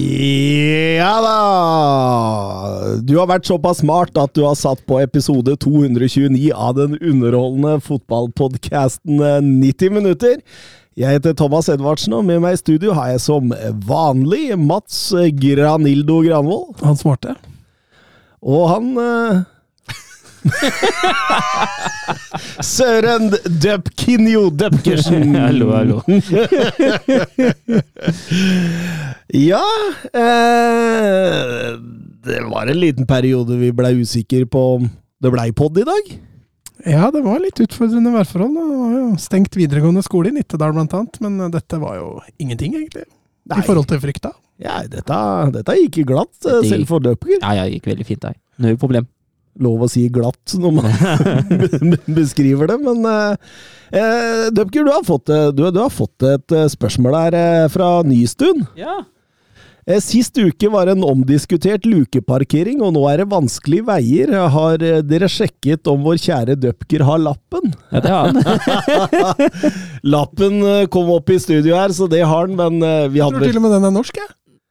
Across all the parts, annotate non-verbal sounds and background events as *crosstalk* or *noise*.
Ja da! Du har vært såpass smart at du har satt på episode 229 av den underholdende fotballpodkasten 90 minutter. Jeg heter Thomas Edvardsen, og med meg i studio har jeg som vanlig Mats Granildo Granvold. Han smarte. Og han eh, *laughs* Søren Døpkinjo Døpkersen. *laughs* Hallo, hallo. *laughs* Ja eh, Det var en liten periode vi blei usikre på om det blei pod i dag. Ja, det var litt utfordrende værforhold. Det var jo stengt videregående skole i Nittedal annet, men eh, dette var jo ingenting, egentlig. Nei. I forhold til frykta. Ja, dette, dette gikk glatt, eh, selv for Døpker. Ja, ja, gikk veldig fint. Null problem. Lov å si glatt når man *laughs* *laughs* beskriver det, men eh, Dupker, Døpker, du har fått, eh, du, du har fått et eh, spørsmål her eh, fra Nystuen. Ja. Eh, Sist uke var en omdiskutert lukeparkering, og nå er det vanskelige veier. Har eh, dere sjekket om vår kjære Døpker har lappen? ja, det har han. *laughs* Lappen eh, kom opp i studio her, så det har han, men vi hadde Jeg tror til og med den er norsk, jeg.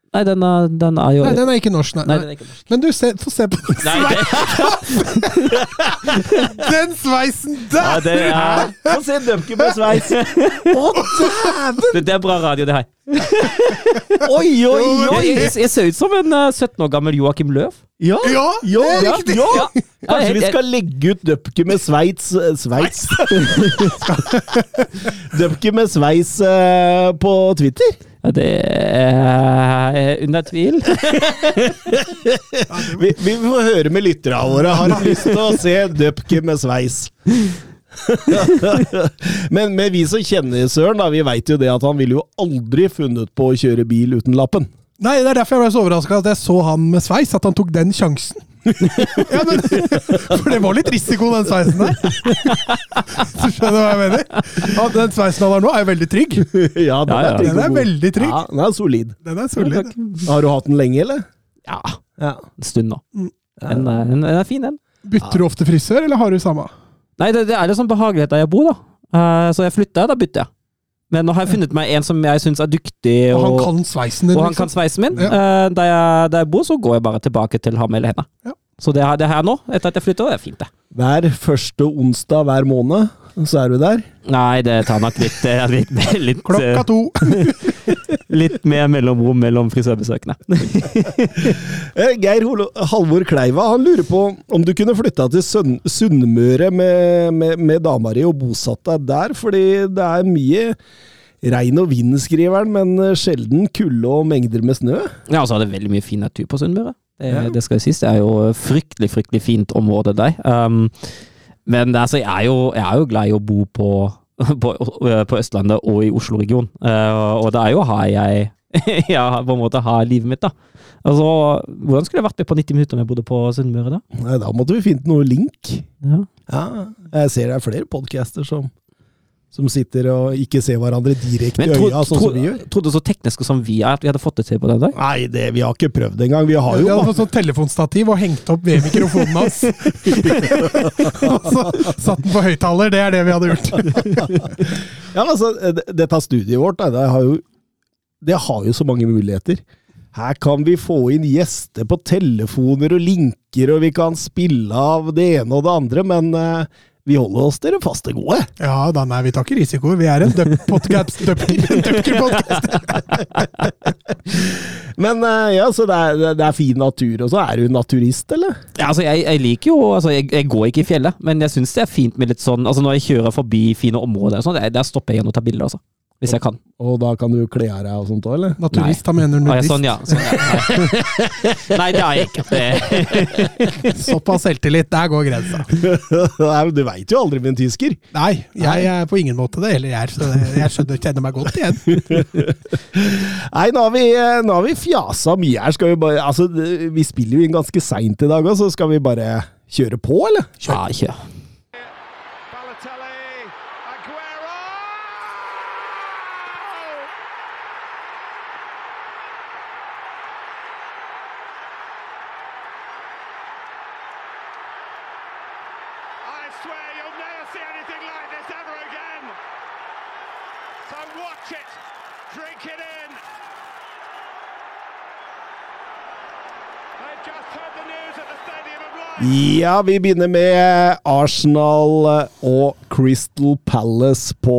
Nei, den er, den er jo Nei, den er ikke norsk, nei. Nei, den er ikke norsk. Men du, se, få se på den, Nei, *laughs* den sveisen der! ja, det er Få se Døpker med sveis! Å, dæven! det, det er bra radio, det her. *laughs* Oi, oi, oi! jeg, jeg ser ut som en uh, 17 år gammel Joakim Løv. Ja, Ja, ja, det er riktig. ja. Ja. Kanskje vi skal legge ut Døpker med sveits eh, Sveits? *laughs* Døpker med sveis uh, på Twitter? Ja, det er under tvil. *laughs* Vi, vi får høre med lytterne våre. Har du lyst til å se Døpke med sveis? *laughs* men, men vi som kjenner Søren, da, vi veit jo det at han ville jo aldri funnet på å kjøre bil uten lappen. Nei, det er derfor jeg ble så overraska at jeg så han med sveis, at han tok den sjansen. *laughs* ja, men, for det var litt risiko, den sveisen der. Så *laughs* skjønner du hva jeg mener? Ja, den sveisen han har nå, er jo veldig trygg. *laughs* ja, den ja. trygg Den er veldig trygg. Ja, den er solid. Den er solid. Har du hatt den lenge, eller? Ja, Ja. en stund nå. Mm. Den er, den er fin, den. Bytter du ofte frisør, eller har du samme? Nei, det, det er liksom behagelig der jeg bor, da. Eh, så jeg flytter, da bytter jeg. Men nå har jeg funnet meg en som jeg syns er dyktig, Og han kan sveisen din, og han kan liksom. sveisen min. Ja. Eh, der, jeg, der jeg bor, så går jeg bare tilbake til ham eller henne. Ja. Så det, det er her nå, etter at jeg flytter, det er fint, det. Hver første onsdag hver måned, så er du der. Nei, det tar nok litt, eh, litt, *laughs* litt, Klokka to. *laughs* litt mer mellomrom mellom frisørbesøkene. *laughs* Eh, Geir Holo- Halvor Kleiva han lurer på om du kunne flytta til Sønn- Sunnmøre med, med, med dama di og bosatt deg der, fordi det er mye regn og vind, skriver han, men eh, sjelden kulde og mengder med snø. Ja, og så er det veldig mye fin natur på Sunnmøre. Det, Ja. det skal jo sies. Det er jo fryktelig, fryktelig fint område der. Um, men altså, jeg er, jo, jeg er jo glad i å bo på, *laughs* på, på Østlandet og i Oslo-regionen. Uh, og det er jo her jeg, *laughs* jeg på en måte har livet mitt, da. Altså, hvordan skulle det vært med på 90 minutter om jeg bodde på Sunnmøre, da? Nei, da måtte vi finne noe link. Ja. Ja, jeg ser det er flere podcaster som, som sitter og ikke ser hverandre direkte i øya, sånn som vi gjør. trodde så tekniske som vi er, at vi hadde fått det til på den dag? Nei, det, vi har ikke prøvd engang. Vi har Vi hadde fått sånn telefonstativ og hengt opp ved mikrofonen hans. *laughs* og så satt den på høyttaler. Det er det vi hadde gjort. *laughs* Ja, altså, dette studiet vårt, det har jo det har jo så mange muligheter. Her kan vi få inn gjester på telefoner og linker, og vi kan spille av det ene og det andre, men eh, vi holder oss til det faste gode. Ja da, nei, vi tar ikke risiko. Vi er en døp-podcast. *laughs* Men eh, ja, så det er, det er fin natur, og så er du naturist, eller? Ja, altså jeg, jeg liker jo altså jeg, jeg går ikke i fjellet, men jeg syns det er fint med litt sånn altså Når jeg kjører forbi fine områder, og sånn, der, der stopper jeg igjen og tar bilder. Altså. Hvis jeg kan. Og da kan du kle av deg og sånt òg, eller? Naturist, da mener Ah, ja, sånn, ja. Sånn, ja. Nei. *laughs* Nei, det har jeg ikke. *laughs* Såpass selvtillit, der går grensa. Nei, Du veit jo aldri med en tysker. Nei, jeg er på ingen måte det heller, jeg. Så det- jeg skjønner, kjenner meg godt igjen. *laughs* Nei, nå har vi, nå har vi fjasa mye her. Skal vi bare Altså, vi spiller jo inn ganske seint i dag òg, så skal vi bare kjøre på, eller? ja, kjør. Ja, vi begynner med Arsenal og Crystal Palace på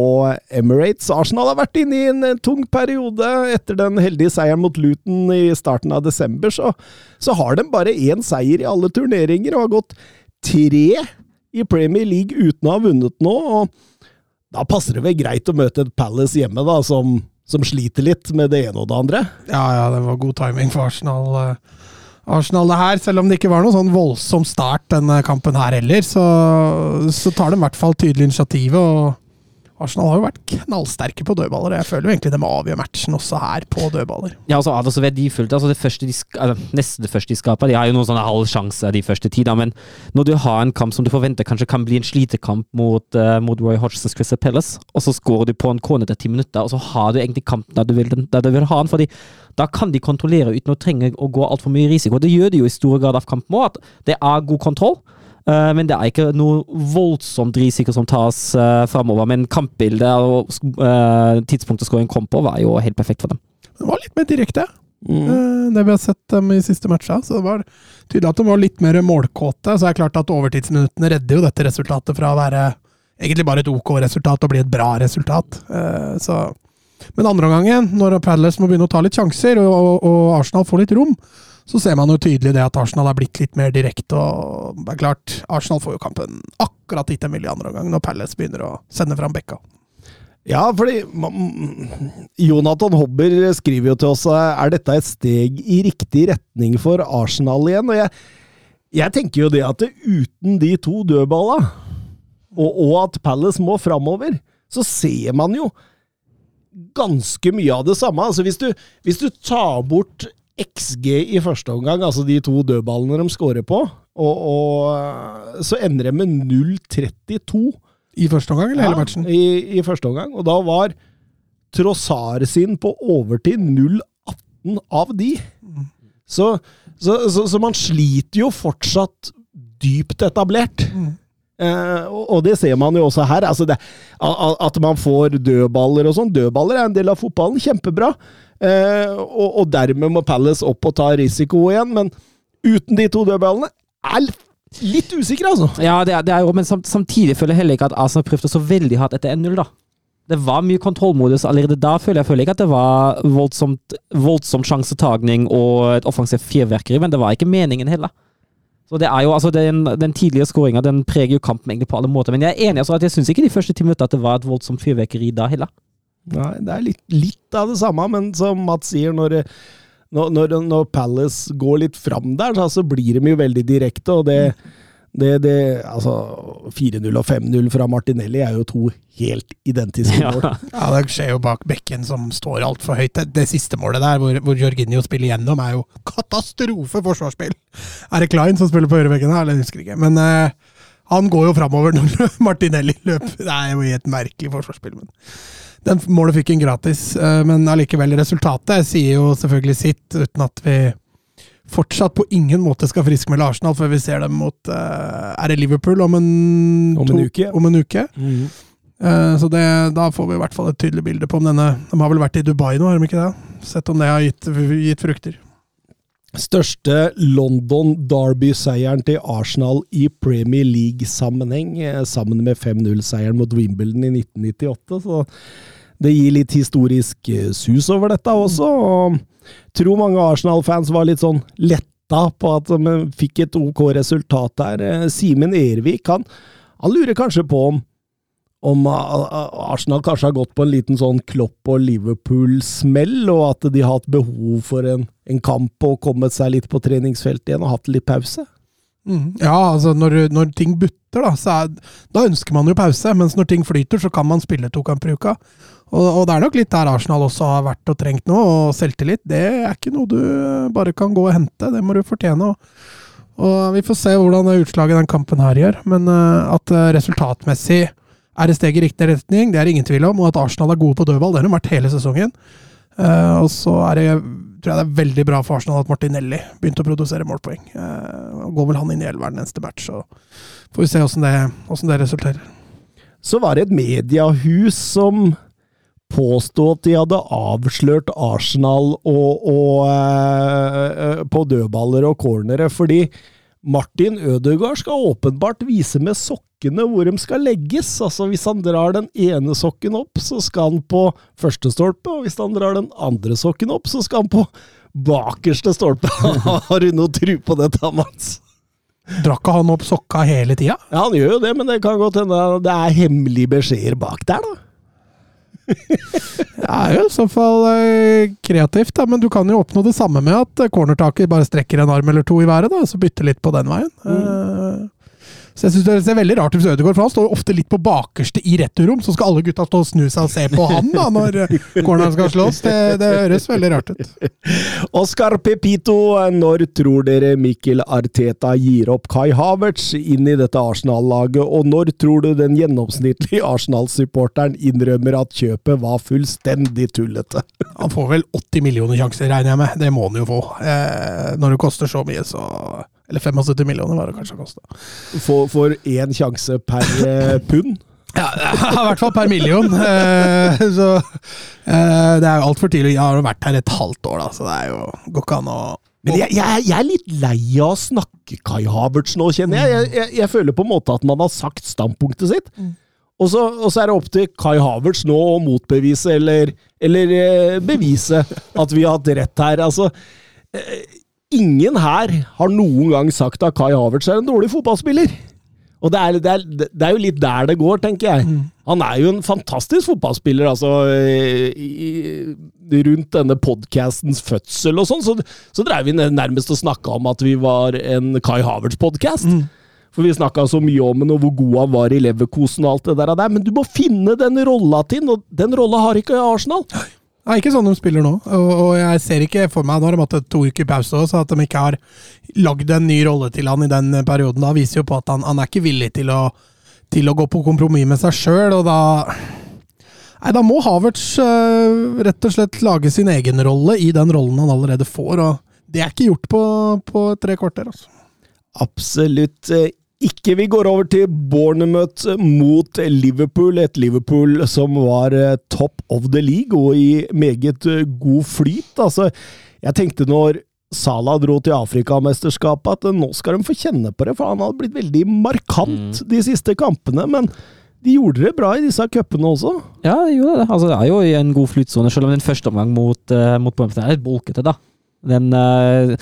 Emirates. Arsenal har vært inne i en eh, tung periode. Etter den heldige seieren mot Luton i starten av desember, så, så har de bare én seier i alle turneringer og har gått tre i Premier League uten å ha vunnet nå. og Da passer det vel greit å møte et Palace hjemme, da, som, som sliter litt med det ene og det andre. Ja, ja, det var god timing for Arsenal. eh, Arsenal her, selv om det ikke var noen sånn voldsom start denne kampen her heller, så, så tar de i hvert fall tydelig initiativet. og Arsenal har jo vært knallsterke på dødballer. og Jeg føler jo egentlig de avgjør matchen også her på dødballer. Ja, altså, det er så verdifullt. Altså, det første de, eller, nesten det første de skaper, de har jo noen sånne halv sjanse de første tida, men når du har en kamp som du forventer kanskje kan bli en slitekamp mot, uh, mot Roy Hodgsons Crystal Palace, og så skårer du på en kone etter ti minutter, og så har du egentlig kampen der du vil, der du vil ha den, fordi da kan de kontrollere uten å trenge å gå altfor mye risiko. Det gjør de jo i stor grad av kampen òg, at det er god kontroll. Eh, men det er ikke noe voldsomt risiko som tas uh, framover. Men kampbildet og uh, tidspunktet skåringen kom på, var jo helt perfekt for dem. Det var litt mer direkte, Mm. det vi har sett dem i siste matcha. Så det var tydelig at de var litt mer målkåte. Så er det klart at overtidsminuttene redder jo dette resultatet fra å være egentlig bare et OK resultat og bli et bra resultat. Eh, så Men andre omgangen, når Palace må begynne å ta litt sjanser, og, og, og Arsenal får litt rom, så ser man jo tydelig det at Arsenal er blitt litt mer direkte. og det er klart, Arsenal får jo kampen akkurat dit de vil i andre omgang, når Palace begynner å sende fram bekka. Ja, fordi Jonathan Hobber skriver jo til oss er dette et steg i riktig retning for Arsenal igjen. Og jeg, jeg tenker jo det at det, uten de to dødballa, og, og at Palace må framover, så ser man jo ganske mye av det samme. Altså hvis du, hvis du tar bort XG i første omgang, altså de to dødballene de scorer på, og, og så ender det med 0-32. I første omgang, eller hele matchen? I, I første omgang. Og da var Trossar sin på overtid 0-18 av de. Så, så, så, så man sliter jo fortsatt dypt etablert. Eh, og, og det ser man jo også her. Altså det, at man får dødballer og sånn. Dødballer er en del av fotballen. Kjempebra. Eh, og, og dermed må Palace opp og ta risiko igjen. Men uten de to dødballene er litt usikre, altså. Ja, det er, det er jo, men samt, samtidig føler jeg heller ikke at Arsenal prøvde så veldig hardt etter 1-0, da. Det var mye kontrollmodus allerede da, føler jeg. føler ikke at det var voldsomt, voldsomt sjansetagning og et offensivt fyrverkeri, men det var ikke meningen heller. Så det er jo, altså Den, den tidlige skåringa preger jo kampen egentlig på alle måter. Men jeg er enig altså at jeg syns ikke de første ti minuttene at det var et voldsomt fyrverkeri da heller. Nei, det er litt, litt av det samme, men som Mats sier, når, når, når, Palace går litt fram der, så så blir de jo veldig direkte, og det, det, det Altså, 4-0 og 5-0 fra Martinelli er jo to helt identiske mål. *laughs* Ja, det skjer jo bak bekken som står altfor høyt. Det, det siste målet der, hvor, hvor Jorginho spiller gjennom, er jo katastrofe forsvarsspill. Er det Klein som spiller på høyrebekken her? Eller jeg husker ikke. Men uh, han går jo framover når *laughs* Martinelli løper. Det er jo i et merkelig forsvarsspill. Men den målet fikk han gratis. uh, men allikevel, resultatet sier jo selvfølgelig sitt, uten at vi fortsatt på ingen måte skal friskmelde Arsenal før vi ser dem mot uh, Er det Liverpool om en, Om en uke. Om en uke. Mhm. Uh, Så det, da får vi i hvert fall et tydelig bilde på om denne De har vel vært i Dubai nå, har de ikke det? Sett om det har gitt, gitt frukter. Største London Derby-seieren til Arsenal i Premier League-sammenheng, eh, sammen med 5-0-seieren mot Wimbledon i 1998. Så det gir litt historisk sus over dette også. og tror mange Arsenal-fans var litt sånn letta på at de fikk et OK resultat der. Eh, Simen Ervik han, han lurer kanskje på om, om uh, Arsenal kanskje har gått på en liten sånn Klopp og Liverpool-smell, og at de har hatt behov for en, en kamp og kommet seg litt på treningsfeltet igjen og hatt litt pause? Mm. Ja, altså når, når ting butter, da, er, da ønsker man jo pause. Mens når ting flyter, så kan man spille to kamper i uka. Og, og, det er nok litt der Arsenal også har vært og trengt nå. Og selvtillit, det er ikke noe du bare kan gå og hente. Det må du fortjene. Og, og vi får se hvordan utslaget den kampen her gjør. Men uh, at uh, resultatmessig er det steg i riktig retning, det er ingen tvil om. Og at Arsenal er gode på dødball, det har de vært hele sesongen. Uh, og så er det, tror jeg det er veldig bra for Arsenal at Martinelli begynte å produsere målpoeng. Uh, går vel han inn i elveren neste match, så får vi se åssen det, det, resulterer. Så var det et mediehus som påstod at de hadde avslørt Arsenal og, og, eh, på dødballer og cornere, fordi Martin Ødegaard skal åpenbart vise med sokkene hvor de skal legges. Altså Hvis han drar den ene sokken opp, så skal han på første stolpe, og hvis han drar den andre sokken opp, så skal han på bakerste stolpe. *laughs* Har du noe tru på dette, Mats? Drakk han opp sokka hele tida? Ja, han gjør jo det, men det kan godt hende det er hemmelige beskjeder bak der, da. Det er jo i så fall eh, kreativt, da, men du kan jo oppnå det samme med at cornertaket bare strekker en arm eller to i været, da, så bytte litt på den veien. Mm. Så jeg synes Det ser veldig rart ut hvis Ødegaard, for han står ofte litt på bakerste i returrom. Så skal alle gutta stå og snu seg og se på han da, når corneren skal slås. Det, det høres veldig rart ut. *laughs* Oscar Pepito, når tror dere Mikkel Arteta gir opp Kai Havertz inn i dette Arsenal-laget? Og når tror du den gjennomsnittlige Arsenal-supporteren innrømmer at kjøpet var fullstendig tullete? *laughs* Han får vel 80 millioner sjanser, regner jeg med. Det må han jo få. Eh, når det koster så mye, så eller 75 millioner var det kanskje kosta. For, én sjanse per eh, pund? *laughs* Ja, i hvert fall per million. Eh, så eh, det er jo altfor tidlig. Jeg har jo vært her et halvt år, da, så det er jo går ikke an å men jeg, jeg, jeg, er litt lei av å snakke Kai Havertz nå, kjenner jeg. Jeg, jeg. jeg, føler på en måte at man har sagt standpunktet sitt. Mm. Og, så, og, så, er det opp til Kai Havertz nå å motbevise eller, eller bevise at vi har hatt rett her. Altså, Ingen her har noen gang sagt at Kai Havertz er en dårlig fotballspiller. Og det er, det, er, det er, jo litt der det går, tenker jeg. Mm. Han er jo en fantastisk fotballspiller, altså i, Rundt denne podkastens fødsel og sånn, så, så dreiv vi nærmest og snakka om at vi var en Kai Havertz-podkast. Mm. For vi snakka så mye om ham og hvor god han var i Leverkosen og alt det der. Men du må finne den rolla til og den rolla har ikke Arsenal. Nei, ikke sånn de spiller nå. Og, og, jeg ser ikke for meg Nå har de hatt to uker pause òg, så at de ikke har lagd en ny rolle til han i den perioden, da viser jo på at han, han er ikke villig til å, til å gå på kompromiss med seg sjøl, og da Nei, da må Havertz øh, rett og slett lage sin egen rolle i den rollen han allerede får, og det er ikke gjort på, på tre kvarter, altså. Absolutt eh, ikke. Vi går over til Bournemouth mot Liverpool. Et Liverpool som var eh, top of the league og i meget eh, god flyt. Altså, jeg tenkte når Salah dro til Afrikamesterskapet at nå skal de få kjenne på det, for han hadde blitt veldig markant mm. de siste kampene. men de gjorde det bra i disse cupene også. Ja, de gjorde det. Altså, det er jo i en god flytsone, selv om den første omgang mot, uh, mot Bournemouth er litt bulkete, da. Den uh,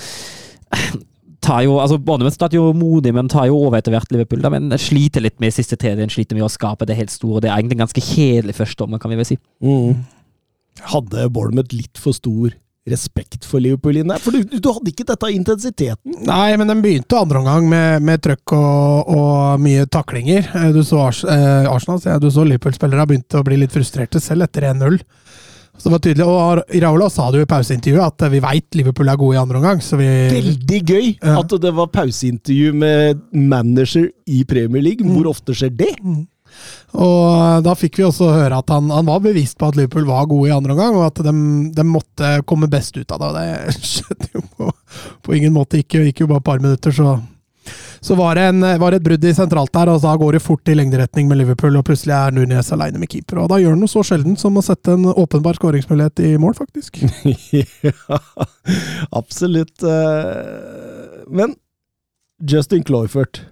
tar jo, altså Bournemouth starter jo modig, men tar jo over etter hvert Liverpool. Da, men sliter litt med siste tredjedelen, sliter med å skape det helt store. Det er egentlig en ganske kjedelig første kan vi vel si. Mm. Hadde Bournemouth litt for stor respekt for Liverpool inn der? For du, du, hadde ikke dette intensiteten? Nei, men den begynte andre omgang med, med trøkk og, og, mye taklinger. Eh, du så Ars, eh, Arsenal, du så Liverpool-spillere begynte å bli litt frustrerte selv etter 1-0. Så det var tydelig, og Raula sa det jo i pauseintervjuet at vi veit Liverpool er gode i andre omgang. Veldig gøy at det var pauseintervju med manager i Premier League. Hvor mm. ofte skjer det? Mm. Og Da fikk vi også høre at han, han, var bevisst på at Liverpool var gode i andre omgang, og at de, de, måtte komme best ut av det. og Det *laughs* skjedde jo på, på ingen måte. det gikk jo bare et par minutter, så så var det, en, var det et brudd i sentralt der, og da går det fort i lengderetning med Liverpool, og plutselig er Nunes aleine med keeper. Og da gjør han noe så sjelden som å sette en åpenbar skåringsmulighet i mål, faktisk. *laughs* ja, absolutt. Eh, men Justin Cloyford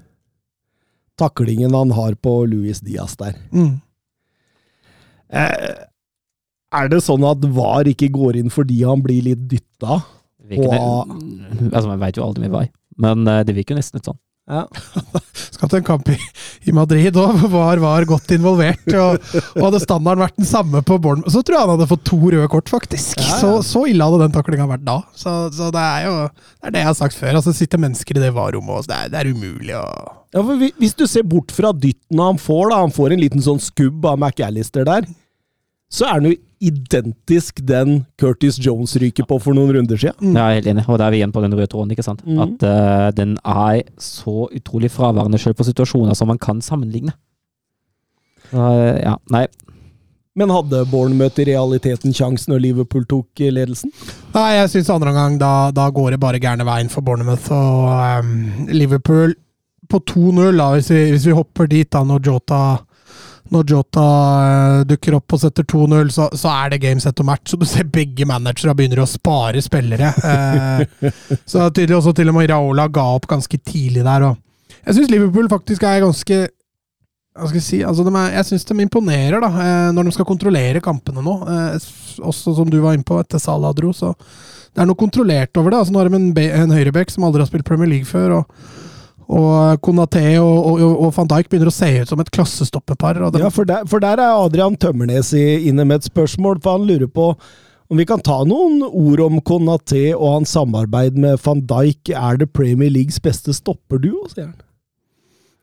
Taklingen han har på Louis Diaz der. Mm. Eh, er det sånn at VAR ikke går inn fordi han blir litt dytta? Altså, Man veit jo aldri med VAR, men eh, det virker nesten litt sånn. Ja. *laughs* Skal til en kamp i, i Madrid og var, var godt involvert. Og, og hadde standarden vært den samme på Bournemouth, så tror jeg han hadde fått to røde kort, faktisk. Ja, ja. Så, så ille hadde den taklinga vært da. Så, så det er jo det er det jeg har sagt før. Altså, sitter mennesker i det varerommet, og det er, det er umulig å Ja, for Hvis du ser bort fra dytten han får, da, han får en liten sånn skubb av McAllister der, så er han jo identisk den Curtis Jones ryker på for noen runder siden. Jeg er helt enig, og da er vi igjen på den røde tråden. ikke sant? Mm. At uh, den er så utrolig fraværende selv på situasjoner som man kan sammenligne. Eh, ja, nei. Men hadde Bournemouth i realiteten sjansen når Liverpool tok eh, ledelsen? Nei, jeg syns andre omgang da, da går det bare gærne veien for Bournemouth og um, Liverpool på 2-0, da, hvis hvis vi hopper dit da, når Jota når Jota eh, dukker opp og setter 2-0, så, så er det game set og match. Så du ser begge managere begynner å spare spillere. Eh, så det er tydelig også til og med Raola ga opp ganske tidlig der. Og jeg syns Liverpool faktisk er ganske hva skal jeg si, altså er, Jeg syns de imponerer da, eh, når de skal kontrollere kampene nå. Også som du var inne på etter Salah dro, så det er noe kontrollert over det. altså Nå har de en, en høyrebekk som aldri har spilt Premier League før. og og Konaté og, og, og van Dijk begynner å se ut som et klassestoppepar. Ja, for der, for der er Adrian Tømmernes inne med et spørsmål, for han lurer på om vi kan ta noen ord om Konaté og hans samarbeid med van Dijk. Er det Premier Leagues beste stopperduo, sier han.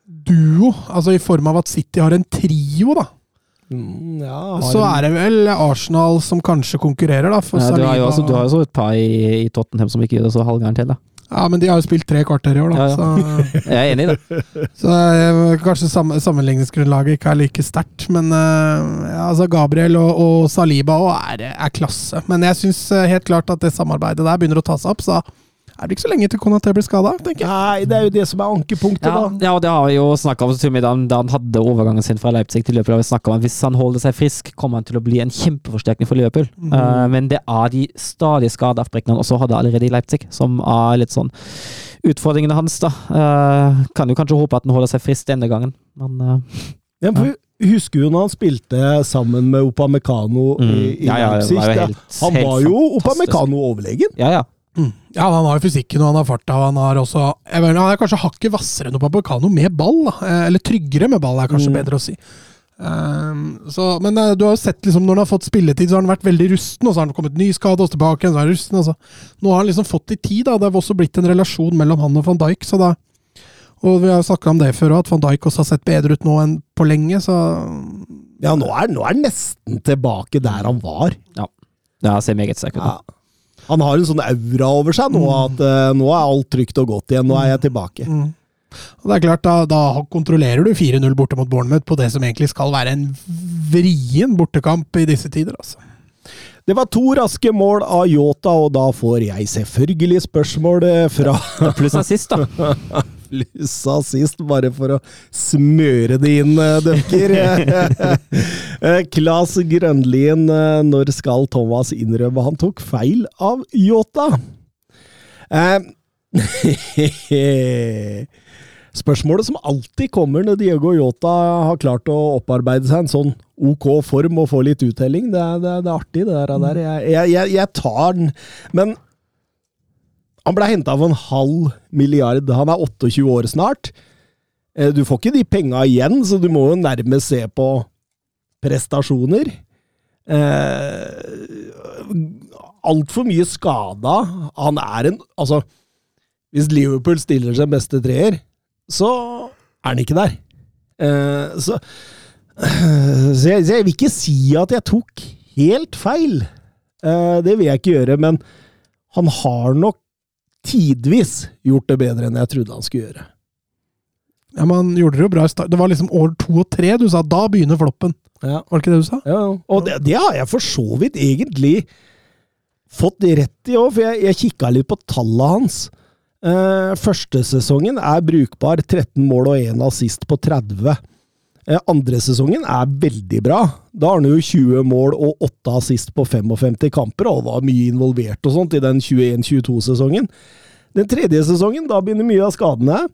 duo, altså i form av at City har en trio, da. Mm, ja, Så en- er det vel Arsenal som kanskje konkurrerer, da. For Ja, du, har jo også, du har jo også et par i, i Tottenham som ikke gjør det så halvgærent til. da. Ja, men de har jo spilt tre kvarter i år, da. Ja, ja. Så, *laughs* Jeg er enig i det. så eh, kanskje sam sammenligningsgrunnlaget ikke er like sterkt. Men eh, ja, altså Gabriel og, og Saliba også er, er klasse. Men jeg syns helt klart at det samarbeidet der begynner å ta seg opp. Så er det ikke så lenge til Konaté blir skada, tenker jeg. Nei, det er jo det som er ankepunktet, Ja, da. ja, og det har vi jo snakka om til mye da, da han hadde overgangen sin fra Leipzig til Liverpool. har vi snakket om Hvis han holder seg frisk, kommer han til å bli en kjempeforsterkning for Liverpool. Mm. Uh, men det er de stadig skadeavbrekkene han også hadde allerede i Leipzig, som er litt sånn utfordringene hans. da. Uh, kan jo kanskje håpe at han holder seg frisk denne gangen, men uh, Ja, for Husker du når han spilte sammen med Opamecano i, Mm. i Ja, ja, Leipzig? var helt- han helt var jo. Opamecano overlegen. ja, ja. Mm. Ja, han har fysikken og han har farta. Han har også jeg mener, Han er kanskje hakket hvassere enn Opamecano med ball. Da. Eh, Eller tryggere med ball, er kanskje Mm. bedre å si. Um, så, men eh, du har jo sett liksom, når han har fått spilletid, så har han vært veldig rusten. Og så har han kommet ny skade og tilbake igjen, så er han rusten. Altså. Nå har han liksom fått i tid. Da. Det har også blitt en relasjon mellom han og van Dijk. Så da, og vi har snakka om det før òg, at van Dijk også har sett bedre ut nå enn på lenge. Så Ja, nå er, han nesten tilbake der han var. Ja, Det ser meget sterk ut. Ja. Han har en sånn aura over seg nå, at uh, nå er alt trygt og godt igjen. Nå er jeg tilbake. Mm. Og det er klart, da, da kontrollerer du 4-0 borte mot Bournemouth på det som egentlig skal være en vrien bortekamp i disse tider. altså. Det var to raske mål av Yota, og da får jeg selvfølgelig spørsmål eh, fra Pluss assist, da. *laughs* Lussa sist, bare for å smøre det inn, eh, Døkker. *laughs* Eh, Klas Grønlien, eh, når skal Thomas innrømme han tok feil av Yota? *laughs* Spørsmålet som alltid kommer når Diego Yota har klart å opparbeide seg en sånn ok form og få litt uttelling, det er, det er, det er artig, det der. jeg, jeg, jeg tar den, men han ble henta for en halv milliard. Han er 28 år snart. Eh, Du får ikke de penga igjen, så du må jo nærmest se på prestasjoner. Eh, Altfor mye skada. Han er en Altså, hvis Liverpool stiller seg beste treer, så er han ikke der. Eh, så så jeg, jeg vil ikke si at jeg tok helt feil. Eh, det vil jeg ikke gjøre, men han har nok tidvis gjort det bedre enn jeg trodde han skulle gjøre. Ja, men han gjorde det jo bra. Det var liksom år to og tre du sa. Da begynner floppen. Ja. Var det ikke det du sa? Ja, og det, det har jeg for så vidt egentlig fått rett i òg, for jeg, jeg kikka litt på tallet hans. Eh, første sesongen er brukbar, 13 mål og 1 assist på 30. Eh, andre sesongen er veldig bra. Da har han jo 20 mål og 8 assist på 55 kamper, og var mye involvert og sånt i den 21-22-sesongen. Den tredje sesongen, da begynner mye av skadene.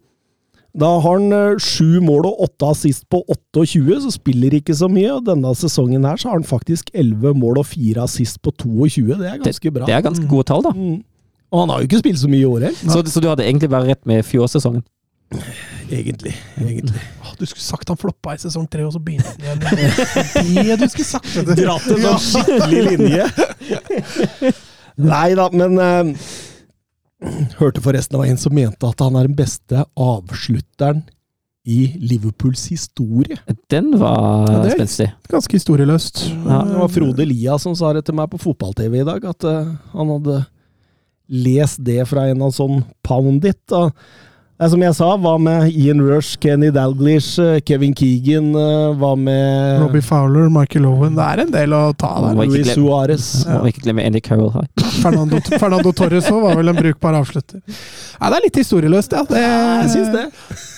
Da har han eh, sju mål og åtte assist på 28, så spiller ikke så mye. Og denne sesongen her så har han faktisk 11 mål og fire assist på 22. Det er ganske bra. Det er ganske gode tall, da. Mm. Og han har jo ikke spilt så mye i år heller. Så, så du hadde egentlig bare rett med fjorårssesongen? Egentlig. Egentlig. Oh, *laughs* Du skulle sagt han floppa i sesong tre, og så begynte han igjen. Det du skulle sagt. Dratt en sånn skikkelig linje. *laughs* Nei da, men uh, Hørte forresten det var en som mente at han er den beste avslutteren i Liverpools historie. Den var Ja, spenstig. Ganske historieløst. Ja, Det var Frode Lia som sa det til meg på fotball-TV i dag, at uh, han hadde lest det fra en av sånn Poundit. Og det som jeg sa, hva med Ian Rush, Kenny Dalglish, eh, Kevin Keegan, eh, hva med Robbie Fowler, Michael Owen. Det er en del å ta der. Luis Suárez. Må ikke glemme Andy Carroll her. *laughs* Fernando, Fernando Torres òg var vel en brukbar avslutter. Nei, det er litt historieløst, ja. Det, Jeg syns det.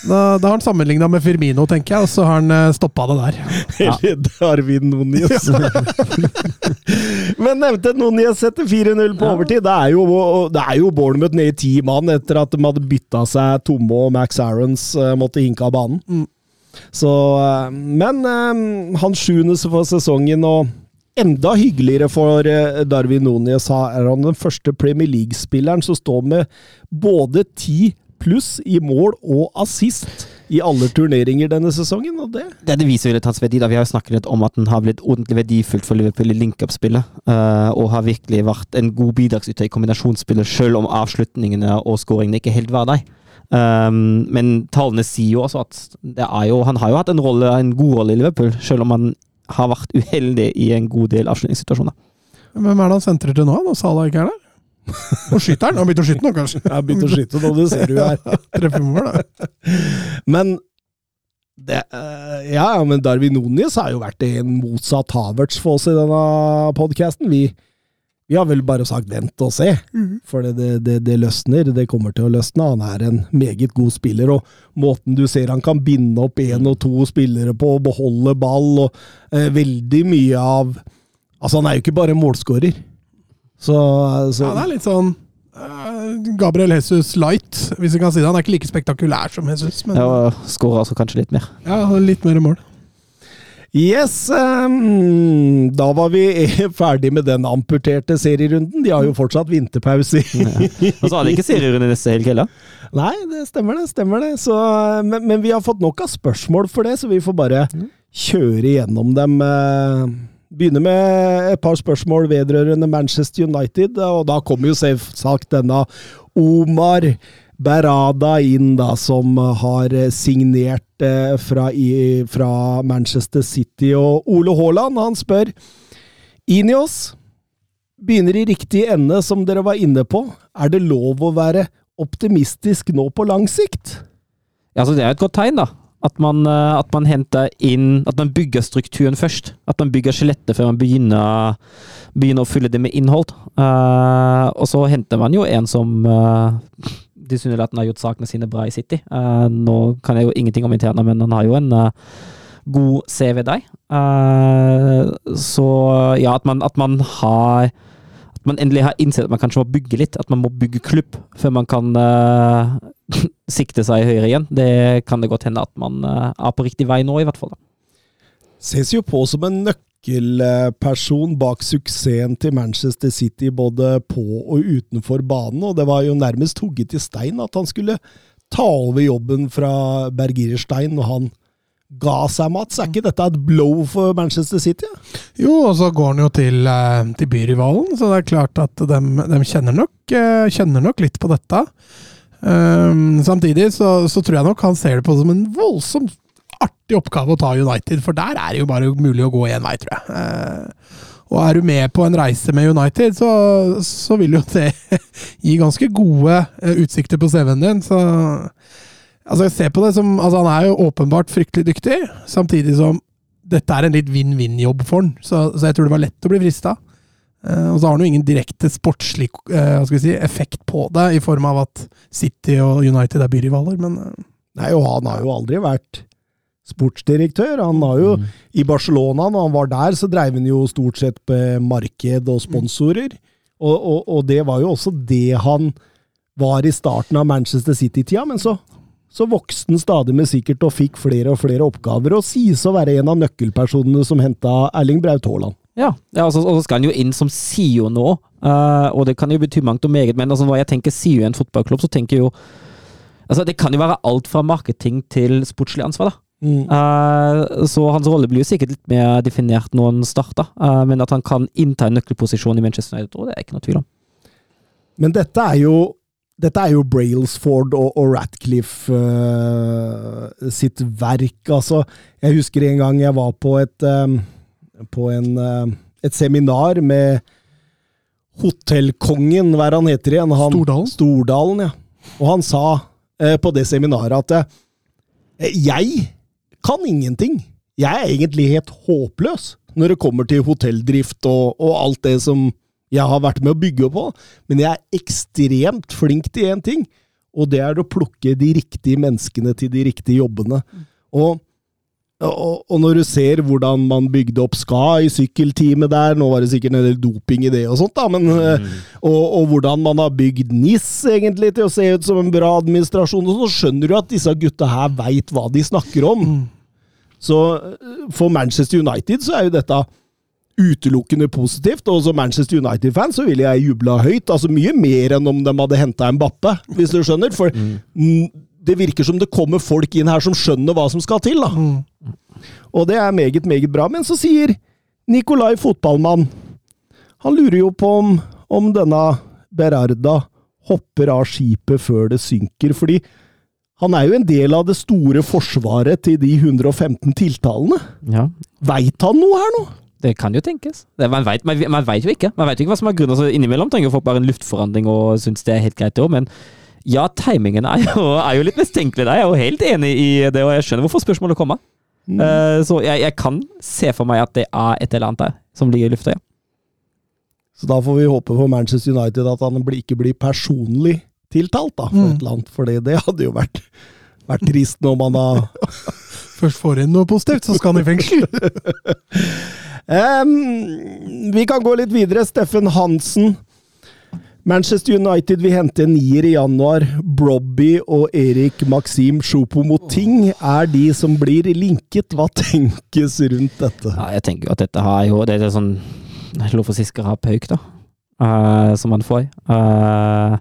Da, da har han sammenligna med Firmino, tenker jeg, og så har han uh, stoppa det der. *laughs* Eller Darwin Núñez. *laughs* Men nevnte Núñez setter 4-0 på overtid. Det er, jo, det er jo Bournemouth ned i ti mann etter at de hadde bytta seg tomme og Max Aarons eh, måtte hinke av banen. Mm. Så eh, Men uh, hans sjuende for sesongen, og enda hyggeligere for eh, Darwin Núñez, er han den første Premier League-spilleren som står med både ti pluss i mål og assist i alle turneringer denne sesongen, og det Det, det viser litt hans verdi. da. Vi har jo snakket litt om at den har blitt ordentlig verdifullt for Liverpool i link-up-spillet. uh, og har virkelig vært en god bidragsyter i kombinasjonsspillet, selv om avslutningene og skåringene ikke helt var der. Um, men tallene sier jo også at det er jo, han har jo hatt en, rolle, en god rolle i Liverpool, selv om han har vært uheldig i en god del avslutningssituasjoner. Hvem er det han sentrer til nå, når Salah ikke er der? Og skyter han? Han har begynt å skyte nå, kanskje? Jeg har begynt å skyte nå, det ser du jo her. *laughs* Treffer mål, da. Men det, eh, ja, ja, men Darwin Onis har jo vært en motsatt Havertz for oss i denne podkasten. Vi, vi har vel bare sagt vent og se, for det, det, det, det løsner. Det kommer til å løsne. Han er en meget god spiller, og måten du ser han kan binde opp én og to spillere på, beholde ball, og eh, veldig mye av Altså, han er jo ikke bare målskårer. Så, så Ja, det er litt sånn eh, Gabriel Jesus light, hvis vi kan si det. Han er ikke like spektakulær som Jesus, men Ja, og skårer altså kanskje litt mer. ja, litt mer mål. Yes, um, da var vi *laughs* ferdig med den amputerte serierunden. De har jo fortsatt vinterpause. Og så har de ikke serierunde neste helg heller. Nei, det stemmer det. stemmer det. Så, men, men vi har fått nok av spørsmål for det, så vi får bare kjøre gjennom dem. Begynne Begynner med et par spørsmål vedrørende Manchester United, og da kommer jo selvsagt denne Omar Berada inn, da, som har signert eh, fra, i, fra Manchester City. Og Ole Haaland, han spør Inios begynner i riktig ende, som dere var inne på. Er det lov å være optimistisk nå på lang sikt? Ja, så Det er et godt tegn, da. At man, eh, at man henter inn At man bygger strukturen først. At man bygger skjelettet før man begynner, begynner å fylle det med innhold. Uh, og så henter man jo en som uh, tilsynelatende har gjort sakene sine bra i City. Uh, nå kan jeg jo ingenting om interna, men han har jo en uh, god CV der. Eh, så ja, at man, at man har At man endelig har innsett at man kanskje må bygge litt. At man må bygge klubb før man kan *laughs* sikte seg høyere igjen. Det kan det godt hende at man er på riktig vei nå, i hvert fall. da. Ses jo på som en nøkkelperson bak suksessen til Manchester City både på og utenfor banen, og det var jo nærmest hugget i stein at han skulle ta over jobben fra Bergirer Stein når han ga seg, Mats. Er ikke dette et blow for Manchester City? Jo, og så går han jo til, eh, til byrivalen, så det er klart at de, kjenner, nok, eh, kjenner nok litt på dette. Um, samtidig så, så tror jeg nok han ser det på som en voldsomt artig oppgave å ta United, for der er det jo bare mulig å gå én vei, tror jeg. Eh, og er du med på en reise med United, så, så vil jo det *laughs* gi ganske gode eh, utsikter på CV-en din. Så altså, jeg ser på det som altså, Han er jo åpenbart fryktelig dyktig, samtidig som dette er en litt vinn-vinn-jobb for han. Så, så jeg tror det var lett å bli frista. Uh, og så har han jo ingen direkte sportslig uh, si, effekt på det, i form av at City og United er byrivaler, men uh. Nei, og han har jo aldri vært sportsdirektør. Han har jo I Barcelona, når han var der, så dreiv han jo stort sett med marked og sponsorer. Og, og, og det var jo også det han var i starten av Manchester City-tida, men så, så vokste han stadig med sikkert og fikk flere og flere oppgaver, og sies å være en av nøkkelpersonene som henta Erling Braut Haaland. Ja, ja altså, og så skal han jo inn som CEO nå, uh, og det kan jo bety mangt og meget, men altså, når jeg tenker CEO i en fotballklubb, så tenker jeg jo Altså, det kan jo være alt fra marketing til sportslig ansvar, da. Mm. Eh, så hans rolle blir jo sikkert litt mer definert når han starter, eh, men at han kan innta en nøkkelposisjon i Manchester United, det er ikke noe tvil om. Men dette er jo dette er jo Brailsford og, og Ratcliffe uh, sitt verk. Altså, jeg husker en gang jeg var på et på en, et seminar med hotellkongen, hva er han heter igjen? Han, Stordalen? Stordalen, ja. Og han sa på det seminaret at jeg kan ingenting. Jeg er egentlig helt håpløs når det kommer til hotelldrift og, og alt det som jeg har vært med å bygge på, men jeg er ekstremt flink til én ting, og det er å plukke de riktige menneskene til de riktige jobbene. Og, og, og når du ser hvordan man bygde opp Ska i sykkelteamet der, nå var det sikkert en del doping i det og sånt, da, men, mm. og, og hvordan man har bygd NIS egentlig til å se ut som en bra administrasjon, og så skjønner du at disse gutta her veit hva de snakker om. Så eh, for Manchester United så er jo dette utelukkende positivt, og som Manchester United-fan så ville jeg jubla høyt. altså Mye mer enn om de hadde henta en Bappe, hvis du skjønner. For mm, det virker som det kommer folk inn her som skjønner hva som skal til. da. Og det er meget, meget bra. Men så sier Nikolai Fotballmann Han lurer jo på om, om denne Berarda hopper av skipet før det synker, fordi han er jo en del av det store forsvaret til de 115 tiltalene. Ja. Veit han noe her nå? Det kan jo tenkes. Det, man veit man, man vet jo ikke. Man vet jo ikke hva som er grunnen. Altså, innimellom trenger folk bare en luftforandring og syns det er helt greit, det òg, men ja, timingen er jo, er jo litt mistenkelig der. Jeg er jo helt enig i det, og jeg skjønner hvorfor spørsmålet kommer. Eh, så jeg, jeg kan se for meg at det er et eller annet der som ligger i lufta, ja. Så da får vi håpe for Manchester United at han ikke blir personlig tiltalt, da, for et eller annet. For det hadde jo vært, vært trist når man da *laughs* Først får inn noe positivt, så skal han i fengsel. *laughs* um, Vi kan gå litt videre. Steffen Hansen. Manchester United vil hente en nier i januar. Brobby og Erik Maxim Choupo-Moting er de som blir linket. Hva tenkes rundt dette? ja. Jeg tenker jo at dette har jo Det er sånn Lov har pauk, da. Uh, som man får. Uh,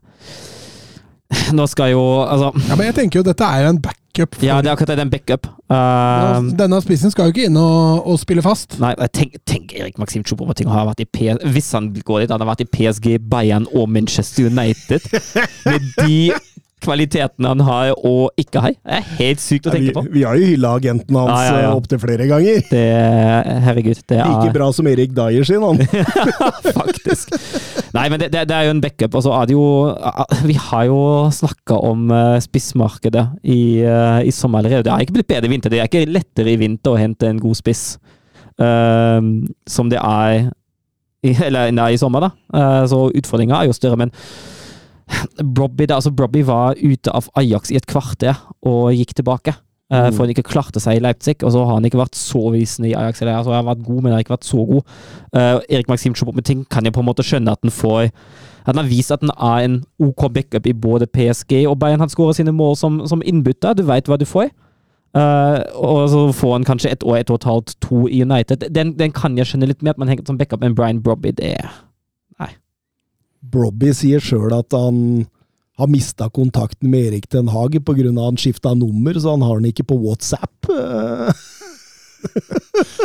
*laughs* nå skal jo Altså Ja, Men jeg tenker jo dette er jo en backup. For, Ja, det er akkurat det. Det er en backup. Uh, Denne spissen skal jo ikke inn og, og spille fast. Nei, tenk, tenk Erik Maxim Choupo-Moting har vært i PS... Hvis han går dit, han har vært i PSG, Bayern og Manchester United. *laughs* Med de kvalitetene han har og ikke har. Det er helt sykt å tenke på. vi har jo hylla agenten hans Ja, ja, ja. eh, opptil flere ganger. Det, herregud, det er Like bra som Erik Dyer sin, han. *laughs* Faktisk. Nei, men det, det, det er jo en backup. Og så er det jo Vi har jo snakka om eh, spissmarkedet i, eh, i sommer allerede. Det har ikke blitt bedre i vinter. Det er ikke lettere i vinter å hente en god spiss eh, som det er i, eller, nei, i sommer, da. Uh, så utfordringa er jo større. Men *laughs* Brobby, da, altså Brobby var ute av Ajax i et kvarter og gikk tilbake. Mm. For han ikke klarte seg i Leipzig, og så har han ikke vært så visende i Ajax. Eller, altså, han har vært god, men han har ikke vært så god. Uh, Erik Maxim Choupo-Moting kan jeg på en måte skjønne at han får at han har vist at han er en OK backup i både PSG og Bayern. Han skårer sine mål som, som innbytter. Du veit hva du får. Uh, og så får han kanskje ett år, ett og et halvt, to i United. Den, den kan jeg skjønne litt mer, at man henger som backup, men Brian Brobby, det Nei. Brobby sier sjøl at han har mista kontakten med Erik Den Hage pga. han skifta nummer, så han har den ikke på WhatsApp. *laughs*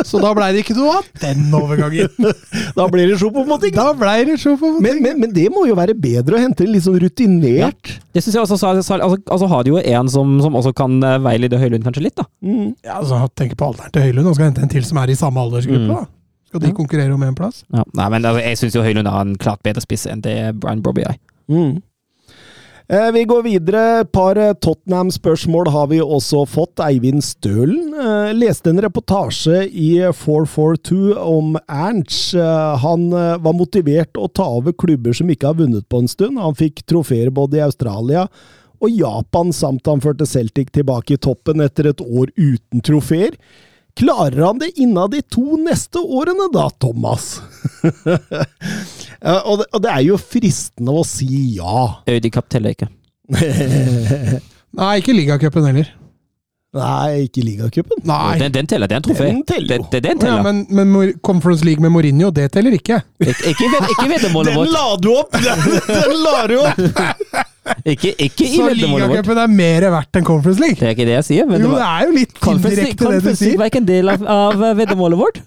Så da blei det ikke noe av den overgangen. *laughs* Da blir det Choupo-Moting. Da blei det på Men, men, men det må jo være bedre å hente en litt sånn rutinert Det synes jeg også, sa- altså, altså har de jo en som, som også kan eh, veilede Høylund kanskje litt, da. mm. Ja, altså, Tenk på alderen til Høylund, og skal hente en til som er i samme aldersgruppe. Mm. da. Skal de konkurrere om en plass? Ja. Nei, men altså, jeg syns jo Høylund har en klart bedre spiss enn det Brian Brobby er. Mm. Eh, vi går videre. Et par eh, Tottenham-spørsmål har vi også fått. Eivind Stølen eh, leste en reportasje i 442 om Ernst. Eh, han eh, var motivert å ta over klubber som ikke har vunnet på en stund. Han fikk trofeer både i Australia og Japan, samt han førte Celtic tilbake i toppen etter et år uten trofeer. Klarer han det innen de to neste årene da, Thomas? *laughs* Og, det, og det er jo fristende å si ja. Øydikap teller ikke. *laughs* Nei, ikke ligacupen heller. Nei, ikke ligacupen. Den, den teller, det er en trofé. Den teller jo. Den, det, den Ja, men, men Conference League med Mourinho, det teller ikke. Ik ikke, vet- ikke veddemålet Den vårt. la du opp! *laughs* Den, den la du opp! Ikke, ikke i Så veddemålet vårt. ligacupen er mer verdt enn Conference League? Det er ikke det jeg sier. Men Jo, det er jo litt indirekte det du sier. Conference League var ikke en del av, av veddemålet vårt.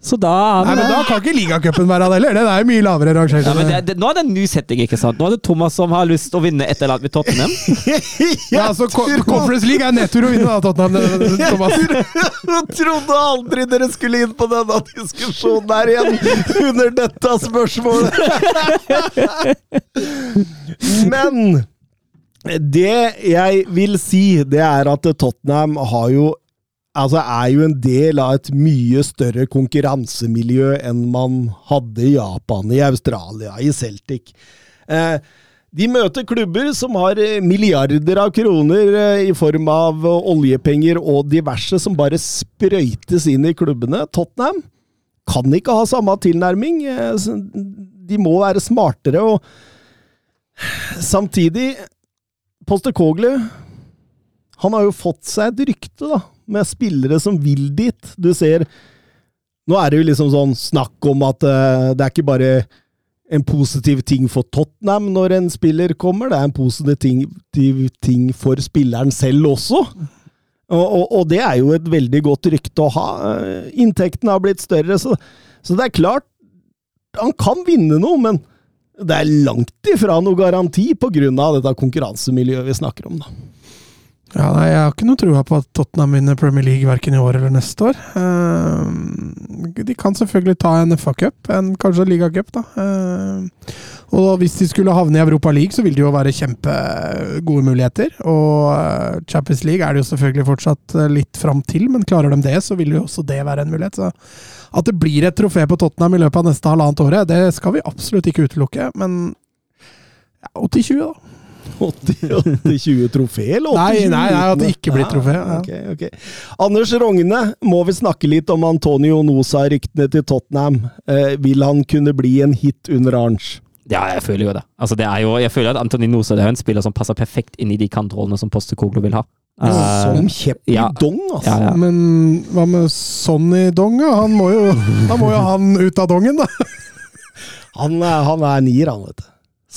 Så da Nei, men da kan ikke ligacupen være det heller. Den er jo mye lavere rangert. ja, Nå er det en ny setting, ikke sant? Nå er det Thomas som har lyst til å vinne et eller annet med Tottenham. *laughs* Ja, altså, Co- Conference League er nedtur å vinne, da, Tottenham. Thomas. Jeg trodde aldri dere skulle inn på denne diskusjonen der igjen under dette spørsmålet! *laughs* Men det jeg vil si, det er at Tottenham har jo Altså er jo en del av et mye større konkurransemiljø enn man hadde i Japan, i Australia, i Celtic. Eh, de møter klubber som har eh, milliarder av kroner eh, i form av eh, oljepenger og diverse som bare sprøytes inn i klubbene. Tottenham kan ikke ha samme tilnærming. De må være smartere, og samtidig Kogler, han har jo fått seg et rykte, da, med spillere som vil dit. Du ser Nå er det jo liksom sånn snakk om at uh, det er ikke bare en positiv ting for Tottenham når en spiller kommer, det er en positiv ting, ting for spilleren selv også. Og, og, og det er jo et veldig godt rykte å ha. Inntektene har blitt større, så, så det er klart Han kan vinne noe, men det er langt ifra noe garanti pga. dette konkurransemiljøet vi snakker om. da. Ja, nei, Jeg har ikke noe trua på at Tottenham vinner Premier League verken i år eller neste år. Eh, de kan selvfølgelig ta en FA-cup, en kanskje ligacup. da. Eh, og hvis de skulle havne i Europa League, så vil det jo være kjempegode muligheter. Og eh, Champions League er det jo selvfølgelig fortsatt litt fram til, men klarer de det, så vil jo også det være en mulighet. Så at det blir et trofé på Tottenham i løpet av neste halvannet året, det skal vi absolutt ikke utelukke. Men ja, 80-20, da. 80-20 trofé, eller 80-20? Nei, nei, nei, at det ikke blir trofé, ja. Okay, okay. Anders Rogne, må vi snakke litt om Antonio Nosa-ryktene til Tottenham. Eh, vil han kunne bli en hit under Arnge? Ja, jeg føler jo det. Altså, det er jo, jeg føler at Antonin Nosa det er en spiller som passer perfekt inn i de kantrollene som Postekoglu vil ha. Eh, Som kjepp i ja. dong, altså! ja, ja. Men hva med Sonny Dong? da? Han må jo, da må jo han ut av dongen, da! Han, *laughs* han er nier, han, vet du.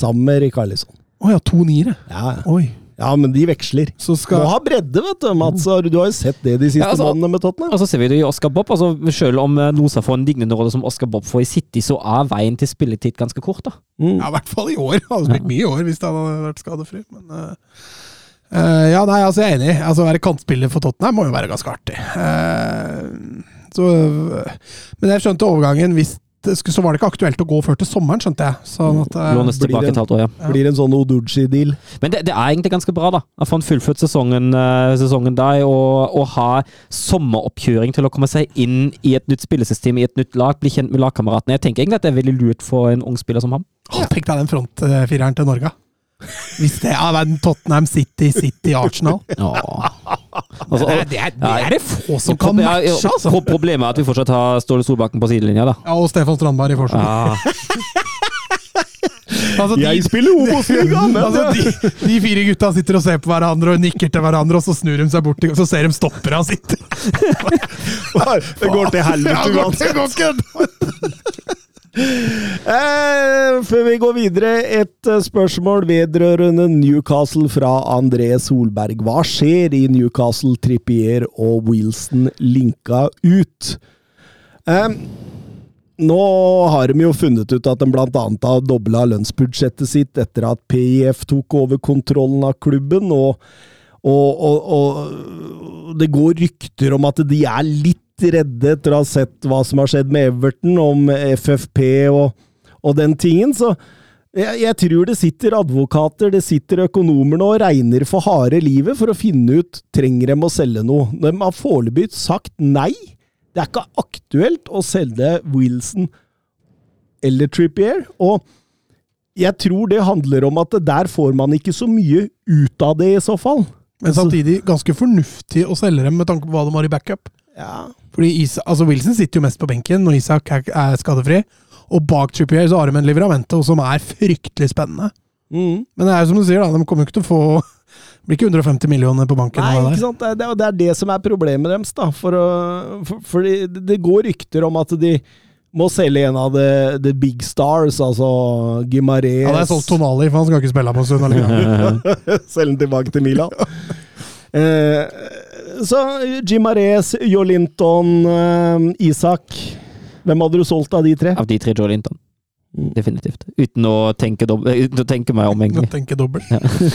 Sammen med Rikarlison. Å ja, to niere. Ja, ja. Oi. ja, men de veksler. Så Må ha bredde, vet du, Mats. Du har jo sett det de siste Ja, altså- månedene med Tottenham. Og så ser vi det i Oscar Bob. altså Selv om eh, Nosa får en dignende rolle som Oscar Bob får i City, så er veien til spilletid ganske kort. da. Mm. Ja, i hvert fall i år. Det hadde spilt mye i år hvis han hadde vært skadefri. Men Uh, uh, ja, nei, altså jeg er enig. Altså Å være kantspiller for Tottenham må jo være ganske artig. Uh, så, men jeg skjønte overgangen hvis Så var det ikke aktuelt å gå før til sommeren, skjønte jeg. Sånn at, eh, Lånes tilbake det- et halvt år, ja. Ja. Blir en sånn Oduji-deal. Men det, det er egentlig ganske bra, da. Å få en fullført sesongen, eh, sesongen der, og, og ha sommeroppkjøring til å komme seg inn i et nytt spillesystem, i et nytt lag, bli kjent med lagkameratene. Jeg tenker egentlig at det er veldig lurt for en ung spiller som ham. Ja. Tenk deg den frontfireren til Norge. Hvis det er Tottenham City, City, Arsenal. *laughs* Altså, Det er, det, er, det er det få som kan matche, altså! pro- Problemet er at vi fortsatt har Ståle Solbakken på sidelinja, da. Ja, og Stefan Strandberg i forsvaret. Ja. *laughs* Altså, de- Jeg spiller Obos-liga, *laughs* altså, de, de fire gutta sitter og ser på hverandre og nikker til hverandre, og så snur de seg bort, og så ser de stoppere han sitter. *laughs* det går til helvete uansett. Eh, før vi går videre, et eh, spørsmål vedrørende Newcastle fra André Solberg. Hva skjer i Newcastle, Trippier og Wilson linka ut? Eh, nå har de jo funnet ut at de annet har dobla lønnsbudsjettet sitt etter at PIF tok over kontrollen av klubben, og, og, og, og det går rykter om at de er litt redde etter å ha sett hva som har skjedd med Everton, om FFP og, og den tingen. Så jeg, jeg tror det sitter advokater, det sitter økonomer nå og regner for harde livet for å finne ut trenger de å selge noe. De har foreløpig sagt nei. Det er ikke aktuelt å selge Wilson eller Trippier. Og jeg tror det handler om at der får man ikke så mye ut av det, i så fall. Men samtidig ganske fornuftig å selge dem med tanke på hva de har i backup. Ja, Fordi Isa, altså Wilson sitter jo mest på benken når Isak er, skadefri. Og bak Trippier så har de en Livramento som er fryktelig spennende. mm. Men det er jo som du sier, da, de kommer jo ikke til å få Det blir ikke 150 millioner på banken. Nei, ikke sant? Det det er- det som er problemet deres. da. For, å, for, fordi det går rykter om at de må selge en av the, the big stars, altså Gimarez Ja, det er solgt Tonali, for han skal ikke spille på en stund. *laughs* Selge den tilbake til Milan. *laughs* eh, så Gimarez, Jolinton, eh, Isak Hvem hadde du solgt av de tre? Av de tre Joe Linton. Mm. Definitivt. Uten å tenke, eh, uten å tenke meg om, egentlig. Uten å tenke dobbelt.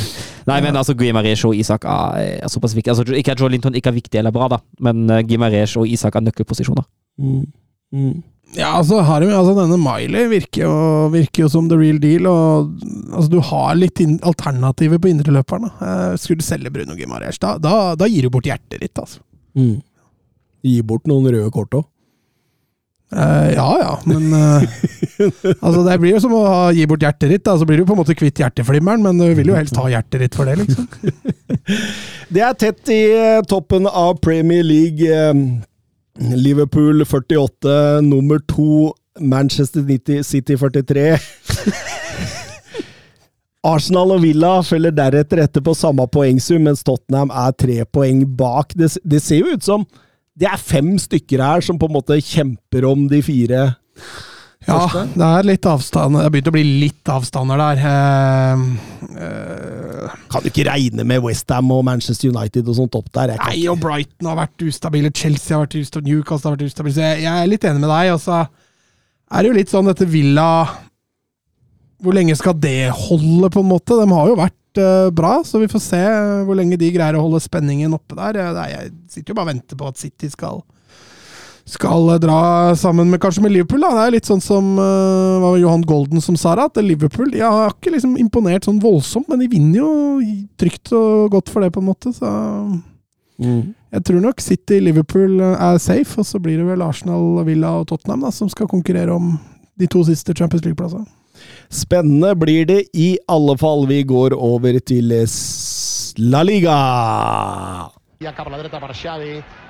*laughs* Nei, men altså, Guimarães og Isak er, er såpass viktig. Altså, ikke at Joe Linton ikke er viktig eller bra, da, men Guimarães og Isak er nøkkelposisjoner. Mm. Mm. Ja, altså, har altså denne Miley virker jo, virker jo som the real deal. og altså, Du har litt alternativer på indreløperen. Eh, Skulle du selge Bruno Gimarez, da, da, da gir du bort hjertet ditt. altså. Mm. Gi bort noen røde kort òg. Uh, ja ja, men uh, *laughs* altså Det blir jo som å gi bort hjertet ditt. da, Så blir du på en måte kvitt hjerteflimmeren, men du vil jo helst ha hjertet ditt for det, liksom. *laughs* Det er tett i eh, toppen av Premier League. Liverpool 48, nummer to Manchester City 43. *laughs* Arsenal og Villa følger deretter etter på samme poengsum, mens Tottenham er tre poeng bak. Det, det ser jo ut som det er fem stykker her som på en måte kjemper om de fire Ja, det er litt avstand. Det har begynt å bli litt avstander der. Uh, uh, Kan du ikke regne med Westham og Manchester United og sånt opp der? Nei, og Brighton har vært ustabile, Chelsea har vært ustabile, Newcastle har vært ustabile. Så jeg, jeg er litt enig med deg. Og så er det jo litt sånn dette Villa Hvor lenge skal det holde, på en måte? De har jo vært uh, bra, så vi får se hvor lenge de greier å holde spenningen oppe der. Jeg, Jeg sitter jo bare og venter på at City skal skal eh, dra sammen med kanskje med Liverpool. da. Det er litt sånn som uh, Johan Golden som sa at Liverpool de har ikke liksom imponert sånn voldsomt, men de vinner jo trygt og godt for det, på en måte. så... Mm. Jeg tror nok City-Liverpool er safe, og så blir det vel Arsenal, Villa og Tottenham da, som skal konkurrere om de to siste Champions League-plassene. Spennende blir det i alle fall. Vi går over til La Liga.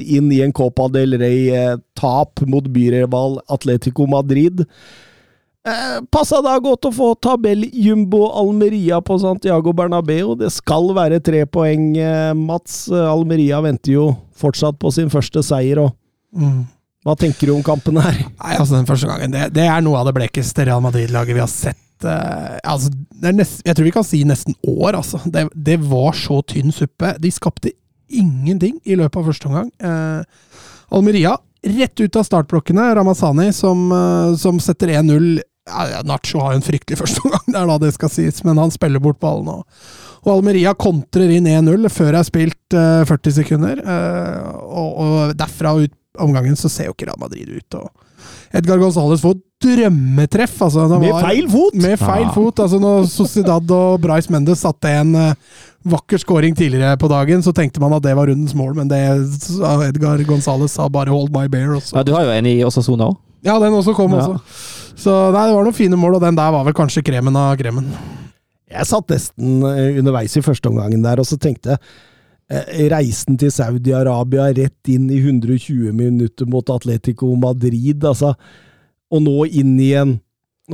inn i en Copa del Rey-tap mot byrival Atletico Madrid. Eh, passa da godt å få tabell-jumbo Almeria på Santiago Bernabeu. Det skal være tre poeng, eh, Mats. Almeria venter jo fortsatt på sin første seier. og Hva tenker du om kampen her? Nei, altså den første gangen, det, det er noe av det blekeste Real Madrid-laget vi har sett. eh, altså, nest, jeg tror vi kan si nesten år, altså. Det, det var så tynn suppe. De skapte ingenting i løpet av første omgang. Eh, Almeria, rett ut av startblokkene. Ramazani som, eh, som setter 1-0. Ja, Nacho har jo en fryktelig første omgang, det er da det skal sies, men han spiller bort ballen. Og, og Almeria kontrer inn 1-0 før det er spilt eh, 40 sekunder. eh, og, og derfra ut omgangen så ser jo ikke Real Madrid ut. Og Edgar Gonzales får drømmetreff. Altså, det Med var- feil fot! Med feil fot. altså Når Sociedad og Bryce Mendes satte en eh, vakker scoring tidligere på dagen, så tenkte man at det var rundens mål, men det sa Edgar Gonzales sa bare 'hold my bear'. Også. Ja, du har jo en i Osasona òg. Ja, den også kom, Ja. også. Så nei, det var noen fine mål, og den der var vel kanskje kremen av kremen. Jeg satt nesten eh, underveis i første omgangen der, og så tenkte jeg eh, Reisen til Saudi-Arabia rett inn i 120 minutter mot Atletico Madrid, altså. Og nå inn i en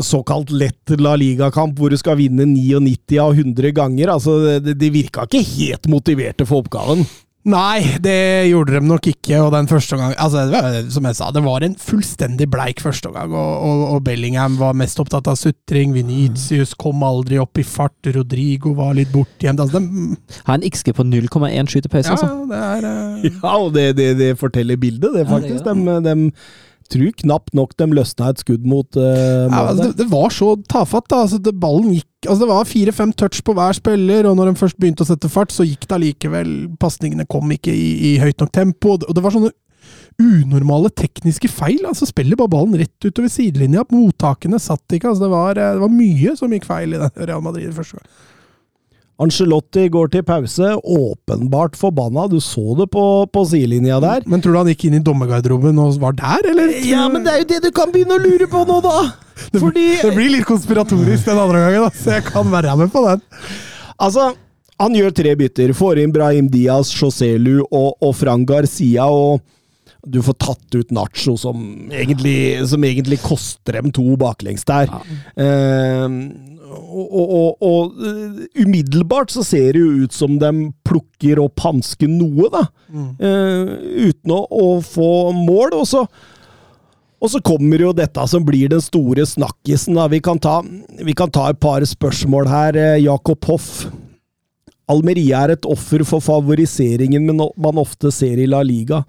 såkalt lett La Liga-kamp hvor du skal vinne 99 av 100 ganger. altså De, de virka ikke helt motiverte for oppgaven. Nei, det gjorde de nok ikke. Og den første gang, altså, det var, Som jeg sa, det var en fullstendig bleik første omgang. Og, og, og Bellingham var mest opptatt av sutring. Venitius kom aldri opp i fart. Rodrigo var litt bortgjemt. Altså, de, Har en XG på 0,1 skytepause, ja, altså. det er uh... Ja, og det, det, det forteller bildet, det, Ja, det faktisk. de, de tror knapt nok de løsna et skudd mot uh, ja, altså, det, det var så tafatt. da, altså, det, Ballen gikk altså, Det var fire-fem touch på hver spiller, og når de først begynte å sette fart, så gikk det allikevel Pasningene kom ikke i, i høyt nok tempo. og det- var sånne unormale tekniske feil. altså Spiller bare ballen rett utover sidelinja. Mottakene satt ikke. altså Det var, eh, det var mye som gikk feil i den Real Madrid første gang. Angelotti går til pause, åpenbart forbanna. Du så det på, på sidelinja der. Men tror du han gikk inn i dommergarderoben og var der, eller? Ja, men det er jo det du kan begynne å lure på nå, da! *laughs* Det, Fordi det blir litt konspiratorisk den andre gangen, da, så jeg kan være med på den. Altså, han gjør tre bytter. Får inn Brahim Diaz, Joselu og, og Fran Garcia. og du får tatt ut Nacho, som egentlig, som egentlig koster dem to baklengs der. Eh, og, og, og, og uh, umiddelbart så ser det jo ut som de plukker opp hansken noe, da. Eh, uten å, å få mål. Og så, og så kommer jo dette som blir den store snakkisen. Da. Vi, kan ta, vi kan ta et par spørsmål her. Eh, Jakob Hoff. Almeria er et offer for favoriseringen man ofte ser i La Liga.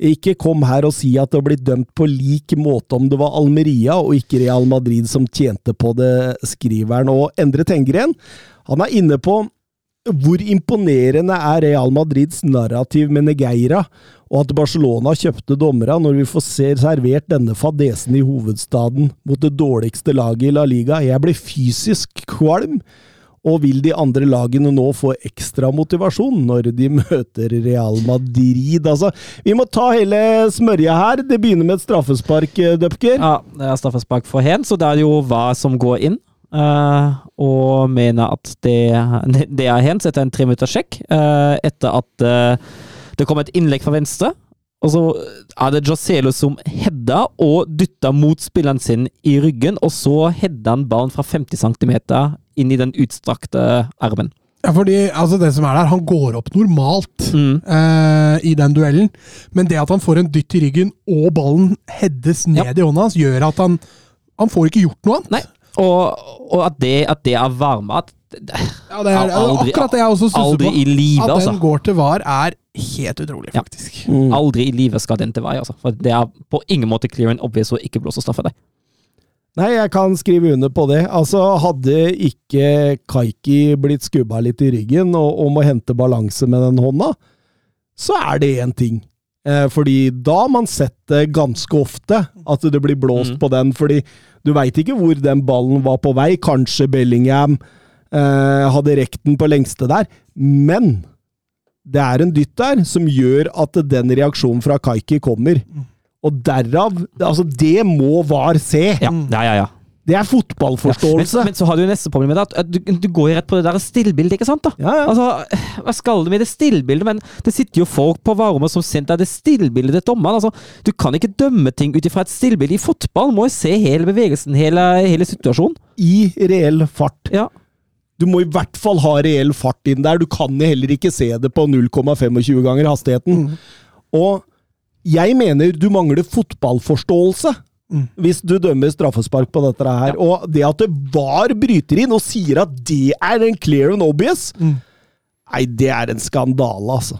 Ikke kom her og si at det har blitt dømt på lik måte om det var Almeria og ikke Real Madrid som tjente på det, skriver han. Og Endre Tengren han er inne på hvor imponerende er Real Madrids narrativ med Negeira, og at Barcelona kjøpte dommera når vi får se servert denne fadesen i hovedstaden mot det dårligste laget i La Liga. Jeg blir fysisk kvalm. Og vil de andre lagene nå få ekstra motivasjon når de møter Real Madrid? Altså, vi må ta hele smørja her. Det begynner med et straffespark, Dupker. Ja, det er straffespark for Hen, så det er jo hva som går inn. Uh, og mener at det, det er Hen, så etter en tre minutters sjekk. Uh, etter at uh, det kom et innlegg fra venstre. Og så er det Joselo som hedda og dytter mot spilleren sin i ryggen, og så hedda han ballen fra 50 cm inn i den utstrakte armen. Ja, fordi altså det som er der, Han går opp normalt Mm. eh, i den duellen, men det at han får en dytt i ryggen og ballen heades ned Ja. i hånda hans, gjør at han Han får ikke gjort noe annet. Nei, og, og at, det, at det er varme at, Ja, det er Aldri- akkurat det jeg også stusser på. i live, At den altså. går til VAR, er helt utrolig, Ja. faktisk. Aldri i livet skal den til vei, altså. For det er på ingen måte clear and obvious å ikke blåse straffe deg. Nei, jeg kan skrive under på det. Altså, hadde ikke Kaiki blitt skubba litt i ryggen og, og må hente balanse med den hånda, så er det én ting. Eh, fordi da har man sett det ganske ofte, at det blir blåst Mm. på den. Fordi du veit ikke hvor den ballen var på vei. Kanskje Bellingham eh, hadde rekt den på lengste der. Men det er en dytt der som gjør at den reaksjonen fra Kaiki kommer. Og derav Altså, det må VAR se! Ja, ja, ja. ja. Det er fotballforståelse. fotballforståelse. men så har du neste problem med det, at- du, du går rett på det der stillbildet, ikke sant? da? Ja, ja. Altså, Hva skal du med det stillbildet? Men det sitter jo folk på varerommet som sendte det stillbildet til dommeren. Altså, du kan ikke dømme ting ut ifra et stillbilde i fotball. Må jo se hele bevegelsen, hele, hele situasjonen. I reell fart. Ja. Du må i hvert fall ha reell fart inn der. Du kan heller ikke se det på 0,25 ganger hastigheten. Og jeg mener du mangler fotballforståelse. Hvis du dømmer straffespark på dette her. Og det at det VAR bryter inn og sier at det er en clear and obvious Nei, det er en skandale, altså.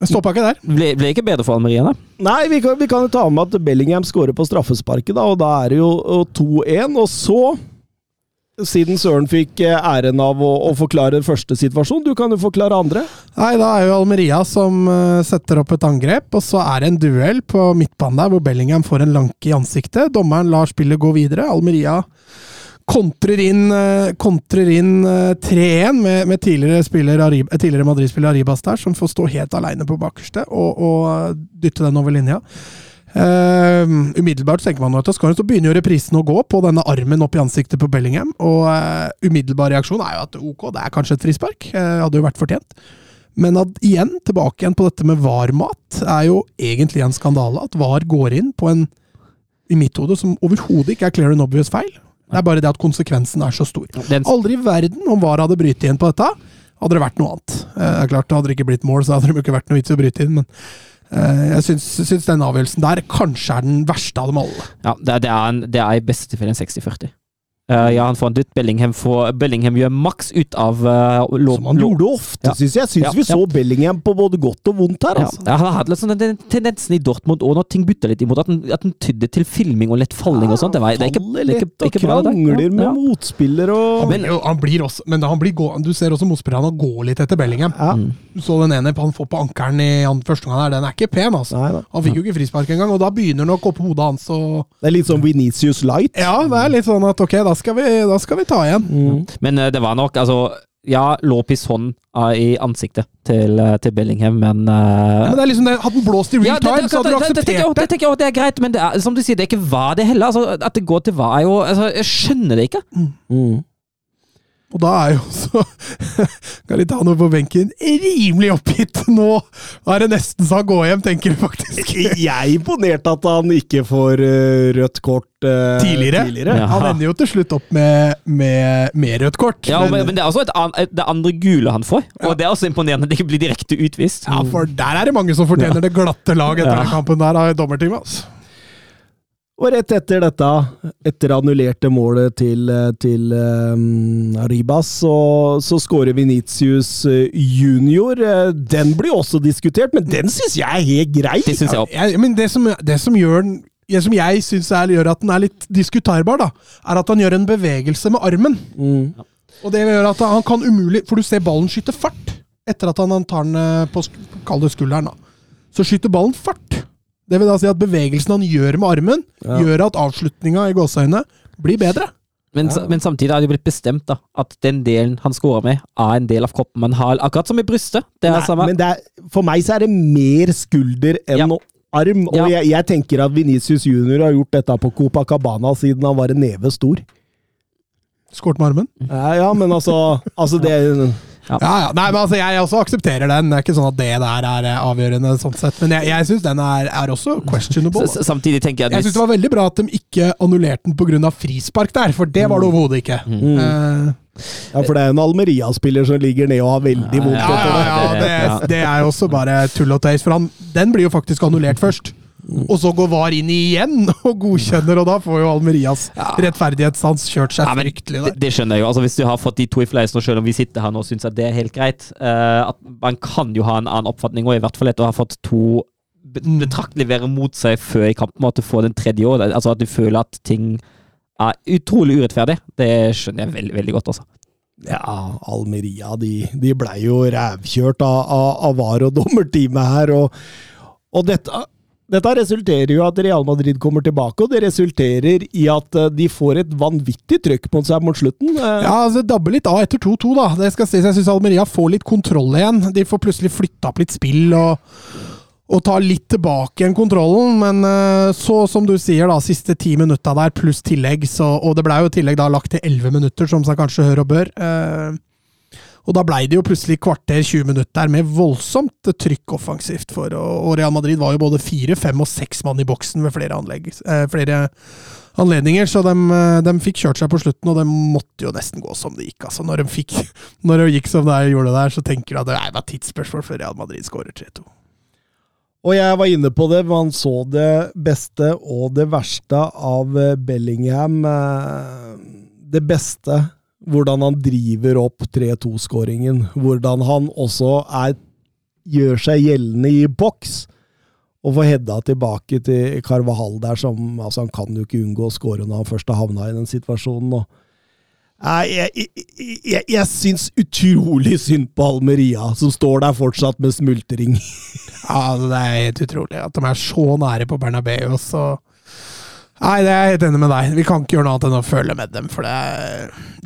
Det stoppa ikke der. Ble, ble ikke bedre for Almeria, da. Nei, vi kan, vi kan jo ta med at Bellingham skårer på straffesparket, da, og da er det jo 2-1. Og så, siden Søren fikk eh, æren av å, å forklare første situasjon, du kan jo forklare andre. Nei, da er jo Almeria som eh, setter opp et angrep, og så er det en duell på midtbanen der hvor Bellingham får en lanke i ansiktet. Dommeren lar spillet gå videre. Almeria kontrer inn, eh, inn eh, 3-1 med, med tidligere, tidligere Madrid-spiller Arribas der, som får stå helt aleine på bakerste og, og dytte den over linja. Eh, umiddelbart tenker man at det skal, så begynner jo reprisen å gå på denne armen opp i ansiktet på Bellingham. Og uh, umiddelbar reaksjon er jo at ok, det er kanskje et frispark. Uh, hadde jo vært fortjent. Men at igjen, tilbake igjen på dette med VAR-mat, er jo egentlig en skandale. At VAR går inn på en, i mitt hode, som overhodet ikke er clear and obvious feil. Det er bare det at konsekvensen er så stor. Aldri i verden om VAR hadde brytt inn på dette, hadde det vært noe annet. Eh, Det klart, Hadde det ikke blitt mål, så hadde det ikke vært noe vits i å bryte inn, men jeg syns, syns den avgjørelsen der kanskje er den verste av dem alle. ja, det, er- det, er en, det er i beste fall en 60-40. Eh, ja, han får en dytt. Bellingham, får, Bellingham gjør maks ut av uh, Som han gjorde ofte, Ja. syns jeg. Syns Ja, vi så ja. Bellingham på både godt og vondt her, Ja, altså. jeg har hatt litt sånn den tendensen i Dortmund òg, når ting butta litt imot, at den, at den tydde til filming og lett falling og sånt. Det, var, det er ikke, det er ikke, det er ikke bra, det. krangler med Ja, ja. motspiller og Han blir, jo, han blir også, men han blir gå, du ser også motspillerne gå litt etter Bellingham. Ja. Du så den ene han får på ankelen i han første gang der, den er ikke pen, altså. Nei. Han fikk jo ikke frispark engang, og da begynner nok oppå hodet hans å Det er litt sånn Venitius Light. Ja, det er litt sånn at ok, da skal vi, da skal vi ta igjen. Mm. Men eh, det var nok, altså ja, lå hånd ah, i ansiktet til, eh, til Bellingham, men uh, Ja, men det er liksom det, Hadde den blåst i real Ja, det, time, det, så hadde du akseptert det. det. tenker jeg det er greit, men det er, som du sier, det er ikke hva det heller. Altså, at det går til hva, er jo altså, Jeg skjønner det ikke. Mm. Og da er jo også *laughs* Garitano på benken rimelig oppgitt. Nå er det nesten så han går hjem, tenker du faktisk. *laughs* Jeg er imponert at han ikke får eh, rødt kort uh, Tidligere. Ja. Han ender jo til slutt opp med, med, med rødt kort. Ja, men, men, det er også et an, et- det andre gule han får, og det er også imponerende at det ikke blir direkte utvist. ja, for der er det mange som fortjener det glatte lag etter Ja. den kampen der av dommerteamet. Altså. Og rett etter dette, etter annullerte målet til, til um, Ribas, så, så skårer Venitius eh, junior. Den blir også diskutert, men den syns jeg er helt grei. Det synes jeg også. Jeg, men det som, det som gjør den det som jeg syns gjør at den er litt diskutarbar, da, er at han gjør en bevegelse med armen. Mm. Og det gjør at han kan umulig For du ser ballen skyte fart etter at han tar den eh, på sk- skulderen. da. Så skyter ballen fart. Det vil da si at bevegelsen han gjør med armen, Ja. gjør at avslutninga i gåseøynene blir bedre. Men, ja. men samtidig er det blitt bestemt da, at den delen han scorer med, er en del av kroppen man har, akkurat som i brystet. Det er Nei, samme. men det er, for meg så er det mer skulder enn Ja. arm. Og Ja. jeg, jeg tenker at Venicius junior har gjort dette på Copacabana siden han var en neve stor. Skåret med armen. Ja, ja men altså, altså det Ja, ja. Nei, men altså, Jeg også aksepterer den. Det er ikke sånn at det der er eh, avgjørende, sånn sett. men jeg, jeg syns den er, er også questionable. S- Samtidig tenker jeg Jeg at syns det var veldig bra at de ikke annullerte den pga. frispark der, for det var det overhodet ikke. Mm. Uh, Ja, for det er en Almeria-spiller som ligger ned og har veldig vondt ja, ja, ja, det, det er jo også bare tull og tøys, for han, den blir jo faktisk annullert først. Og så går VAR inn igjen *laughs* og godkjenner, og da får jo Almerias rettferdighetssans kjørt seg Ja, men fryktelig det, der. det skjønner jeg jo. Altså, hvis du har fått de to i fleisen, og selv om vi sitter her nå og syns at det er helt greit uh, at Man kan jo ha en annen oppfatning, og i hvert fall etter å ha fått to Mm. betraktelig være mot seg før i kampen, og at du får den tredje òg. Altså at du føler at ting er utrolig urettferdig. Det skjønner jeg veldig, veldig godt, altså. Ja, Almeria de, de blei jo rævkjørt av, av, av VAR og *laughs* dommerteamet her, og, og dette, dette resulterer jo at Real Madrid kommer tilbake, og det resulterer i at eh, de får et vanvittig trøkk på seg mot slutten. Eh, Ja, altså, det dabber litt av etter 2-2, da. Det skal ses. Jeg syns Almeria får litt kontroll igjen. De får plutselig flytta opp litt spill og, og tar litt tilbake igjen kontrollen. Men eh, så, som du sier, da, siste ti minutta der pluss tillegg, så, og det blei jo tillegg da lagt til elleve minutter, som seg kanskje hør og bør. Eh, og da blei det jo plutselig kvarter, 20 minutter med voldsomt trykk offensivt. For, og, Real Madrid var jo både fire, fem og seks mann i boksen ved flere, anlegg, eh, flere anledninger, så de, eh, de fikk kjørt seg på slutten, og det måtte jo nesten gå som det gikk. Altså, når, de fikk, *laughs* når de gikk som det gjorde der, så tenker du at det et tidsspørsmål før Real Madrid skårer 3-2. Og jeg var inne på det, man så det beste og det verste av eh, Bellingham. Det beste, hvordan han driver opp 3-2-skåringen. Hvordan han også er, gjør seg gjeldende i boks. Og får hedda tilbake til Carvahall der, som altså Han kan jo ikke unngå å skåre når han først har havna i den situasjonen. og jeg, jeg, jeg, jeg syns utrolig synd på Almeria, som står der fortsatt med smultring. Ja, det er helt utrolig at de er så nære på Bernabeu. Så Nei, det er jeg helt enig med deg. Vi kan ikke gjøre noe annet enn å føle med dem. For det,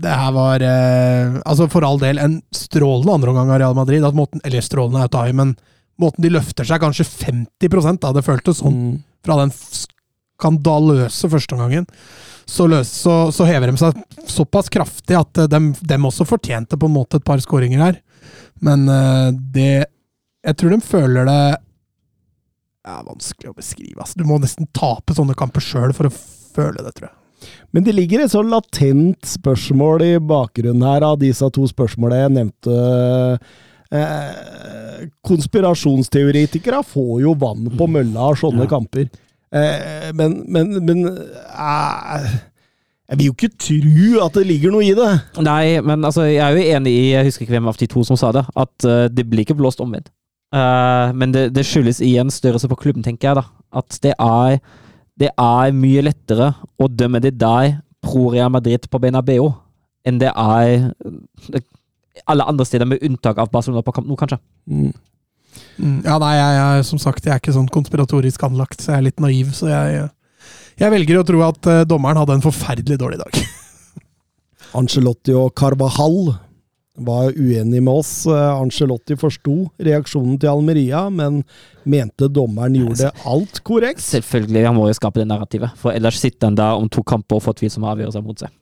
det her var eh, Altså, for all del, en strålende andreomgang av Real Madrid. At måten, eller strålende er å ta i, men måten de løfter seg kanskje 50% da. Det føltes sånn Mm. fra den skandaløse førsteomgangen. Så, løs, så, så hever de seg såpass kraftig at de, dem, dem også fortjente på en måte et par skåringer her. Men eh, det Jeg tror de føler det Det er vanskelig å beskrive. Altså. Du må nesten tape sånne kamper sjøl for å føle det, tror jeg. Men det ligger et sånn latent spørsmål i bakgrunnen her av disse to spørsmålene jeg nevnte. Eh, konspirasjonsteoretikere får jo vann på mølla av sånne Ja. kamper. Eh, men men, men eh, jeg vil jo ikke tro at det ligger noe i det. Nei, men altså, jeg er jo enig i Jeg husker ikke hvem av de to som sa det, at eh, det blir ikke blåst omvendt. Eh, men det, det skyldes igjen størrelse på klubben, tenker jeg. da. At det er, det er mye lettere å dømme det deg pro Real Madrid på Benabeo enn det er eh, alle andre steder, med unntak av Barcelona på kamp nå, kanskje. Mm, Ja, nei, jeg, jeg, som sagt, jeg er ikke sånn konspiratorisk anlagt, så jeg er litt naiv. Så jeg, jeg velger å tro at eh, dommeren hadde en forferdelig dårlig dag. *laughs* Angelotti og Carvahall var uenig med oss. Eh, Angelotti forsto reaksjonen til Almeria, men mente dommeren gjorde alt korrekt. Selvfølgelig, han må jo skape det narrativet. For ellers sitter han der om to kamper og får tvilsomme avgjørelser mot seg.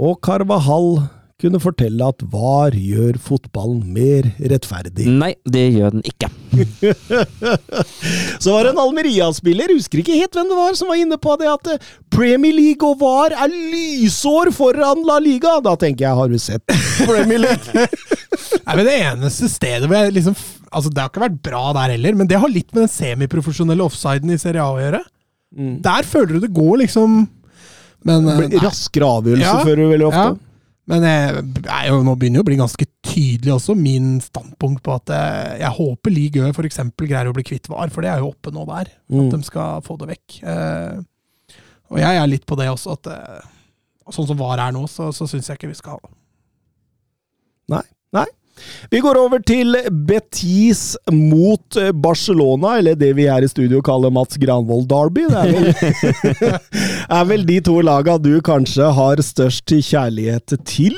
Og Carvahall kunne fortelle at VAR gjør fotballen mer rettferdig. Nei, det gjør den ikke. *laughs* Så var det en Almeria-spiller, husker ikke helt hvem det var, som var inne på det at eh, Premier League og VAR er lysår foran La Liga. Da tenker jeg, har du sett *laughs* Premier League? *laughs* Nei, men Det eneste stedet hvor jeg liksom Altså, Det har ikke vært bra der heller, men det har litt med den semiprofesjonelle offsiden i Serie A å gjøre. Der føler du det går, liksom Men eh. Raskere avgjørelse Ja, føler du veldig ofte. ja. Men jeg jeg, nå begynner det å bli ganske tydelig også, min standpunkt på at jeg, jeg håper Ligue Ø f.eks. greier å bli kvitt VAR, for det er jo oppe nå der. Mm. At de skal få det vekk. Eh, og jeg er litt på det også, at eh, sånn som VAR er nå, så, så syns jeg ikke vi skal ha det. Nei. Nei. Vi går over til Betis mot eh, Barcelona, eller det vi her i studio kaller Mats Granvold Derby. Det er vel, *laughs* er vel de to laga du kanskje har størst kjærlighet til.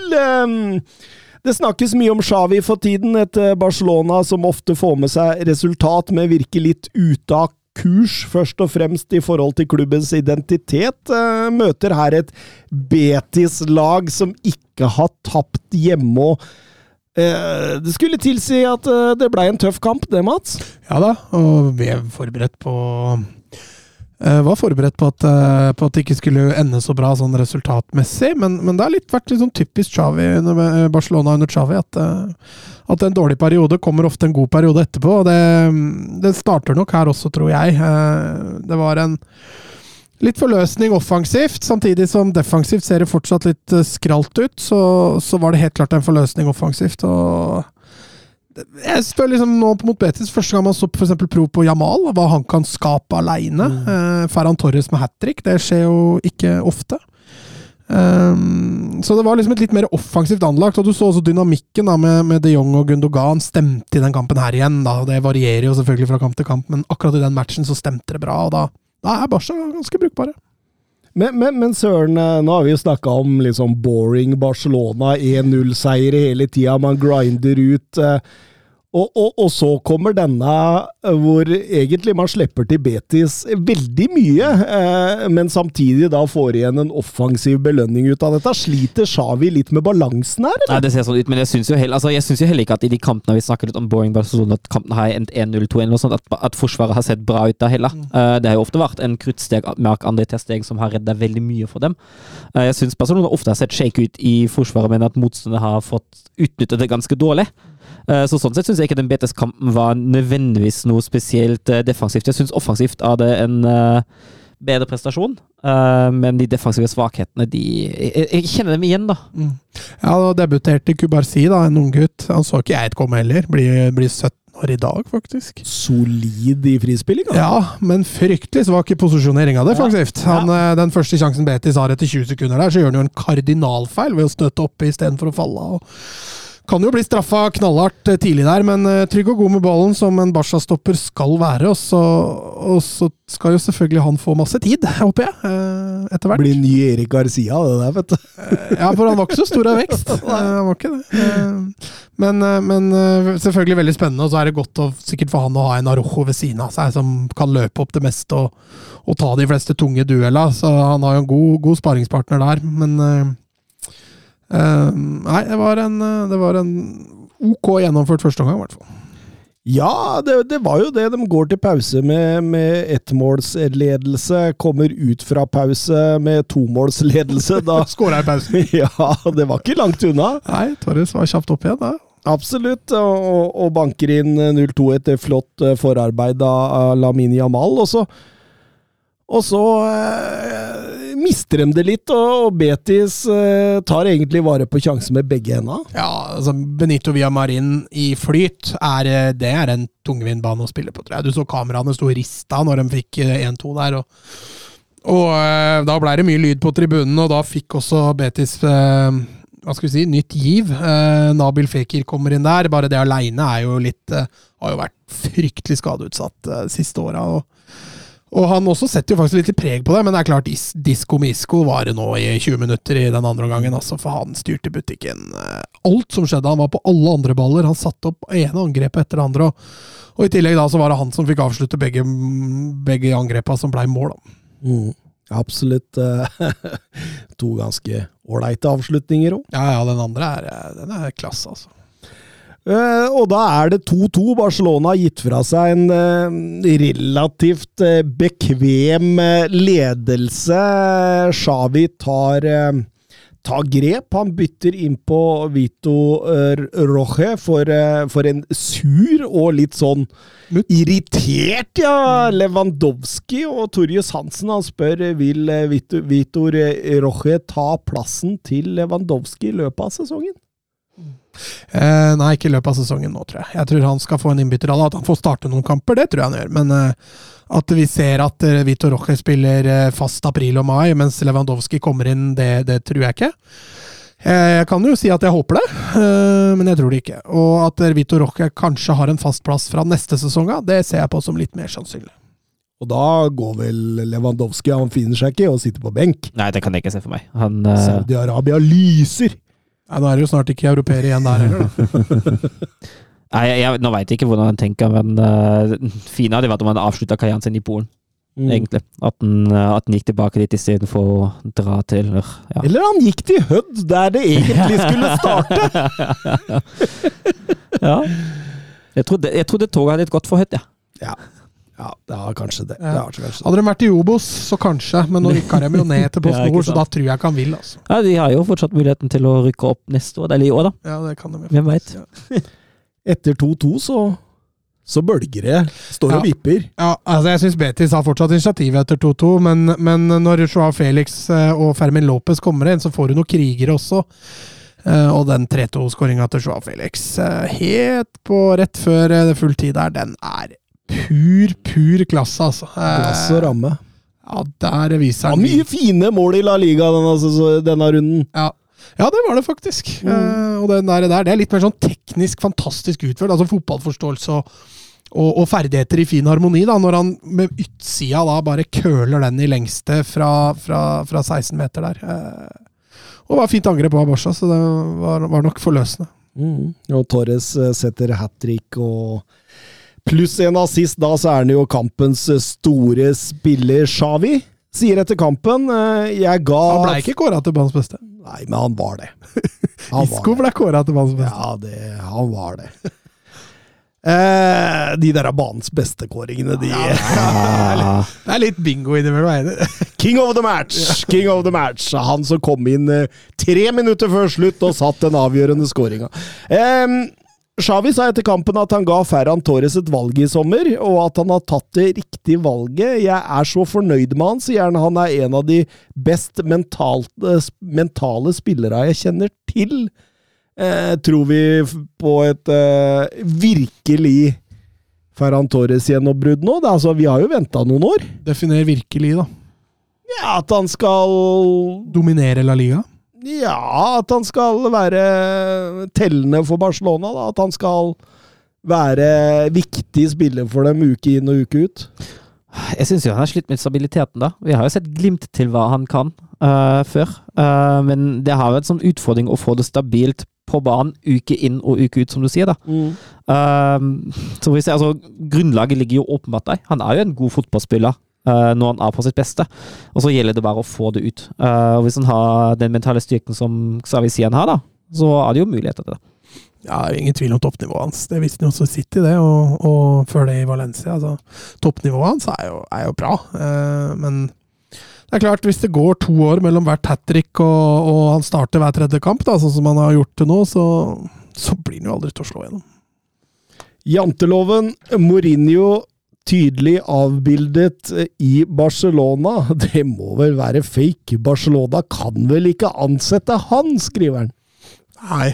Det snakkes mye om Xavi for tiden, et eh, Barcelona som ofte får med seg resultat, men virker litt ute av kurs, først og fremst i forhold til klubbens identitet. Eh, Møter her et Betis-lag som ikke har tapt hjemme. og det skulle tilsi at eh, det blei en tøff kamp, det, Mats? Ja da, og vi er forberedt på eh, var forberedt på at, eh, på at det ikke skulle ende så bra sånn resultatmessig, men, men det har litt vært litt sånn typisk Xavi under eh, Barcelona under Xavi at, eh, at en dårlig periode kommer ofte en god periode etterpå. og Det, det starter nok her også, tror jeg. Eh, Det var en litt forløsning offensivt, samtidig som defensivt ser det fortsatt litt eh, skralt ut. Så, så var det helt klart en forløsning offensivt. og jeg spør liksom nå mot Betis, Første gang man så eksempel prov på Jamal, hva han kan skape aleine. Eh, Ferran Torres med hat trick, det skjer jo ikke ofte. Um, så det var liksom et litt mer offensivt anlagt, og du så også dynamikken da med, med de Jong og Gundogan stemte i den kampen her igjen. da, Det varierer jo selvfølgelig fra kamp til kamp, men akkurat i den matchen så stemte det bra, og da, da er Barca ganske brukbare. Men, men, men søren, eh, nå har vi jo snakka om liksom boring Barcelona, 1-0-seier hele tida, man grinder ut. eh, Og, og, og så kommer denne eh, hvor egentlig man slipper til Betis veldig mye, eh, men samtidig da får igjen en offensiv belønning ut av dette. Sliter Shawi litt med balansen her, Nei, det ser sånn ut, men jeg syns jo, heller- altså, jeg synes jo heller ikke at i de kampene vi snakker litt om boring Barcelona, at kampene har endt 1-0-2 eller noe sånt, at, at Forsvaret har sett bra ut da heller. Eh, det har jo ofte vært en kruttsteg med André Testeg som har redda veldig mye for dem. Uh, jeg syns Barcelona ofte har sett shake ut i Forsvaret, men at motstanderne har fått utnyttet det ganske dårlig. Eh, Så sånn sett syns jeg ikke den BTS-kampen var nødvendigvis noe spesielt eh, defensivt. Jeg syns offensivt er det en eh, bedre prestasjon, eh, men de defensive svakhetene, de Jeg, kjenner dem igjen, da. Ja, da debuterte Kubarsi, da, en unggutt. Han så ikke jeg et komme heller. Blir, blir 17 år i dag, faktisk. Solid i frispillinga? Ja, men fryktelig svak i posisjoneringa defensivt. Han, ja. Den første sjansen Betis har etter 20 sekunder der, så gjør han jo en kardinalfeil ved å støtte oppe istedenfor å falle. og kan jo bli straffa knallhardt eh, tidlig der, men eh, trygg og god med ballen, som en Barca-stopper skal være. Og så, og så skal jo selvfølgelig han få masse tid, *laughs* håper jeg, eh, etter hvert. Blir ny Erik Garcia, det der, vet du. Ja, for han var ikke så stor av vekst. *laughs* Han var ikke det. Men, men selvfølgelig veldig spennende, og så er det godt å, sikkert for han å ha en Arojo ved siden av seg som kan løpe opp det meste og, og ta de fleste tunge dueller. Så han har jo en god, god sparingspartner der, men Nei, det var en, eh, det var en OK gjennomført første omgang, i hvert fall. Ja, det, det var jo det. De går til pause med, med ettmålsledelse, kommer ut fra pause med tomålsledelse. Da *laughs* Skåra i pausen. *laughs* Ja, det var ikke langt unna. Nei, Torres var kjapt opp igjen da. Absolutt. Og, og- banker inn 0-2 etter flott eh, forarbeid av av Lamini Jamal. Og så, og så eh, mister de det litt, og, og Betis eh, tar egentlig vare på sjansen med begge hendene. Ja, altså Benito Villamarin i flyt, er, eh, det er en tungvint bane å spille på, tror jeg. Du så kameraene sto rista når de fikk eh, 1-2 der. og, og eh, da blei det mye lyd på tribunen, og da fikk også Betis eh, hva skal vi si, nytt giv. Eh, Nabil Fekir kommer inn der. Bare det aleine er jo litt eh, Har jo vært fryktelig skadeutsatt eh, de siste åra. Og, han også setter jo faktisk litt preg på det, men det er klart is, Disko Misko var det nå i 20 minutter i den andre omgangen, altså, for han styrte butikken. eh, Alt som skjedde, han var på alle andre baller. Han satte opp ene angrepet etter det andre. Og, og i tillegg da så var det han som fikk avslutte begge, begge angrepa som blei mål. da. Mm. Absolutt eh, *laughs* to ganske ålreite avslutninger òg. Ja, ja, den andre er, eh, den er klasse, altså. Eh, og da er det 2-2. Barcelona har gitt fra seg en uh, relativt uh, bekvem ledelse. Xavi tar, tar grep. Han bytter inn på Vito Roche for, for en sur og litt sånn irritert, ja, Lewandowski. Og Torjus Hansen han spør vil Vito, Vitor Roche ta plassen til Lewandowski i løpet av sesongen. Eh, nei, ikke i løpet av sesongen nå, tror jeg. Jeg tror han skal få en innbytterrolle. At han får starte noen kamper, det tror jeg han gjør. Men eh, at vi ser at eh, Vitor Roche spiller eh, fast april og mai, mens Lewandowski kommer inn, det, det tror jeg ikke. Eh, jeg kan jo si at jeg håper det, eh, men jeg tror det ikke. Og at Vitor Roche kanskje har en fast plass fra neste sesong av, det ser jeg på som litt mer sannsynlig. Og da går vel Lewandowski Han finner seg ikke og sitter på benk. Nei, det kan jeg ikke se for meg. Han Saudi-Arabia lyser! Ja, nå er det jo snart ikke europeere igjen der heller, da. *laughs* Nei, jeg, jeg, nå veit jeg ikke hvordan han tenker, men uh, *laughs* fine hadde vært om han avslutta karrieren sin i Polen, Mm. egentlig. At han, eh, gikk tilbake dit istedenfor å dra til ja. Eller han gikk til Hødd, der det egentlig skulle starte! *laughs* ja. Jeg trodde, jeg trodde toget hadde gått for hødd, ja. Ja, ja det har kanskje det. Ja. det, kanskje det. Hadde de vært i Obos, så kanskje, men nå rykker de jo ned til Post *laughs* Ja, så da tror jeg ikke han vil, altså. ja. De har jo fortsatt muligheten til å rykke opp neste år, eller i år, da. Ja, det kan de jo. Hvem veit. *laughs* Etter 2-2 så, så bølger det. Står og Ja. vipper. Ja, altså jeg syns Betis har fortsatt initiativet etter 2-2, men, men når Joao Felix eh, og Fermin Lopez kommer inn, så får du noen krigere også. Uh, Og den 3-2-skåringa til Joao Felix, uh, helt på rett før uh, full tid der, den er pur, pur klasse, altså. Glass og ramme. Ja, der viser Ja, han mye fine mål i La Liga denne, altså, denne runden. Ja. ja, det var det faktisk. Eh, og den der, der, det er litt mer sånn teknisk fantastisk utført. Altså fotballforståelse og, og, og ferdigheter i fin harmoni. da, Når han med utsida da bare køler den i lengste fra, fra, fra 16 meter der. Eh, og det var fint angrep av Barca, så det var, var nok forløsende. Mm. Og Torres eh, setter hat trick og pluss en assist. Da så er han jo kampens eh, store spiller, Xavi. Sier etter kampen eh, Jeg ga Han ble ikke kåra til banens beste. Nei, men han var det. *laughs* Han Isco ble kåra til banens beste. Ja, det, han var det. *laughs* Eh, de der er banens beste-kåringene, de. ja, *laughs* Det er litt bingo innimellom. er. King of the match! King of the match. Han som kom inn eh, tre minutter før slutt og satt den avgjørende skåringa. Um, Xavi sa etter kampen at han ga Ferran Torres et valg i sommer, og at han har tatt det riktige valget. Jeg er så fornøyd med han, sier han. Han er en av de best mentalt, eh, mentale spillere jeg kjenner til. Eh, tror vi på et eh, virkelig Ferran Torres-gjennombrudd nå? Det, altså, vi har jo venta noen år. Definer virkelig, da. Ja, at han skal Dominere La Liga. Ja, at han skal være tellende for Barcelona. Da. At han skal være viktig spiller for dem uke inn og uke ut. Jeg syns jo han har slitt med stabiliteten, da. Vi har jo sett glimt til hva han kan uh, før. Uh, men det har vært sånn utfordring å få det stabilt på banen uke inn og uke ut, som du sier, da. Eh, så vi ser, altså, grunnlaget ligger jo åpenbart der. Han er jo en god fotballspiller når han er på sitt beste, og så gjelder det bare å få det ut. Eh, og hvis han har den mentale styrken som Xavi sier har, da, så er det jo muligheter til det. Ja, det er jo ingen tvil om toppnivået hans. Det visste han jo også i City, det, og, og før det i Valencia. Altså, toppnivået hans er jo, er jo bra, eh, men det er klart, hvis det går to år mellom hvert hat trick og, og han starter hver tredje kamp, da, sånn som han har gjort til nå, så, så blir han jo aldri til å slå gjennom. Janteloven, Mourinho tydelig avbildet eh, i Barcelona. *laughs* Det må vel være fake? Barcelona kan vel ikke ansette han, skriver han. Nei,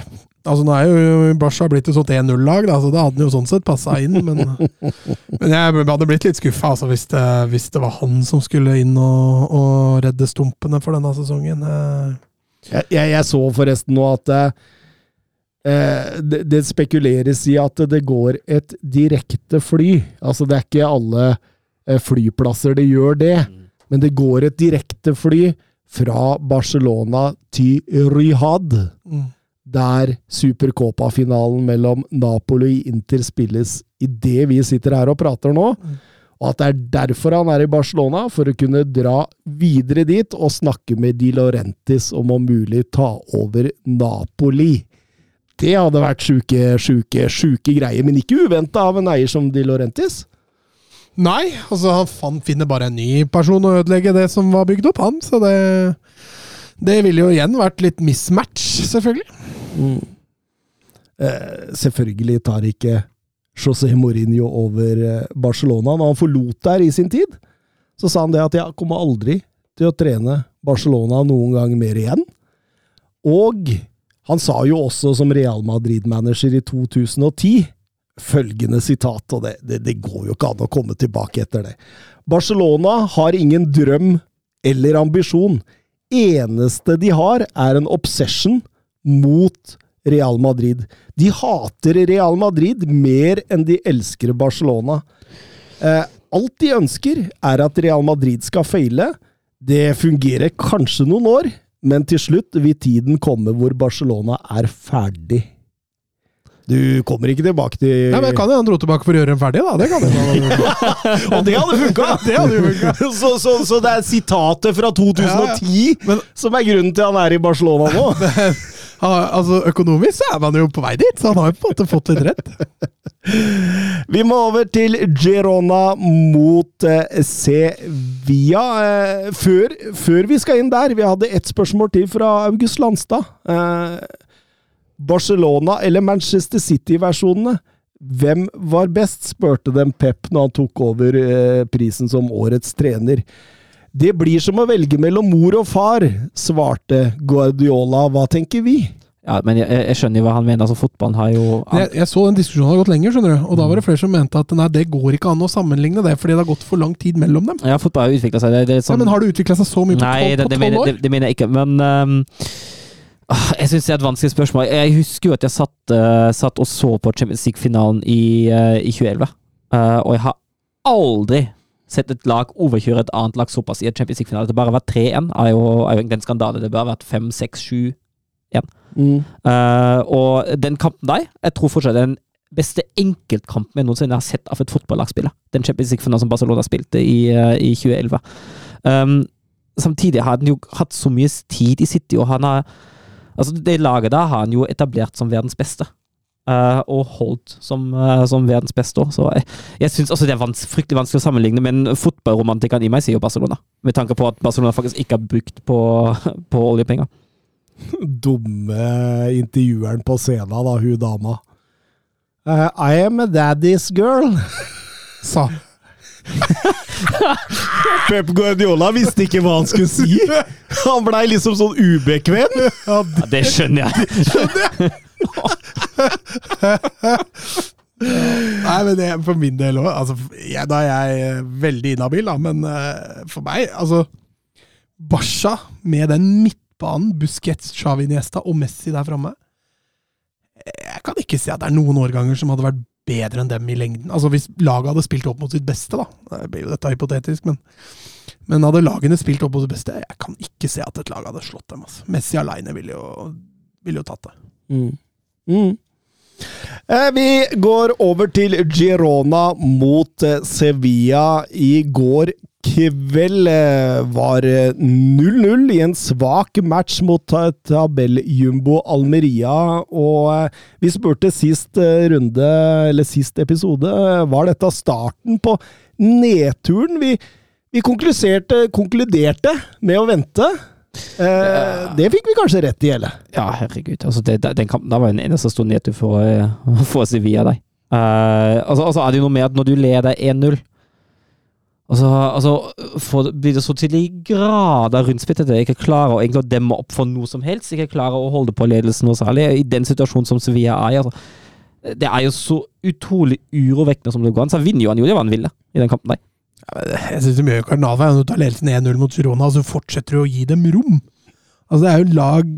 altså nå er jo Barca blitt et sånt 1-0-lag, da, så da hadde han jo sånn sett passa inn, men, *laughs* men jeg hadde blitt litt skuffa altså, hvis, hvis det var han som skulle inn og, og redde stumpene for denne sesongen. Eh, Jeg, jeg, jeg så forresten nå at eh, det, det spekuleres i at det går et direkte fly. Altså, det er ikke alle eh, flyplasser det gjør det. Men det går et direkte fly fra Barcelona til Riyadh, Mm. der Supercopa-finalen mellom Napoli og Inter spilles idet vi sitter her og prater nå. Og at det er derfor han er i Barcelona, for å kunne dra videre dit og snakke med Di Laurentis om om mulig ta over Napoli. Det hadde vært sjuke, sjuke, sjuke greier, men ikke uventa av en eier som Di Laurentis. Nei, altså han fan- finner bare en ny person å ødelegge det som var bygd opp, han. Så det Det ville jo igjen vært litt mismatch, selvfølgelig. Eh, selvfølgelig tar ikke José Mourinho over eh, Barcelona. Når han forlot der i sin tid, så sa han det at jeg kommer aldri til å trene Barcelona noen gang mer igjen. Og han sa jo også som Real Madrid-manager i 2010 følgende sitat, og det, det, det går jo ikke an å komme tilbake etter det. Barcelona har ingen drøm eller ambisjon. Eneste de har, er en obsession mot Real Madrid. De hater Real Madrid mer enn de elsker Barcelona. Eh, alt de ønsker, er at Real Madrid skal feile. Det fungerer kanskje noen år, men til slutt vil tiden komme hvor Barcelona er ferdig. Du kommer ikke tilbake til Nei, men kan jo han dro tilbake for å gjøre dem ferdig, da. Det kan jo. *laughs* Og det hadde funka! det hadde funka. *laughs* så, så, så det er sitatet fra 2010 Men- som er grunnen til han er i Barcelona nå? *laughs* Han, altså, økonomisk så er man jo på vei dit, så han har jo på en måte fått litt rett. *laughs* Vi må over til Girona mot eh, Sevilla. Eh, før, før vi skal inn der, vi hadde ett spørsmål til fra August Landstad. Eh, Barcelona eller Manchester City-versjonene. Hvem var best, spurte dem Pep når han tok over prisen som årets trener. Det blir som å velge mellom mor og far, svarte Guardiola. Hva tenker vi? Ja, men jeg, jeg skjønner jo hva han mener. altså Fotballen har jo Jeg, jeg så den diskusjonen hadde gått lenger, skjønner du. Og da var det flere som mente at nei, det går ikke an å sammenligne det, fordi det har gått for lang tid mellom dem. Ja, fotball har utvikla seg. Det, det er Ja, sånn, men har det utvikla seg så mye på tolv det, det, 12 år? det, det mener jeg ikke. Men ehm, ah, jeg syns det er et vanskelig spørsmål. Jeg husker jo at jeg satt, uh, satt og så på Champions League-finalen i, uh, i 2011. Uh, og jeg har aldri sett et lag overkjøre et annet lag såpass i et Champions League-finale. Det bare har vært 3-1, er jo, egentlig en skandale. Det bør ha vært 5-6-7 Mm. Uh, og den kampen der, jeg tror fortsatt det er den beste enkeltkampen jeg noensinne har sett av et fotballagspiller. Den Champions League-finalen som Barcelona spilte i, uh, i 2011. Um, samtidig har han jo hatt så mye tid i City, og han har Altså, det laget der har han jo etablert som verdens beste. Eh, og holdt som, uh, som verdens beste. Så jeg, jeg synes altså det er vans fryktelig vanskelig å sammenligne, men fotballromantikeren i meg sier jo Barcelona. Med tanke på at Barcelona faktisk ikke har brukt på, *laughs* på oljepenger. *laughs* dumme intervjueren på scenen, da, hun dama. Uh, I am a daddy's girl. *laughs* Sa. *laughs* Pep Guardiola visste ikke hva han skulle si. Han blei liksom sånn ubekvem. Ja, det skjønner jeg. Nei, men det, for min del òg. Altså, da er jeg eh, veldig inhabil, da, men uh, for meg Altså, Basha med den midtbanen, Busquets, Chaviniesta og Messi der framme Jeg kan ikke si at det er noen årganger som hadde vært bedre enn dem i lengden. Altså Hvis laget hadde spilt opp mot sitt beste, da. Det blir jo dette hypotetisk, men men hadde lagene spilt opp mot sitt beste, jeg kan ikke se at et lag hadde slått dem. Altså. Messi aleine ville ville jo tatt det. Mm. Mm. Eh, vi går over til Girona mot eh, Sevilla. I går kveld eh, var eh, 0-0 i en svak match mot ta- tabelljumbo Almeria. Og vi spurte sist runde, eller sist episode, var dette starten på nedturen? Vi, vi konkluderte, konkluderte med å vente. Eh, det fikk vi kanskje rett i, eller? Ja, herregud. Altså, det, den kampen da var en eneste stor nedtur for, eh, *laughs* for Sevilla. deg. Eh, altså, altså er det jo noe med at når du leder 1-0 Altså, altså for, blir det så til de grader rundspilt at jeg ikke klarer å egentlig demme opp for noe som helst. Ikke klarer å holde på ledelsen noe særlig. I den situasjonen som Sevilla er i. Altså, det er jo så utrolig urovekkende som det går an. Så vinner jo han jo det var han ville i den kampen der. Jeg syns de gjør kardinalfeil når du tar ledelsen 1-0 mot Girona, og så fortsetter du å gi dem rom. Altså, det er jo lag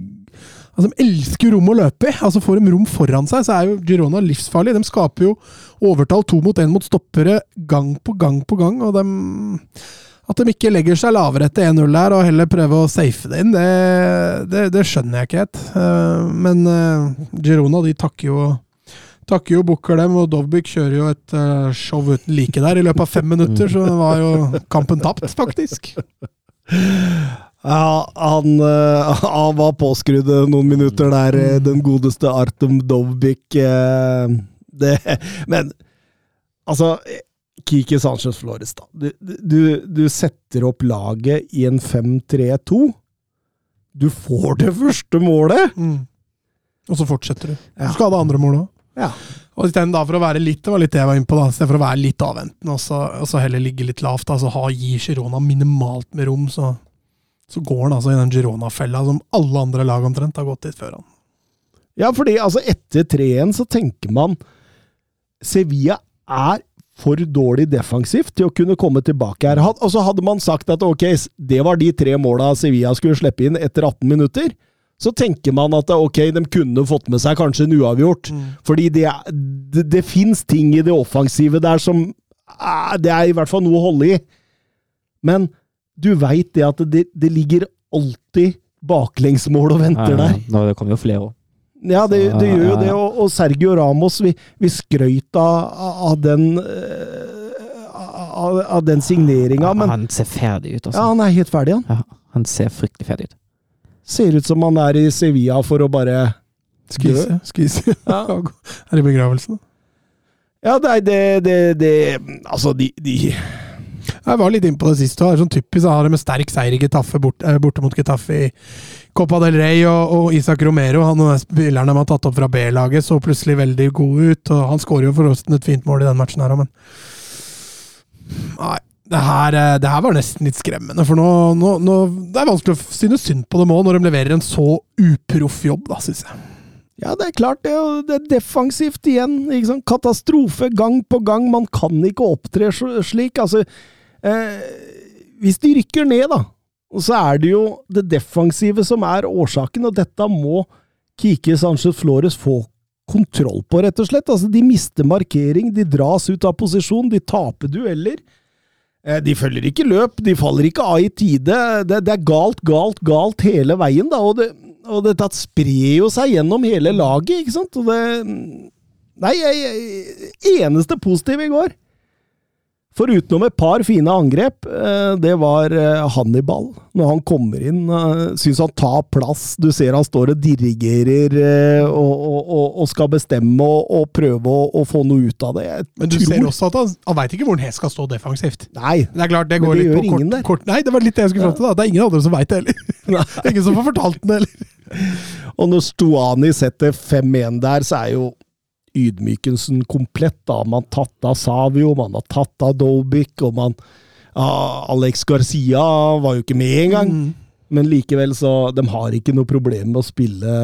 Altså, De elsker rom å løpe i. Altså Får de rom foran seg, så er jo Girona livsfarlig. De skaper jo overtall to mot én mot stoppere gang på gang på gang. og de, At de ikke legger seg lavere etter 1-0 der og heller prøver å safe det inn, det, det, det skjønner jeg ikke helt. Eh, Men eh, Girona de takker jo takker jo Booker dem, og Dovbyk kjører jo et eh, show uten like der i løpet av fem minutter, så det var jo kampen tapt, faktisk. Ja, han, eh, *laughs* han var påskrudd noen minutter der, eh, den godeste Artem Dovbyk. eh, Det, men altså Kiki Sanchez Flores, da. Du, du, du setter opp laget i en 5-3-2. Du får det første målet! Mm. Og så fortsetter du. Du skal ha det andre målet òg. Ja. Og i stedet da for å være litt det var litt det jeg var inne på da, for å være litt avventende og så, og så heller ligge litt lavt, altså ha, gi Girona minimalt med rom, så, så går han altså i den Girona-fella som alle andre lag omtrent har gått dit før han. Ja, fordi altså etter 3-1 så tenker man Sevilla er for dårlig defensivt til å kunne komme tilbake her. Og så hadde man sagt at ok, det var de tre måla Sevilla skulle slippe inn etter 18 minutter. Så tenker man at ok, de kunne fått med seg kanskje en uavgjort. Fordi det, er- det, det fins ting i det offensive der som eh, Det er i hvert fall noe å holde i. Men du veit det at det, det ligger alltid baklengsmål og venter der. Nå, det kommer jo flere òg. Ja, det, det gjør jo Ja, ja, det. Og, og Sergio Ramos, vi, vi skrøt av, av den eh, av, av den signeringa, men Han ser ferdig ut, ja, altså. han er helt ferdig, han. Ja, han ser fryktelig ferdig ut. Ser ut som han er i Sevilla for å bare Skvise. Skvise. *laughs* Ja. Er i begravelsen. Ja, nei, det, det, det Altså, de, de Jeg var litt inne på det siste. Det er sånn typisk å ha det med sterk seier i Getafe bort, eh, borte mot Getafe i Copa del Rey, og, og Isak Romero, han og spillerne de har tatt opp fra B-laget, så plutselig veldig god ut. og Han skårer jo forresten et fint mål i den matchen her men Nei. Det her, eh, det her var nesten litt skremmende, for nå, nå, nå Det er vanskelig å synes synd på dem òg, når de leverer en så uproff jobb, da, syns jeg. Ja, det er klart, det, det er defensivt igjen. Ikke sant? Katastrofe gang på gang. Man kan ikke opptre slik. Altså, eh, hvis de rykker ned, da, så er det jo det defensive som er årsaken, og dette må Kiki Sanchez Flores få kontroll på, rett og slett. Altså, de mister markering, de dras ut av posisjon, de taper dueller. Eh, De følger ikke løp, de faller ikke av i tide. Det, det er galt, galt, galt hele veien, da. Og, det, og dette sprer jo seg gjennom hele laget, ikke sant? Og det Nei, jeg, jeg, eneste positive i går Forutenom et par fine angrep, eh, det var eh, Hannibal. Når han kommer inn, eh, syns han tar plass. Du ser han står og dirigerer og, og, og, skal bestemme og, og prøve å, få noe ut av det. Jeg Men du tror- ser også at han, han veit ikke hvor han hest skal stå defensivt. Nei, Det er klart, det går det litt på ingen kort, der. kort Nei, det var litt det jeg skulle fram til. da. Det er ingen andre som veit det heller. *laughs* Er ingen som får fortalt den heller. Og når Stuani setter 5-1 der, så er jo ydmykelsen komplett. da. Man har tatt av Savio, man har tatt av Dobic, og man Alex Garcia var jo ikke med engang. Mm. Men likevel, så De har ikke noe problem med å spille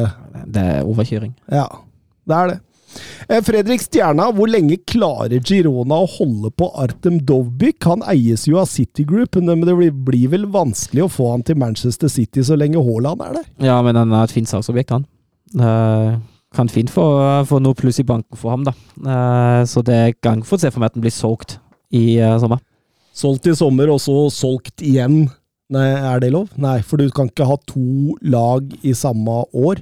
Det er overkjøring. Ja, det er det. Eh, Fredrik Stjerna, hvor lenge klarer Girona å holde på Artem Dovbyk? Han eies jo av City Group, men det blir, vel vanskelig å få han til Manchester City så lenge Haaland er der? Ja, men han er et fint salgsobjekt, han. Eh, kan fint få, få noe pluss i banken for ham, da. Eh, så det er gang for å se for meg at den blir solgt i eh, sommer. Solgt i sommer, og så solgt igjen. Nei, Er det lov? Nei, for du kan ikke ha to lag i samme år.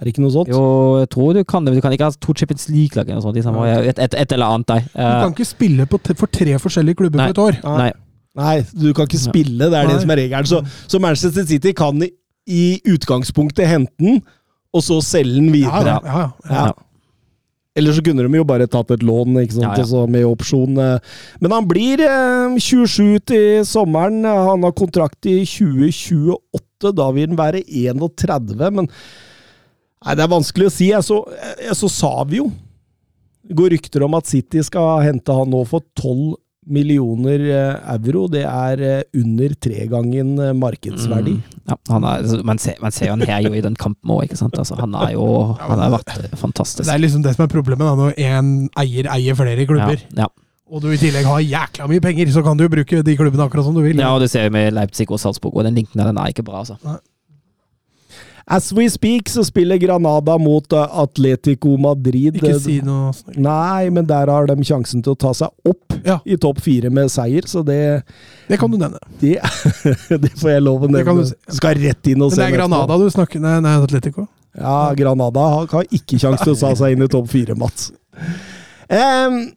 Er det ikke noe sånt? Jo, jeg tror du kan det, du kan ikke ha to Champions League-lag eller noe sånt i samme år. Et, et, et eller annet, nei. Du Eh, kan ikke spille på t for tre forskjellige klubber Nei. på et år. nei. Nei, du kan ikke spille, det er det som er regelen. Så, så Manchester City kan i, i utgangspunktet hente den, og så selge den videre. ja, ja, ja. Ja. Eller så kunne de jo bare tatt et lån, ikke sant? Ja, ja. Altså, med opsjon. eh. Men han blir eh, 27 til sommeren. Han har kontrakt i 2028. Da vil han være 31, men Nei, det er vanskelig å si. Jeg så, jeg så Savio. Det går rykter om at City skal hente han nå for 12 millioner eh, euro. Det er eh, under tre gangen markedsverdi. Mm. Ja, han er, altså, man, ser, man ser jo han her jo i den kampen òg, ikke sant. Altså, han er jo Han har vært eh, fantastisk. Det er liksom det som er problemet da, når én eier eier flere klubber, Ja, ja. og du i tillegg har jækla mye penger, så kan du jo bruke de klubbene akkurat som du vil. ja, og det ser vi med Leipzig og Salzburg, og den linken der, den er ikke bra, altså. As we speak så spiller Granada mot eh, Atletico Madrid. Ikke si noe snakk. Nei, men der har de sjansen til å ta seg opp Ja. i topp fire med seier, så det, Det kan du nevne. det, *laughs* det får jeg lov å nevne. Skal rett inn og se. Men det er. Granada du snakker Nei, nei Atletico. Ja, Granada har har ikke sjanse til å ta seg inn i topp fire, Mats. Em,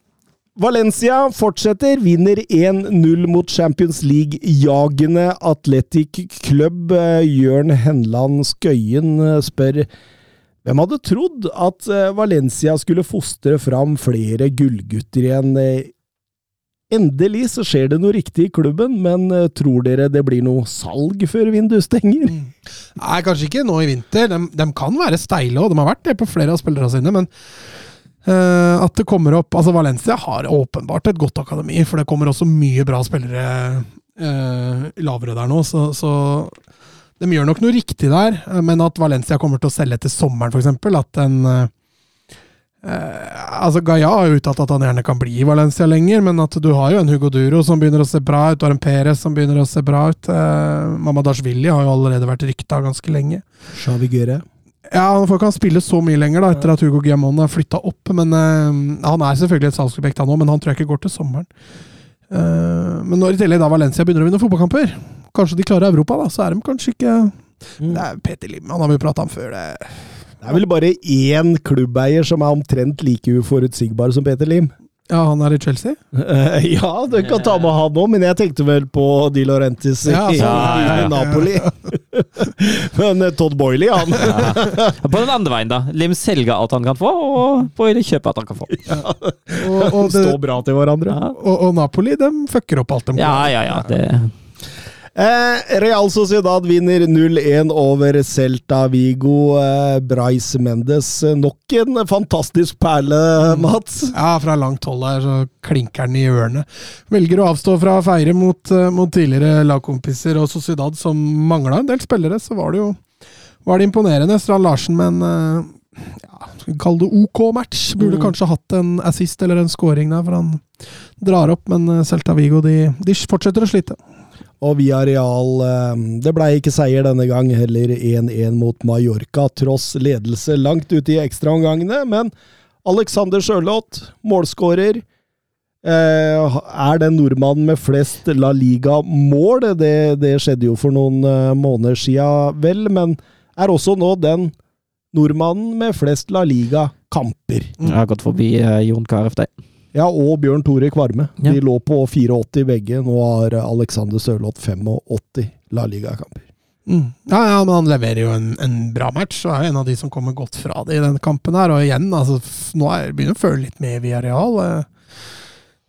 Valencia fortsetter, vinner 1-0 mot Champions League-jagende Athletic Club. Eh, Jørn Henland Skøyen eh, spør hvem hadde trodd at eh, Valencia skulle fostre fram flere gullgutter igjen? Endelig så skjer det noe riktig i klubben, men tror dere det blir noe salg før vinduet stenger? Nei, kanskje ikke nå i vinter. De, de kan være steile, og de har vært det på flere av spillerne sine. Men at det kommer opp Altså, Valencia har åpenbart et godt akademi, for det kommer også mye bra spillere eh, lavere der nå. Så, så de gjør nok noe riktig der. eh, Men at Valencia kommer til å selge etter sommeren, f.eks. At en eh, Eh, altså Gaia har jo uttalt at han gjerne kan bli i Valencia lenger, men at du har jo en Hugo Duro som begynner å se bra ut, du har en Perez som begynner å se bra ut. Eh, Mamadashvili har jo allerede vært rykta ganske lenge. Shavigere. Ja, Han får ikke han spille så mye lenger da, etter at Hugo Guillamon har flytta opp. men uh, Han er selvfølgelig et salgsobjekt, han òg, men han tror jeg ikke går til sommeren. Uh, men når i tillegg da Valencia begynner å vinne fotballkamper, kanskje de klarer Europa, da, så er de kanskje ikke Det er Peter Lim, han har vi prata om før. det Det er vel bare én klubbeier som er omtrent like uforutsigbar som Peter Lim. Ja, han er i Chelsea? Uh, *laughs* ja, du kan ta med han òg, men jeg tenkte vel på Di Laurentis i, Ja, i, ja, ja. Napoli. *laughs* *laughs* men eh, Todd Boiley, han *laughs* På den andre veien, da. Lim selger alt han kan få, og Boiley kjøper alt han kan få. *laughs* Og, og, det, står bra til hverandre. Ja, og, og Napoli de fucker opp alt de kan. ja, ja. ja det, Eh, Real Sociedad vinner 0-1 over Celta Vigo. Eh, Bryce Mendes, eh, nok en fantastisk perle, Mats. Ja, fra langt hold her så klinker den i ørene. Velger å avstå fra å feire mot, mot tidligere lagkompiser og Sociedad, som mangla en del spillere. Så var det jo var det imponerende. Strand Larsen med en eh, ja, skal vi kalle det OK match. Burde Mm. kanskje hatt en assist eller en scoring der, for han drar opp. Men Celta Vigo de, de fortsetter å slite. Og via Real eh, Det blei ikke seier denne gang, heller 1-1 mot Mallorca, tross ledelse langt ute i ekstraomgangene. Men Alexander Sørloth, målskårer, eh, er den nordmannen med flest La Liga-mål. Det, det skjedde jo for noen eh, måneder sia, vel, men er også nå den nordmannen med flest La Liga-kamper. jeg har gått forbi Jon Carew, det. Ja, og Bjørn Tore Kvarme. Ja. De lå på 84 begge. Nå har Alexander Sørloth 85 La Liga-kamper. Mm. Ja, ja, men han leverer jo en, en bra match, og er en av de som kommer godt fra det i denne kampen her. Og igjen, altså, nå er, begynner jeg å føle litt med via Real. Eh,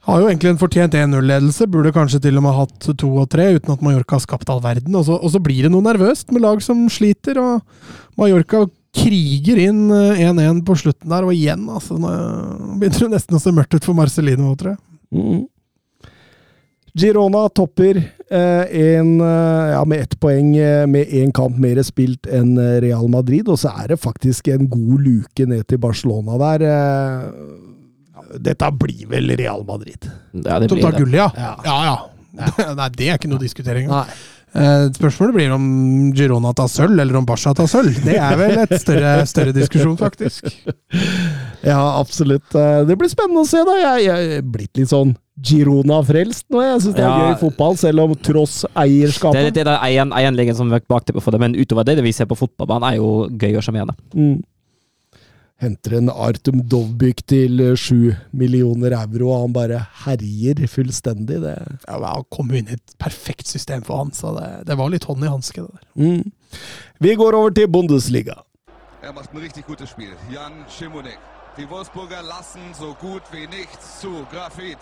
har jo egentlig en fortjent 1-0-ledelse, burde kanskje til og med hatt to og tre, uten at Mallorca har skapt all verden. Og så, og så blir det noe nervøst med lag som sliter, og Mallorca kriger inn eh, 1-1 på slutten der, og igjen, altså. Nå begynner det nesten å se mørkt ut for Marcelino, tror jeg. Mm. Girona topper eh, en, eh, ja, med ett poeng eh, med én kamp mer spilt enn eh, Real Madrid, og så er det faktisk en god luke ned til Barcelona der. Eh, dette blir vel Real Madrid. Ja, det Som blir tar det. gullet, ja. Ja. Ja, ja. *laughs* Nei, det er ikke noe diskutering. Nei. Eh, spørsmålet blir om Girona tar sølv, eller om Barca tar sølv. Det er vel et større, større diskusjon, faktisk. *laughs* Ja, absolutt. Eh, Det blir spennende å se, da. Jeg jeg er blitt litt sånn Girona-frelst nå. Jeg syns det er Ja. gøy fotball, selv om tross Det er eierskapet. det eieren, er ligger som bakteppe for det, men utover det, det vi ser på fotballbanen, er jo gøy og sjarmerende. Mm. Henter en Artum Dovbyk til eh, sju millioner euro, og han bare herjer fullstendig. Det Ja, men Han kom jo inn i et perfekt system for han, så det, det var litt hånd i hanske, det der. mm. Vi går over til Bundesliga. Er macht ein richtig gutes Spiel. Jan Schimonek. Die Wolfsburger lassen so gut wie nichts zu. Grafit.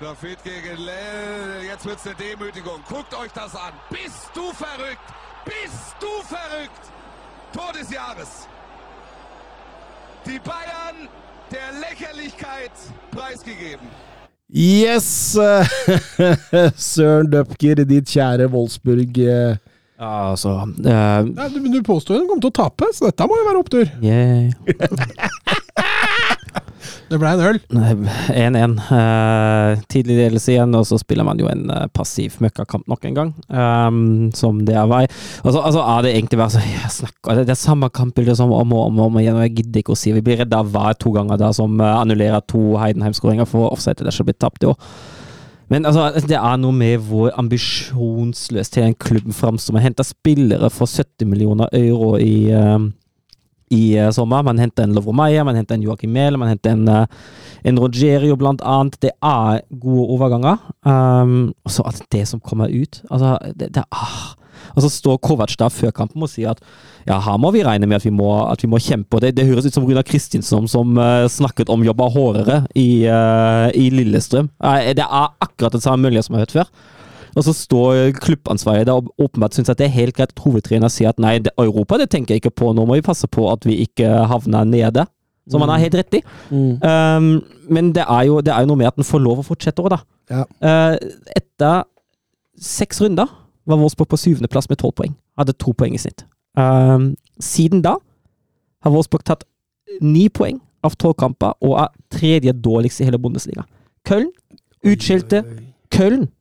Grafit gegen Lell. Jetzt wird's eine Demütigung. Guckt euch das an. Bist du verrückt? Bist du verrückt? Tor des Jahres. Die Bayern der Lächerlichkeit preisgegeben. Yes! *laughs* Søren Dupker, ditt kjære Wolfsburg. eh, Ja, altså uh, Nei, du, du påstår jo de kommer til å tape, så dette må jo være opptur. yeah. *laughs* Det ble en øl. 1-1. Eh, tidlig ledelse igjen, og så spiller man jo en eh, passiv møkkakamp nok en gang. Um, som det er vei. Og så altså, er det egentlig bare så, jeg snakker, det, det er samme kampbilde som om og om, om igjen, og jeg gidder ikke å si Vi blir redda hver to ganger der som uh, annullerer to Heidenheim-skåringer for offside. Det er ikke blitt tapt år. Men altså, det er noe med hvor ambisjonsløst hele den klubben framstår. Man henter spillere for 70 millioner euro i um, i uh, sommer. Man henter en Lovromeier man henter en Joakim Mehl, man henter en, uh, en Rogerio blant annet. Det er gode overganger. Um, og så at det som kommer ut altså, det, det ah. Og så står Kovac der før kampen og sier at ja, her må vi regne med at vi må, at vi må kjempe. og Det, det høres ut som Runar Kristinsson som uh, snakket om jobba hardere i, i Lillestrøm. det er akkurat den samme muligheten som jeg har hørt før. Og så står klubbansvarlig der og åpenbart syns at det er helt greit at hovedtrener sier at nei, Europa det tenker jeg ikke på, nå må vi passe på at vi ikke havner nede. Som han har helt rett i. Mm. Um, men det er, jo, det er, jo, noe med at han får lov å fortsette òg, da. Ja. Uh, etter seks runder var Wolfsburg på syvendeplass med tolv poeng. Hadde to poeng i snitt. Um, siden da har Wolfsburg tatt ni poeng av tolv kamper og er tredje dårligst i hele Bundesliga. Köln utskilte Köln Uh,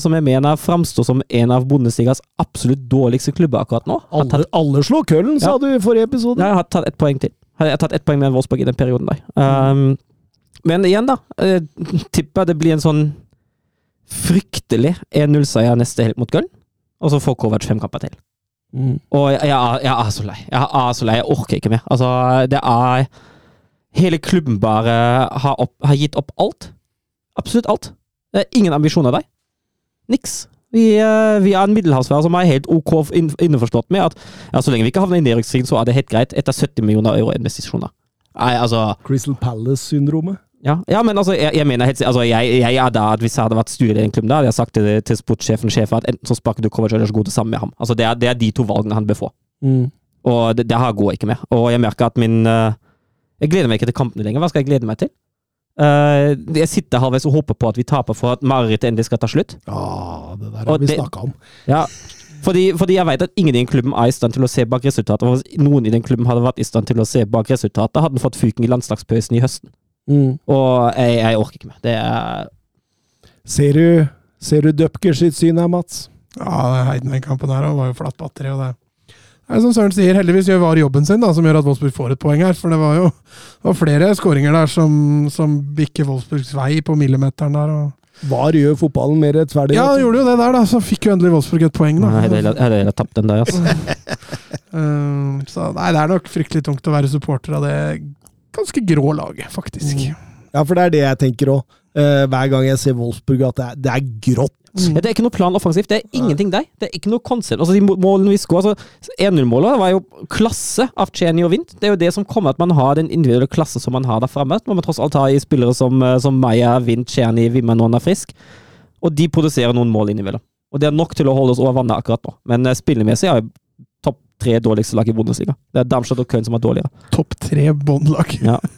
som jeg mener framstår som en av Bundesligas absolutt dårligste klubber akkurat nå. Alle, alle slår Køllen, ja. sa du i forrige episode. Jeg har tatt ett poeng til. Jeg har tatt ett poeng med Wolfsburg i den perioden der. Um, men igjen, da. Jeg tipper det blir en sånn fryktelig 1-0-seier neste helg mot Köln, og så får Kovac fem kamper til. Mm. Og jeg, jeg, jeg, er så lei. Jeg er så lei. Jeg orker ikke mer. Altså, det er Hele klubben bare har, opp, har gitt opp alt. Absolutt alt. Det er ingen ambisjoner der. Niks. Vi, uh, vi, er en middelhavsvær som er helt ok innforstått med at ja, så lenge vi ikke havner i nedrykkskrigen, så er det helt greit etter 70 millioner euro investisjoner. Nei, altså Crystal Palace-syndromet? Ja, ja, men altså, jeg, jeg mener helt altså, jeg, jeg, er da at Hvis jeg hadde vært styrer i en klubb, da hadde jeg sagt til, til sportssjefen sjefen at enten så sparker du Kovac eller så går du sammen med ham. Altså, det er, det er de to valgene han bør få. Mm. Og det, det her går ikke med. Og jeg merker at min uh, Jeg gleder meg ikke til kampene lenger. Hva skal jeg glede meg til? Uh, jeg sitter halvveis og håper på at vi taper for at marerittet endelig skal ta slutt. Ja, det der har vi snakka om. Ja, fordi, fordi, jeg vet at ingen i den klubben er i stand til å se bak resultatet. Hvis noen i den klubben hadde vært i stand til å se bak resultatet, hadde den fått fyken i landslagspausen i høsten. Mm. Og jeg, jeg, orker ikke mer. Det er Ser du, ser du Dupker sitt syn her, Mats? Ja, Heidenveng-kampen her var jo flatt batteri. og det som Søren sier, heldigvis gjør VAR jobben sin, da, som gjør at Wolfsburg får et poeng her. For det var jo det var flere skåringer der som, som bikker Wolfsburgs vei på millimeteren der. og VAR gjør fotballen mer rettferdig. Ja, han gjorde jo det der, da. Så fikk jo endelig Wolfsburg et poeng, da. Nei, jeg hadde tapt den der, altså. uh, *laughs* så nei, det er nok fryktelig tungt å være supporter av det ganske grå laget, faktisk. Mm. Ja, for det er det jeg tenker òg. Uh, eh, hver gang jeg ser Wolfsburg, at det er, det er grått Mm. Det er ikke noe plan offensivt. Det er ingenting der. Det er ikke noe konsept. Altså, de målene vi skår, altså, 1-0-målet var jo klasse av Cheney og Vint. Det er jo det som kommer at man har den individuelle klassen som man har der framme. Må man tross alt ha i spillere som, eh, som Maya, Vint, Cheney, Vimmer når han er frisk. Og de produserer noen mål innimellom. Og det er nok til å holde oss over vannet akkurat nå. Men uh, spillemessig er topp tre dårligste lag i Bundesliga. Det er Darmstadt og Köln som er dårligere. Topp tre båndlag. Ja. *laughs*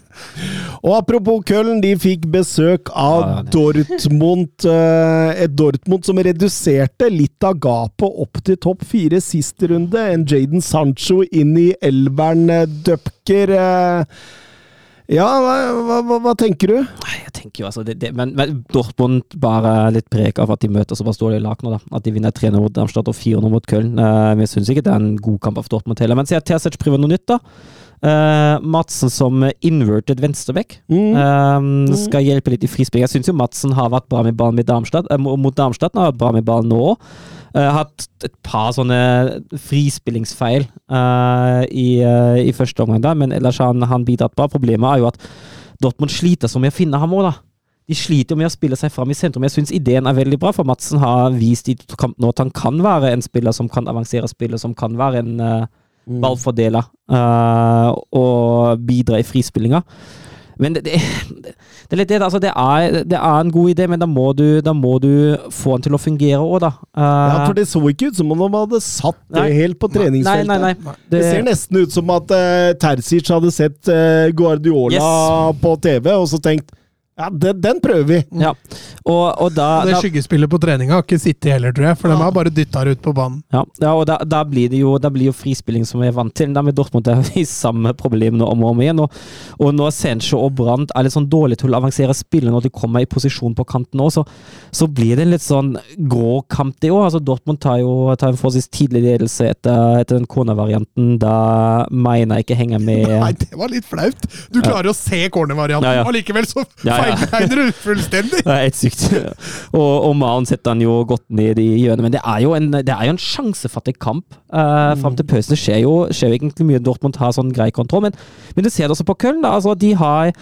Og apropos Köln, de fikk besøk av ja, Dortmund. Eh, et Dortmund som reduserte litt av gapet opp til topp fire sist runde. En Jaden Sancho inn i elveren, eh, Dupker. Eh, ja, hva, hva, hva, tenker du? Jeg tenker jo altså det, det, men, men, Dortmund bare litt preg av at de møter såpass dårlige lag nå. da. At de vinner 3-0 mot Darmstadt og 4-0 mot Köln. Uh, jeg syns ikke det er en god kamp av Dortmund heller. Men sier Terzic prøver noe nytt, da. Uh, Madsen som inverted venstreback. Mm. Uh, skal hjelpe litt i frispill. Jeg syns jo Madsen har vært bra med ballen med Darmstadt, uh, mot Darmstadt. Han har vært bra med ballen nå òg. Uh, hatt et par sånne frispillingsfeil i, i, første omgang, da, men ellers har han, han bidratt bra. Problemet er jo at Dortmund sliter så med å finne ham òg, da. De sliter jo med å spille seg fram i sentrum. Jeg syns ideen er veldig bra, for Madsen har vist i kampen at han kan være en spiller som kan avansere spillet, som kan være en Mm. ballfordeler uh, og bidra i frispillinga. Men det, det, det, er litt det, altså det er, det er en god idé, men da må du, da må du få den til å fungere òg, da. Uh, ja, for det så ikke ut som om de hadde satt det helt på treningsfeltet. Nei, nei, nei. Det, ser nesten ut som at uh, Terzic hadde sett uh, Guardiola yes. på TV, og så tenkt Ja, den, den prøver vi. Ja. Og, og da, Det skyggespillet på treninga har ikke sittet heller, tror jeg, for de har bare dytta det ut på banen. Ja, ja og da, da, blir det jo, da blir jo frispilling som vi er vant til. Da med Dortmund er vi samme problem nå om og om igjen. Og, og når Sancho og Brandt er litt sånn dårlige til å avansere spillet når de kommer i posisjon på kanten òg, så, så blir det en litt sånn grå kamp, det òg. Altså, Dortmund tar jo tar en forholdsvis tidlig ledelse etter, etter den cornervarianten. Da mener jeg ikke henger med Nei, det var litt flaut! Du klarer å se cornervarianten, Ja, ja. og likevel så Ja, du fullstendig! Det er helt sykt. og, og Maren setter han jo godt ned i hjørnet, men det er jo en, det er jo en sjansefattig kamp. Uh, Fram til pausen. Skjer jo, skjer jo egentlig mye Dortmund har sånn grei kontroll, men, men du ser det også på Köln. Da. Altså, de har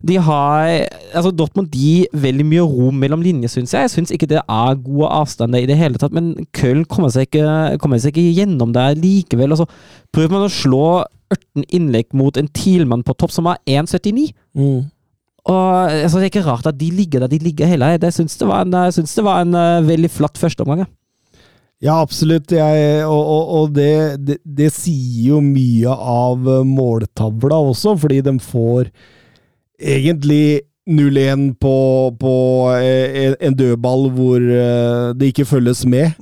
de har altså Dortmund gir veldig mye rom mellom linjer, syns jeg. Jeg syns ikke det er gode avstander i det hele tatt, men Köln kommer seg ikke, kommer seg ikke gjennom der likevel. Altså, prøver man å slå 18 innlegg mot en Thielmann på topp som er 1,79. Og altså, Det er ikke rart at de ligger der de ligger heller. Jeg syns det var en, synes det var en uh, veldig flatt førsteomgang. jeg. Ja, absolutt. Jeg, og og, og det, det, det sier jo mye av eh, måltavla også, fordi de får egentlig 0-1 på, på eh, en- dødball hvor eh, det ikke følges med.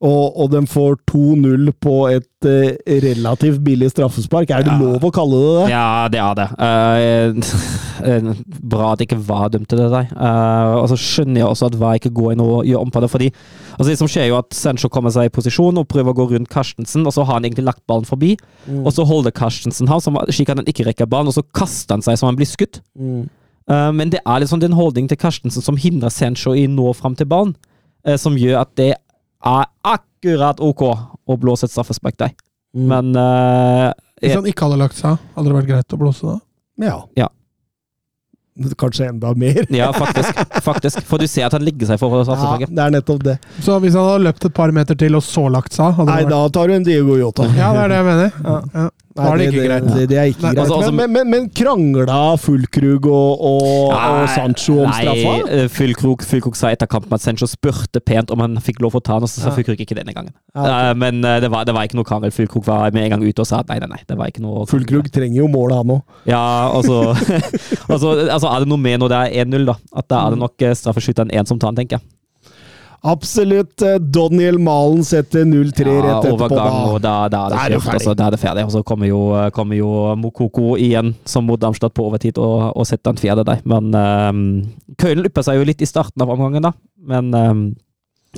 Og, og de får 2-0 på et eh, relativt billig straffespark. Er det Ja. lov å kalle det det? Ja, det er det. Eh, *laughs* eh, bra at ikke VAR dømte det der. Uh, og så skjønner jeg også at VAR ikke går inn og gjør om på det. fordi altså Det som skjer, jo at Sancho kommer seg i posisjon og prøver å gå rundt Carstensen, og så har han egentlig lagt ballen forbi. Og så holder Carstensen ham slik at han ikke rekker ballen, og så kaster han seg som han blir skutt. Mm. Eh, men det er liksom den holdningen til Karstensen som hindrer Sancho i nå fram til ballen, uh, som gjør at det er akkurat ok å blåse et straffespark der. Mm. Men eh, Hvis han ikke hadde lagt seg hadde det vært greit å blåse da? Ja. Ja. Kanskje enda mer. Ja, faktisk. faktisk. For du ser at han ligger seg for Ja, straffesparket. det er nettopp det. Så hvis han hadde løpt et par meter til og så lagt seg hadde Nei, det vært da tar du en Diego Jota. Ja, det er det jeg mener. Ja. Ja. Nei, det ikke greit. Det, det er ikke Nei, greit. altså, altså- men, men, men krangla Fullkrug og, og, og Sancho om straffa? Nei, Fullkrug, Fyllkrok, Fyllkrok sa etter kampen at Sancho spurte pent om han fikk lov å ta den, og så sa Ja. Fyllkrok ikke denne gangen. Ja, okay. Eh, Men eh, det var, det var ikke noe krangel. Fullkrug var med en gang ute og sa at nei, nei, nei. det var ikke noe Fullkrug trenger jo mål, han òg. Ja, altså, *laughs* *laughs* altså, altså Er det noe med når det er 1-0, da? At da er det nok eh, straffeskytteren én som tar den, tenker jeg. Absolutt. eh, Daniel Malen setter 0-3 Ja, rett etterpå. overgang, og Da. da, da er det Da er det ferdig. Altså, da er det ferdig. Og så kommer jo, kommer jo Mokoko igjen, som mot Darmstadt på overtid, og, og setter en fjerde der. Men um, Køylen ypper seg jo litt i starten av omgangen, da. Men um,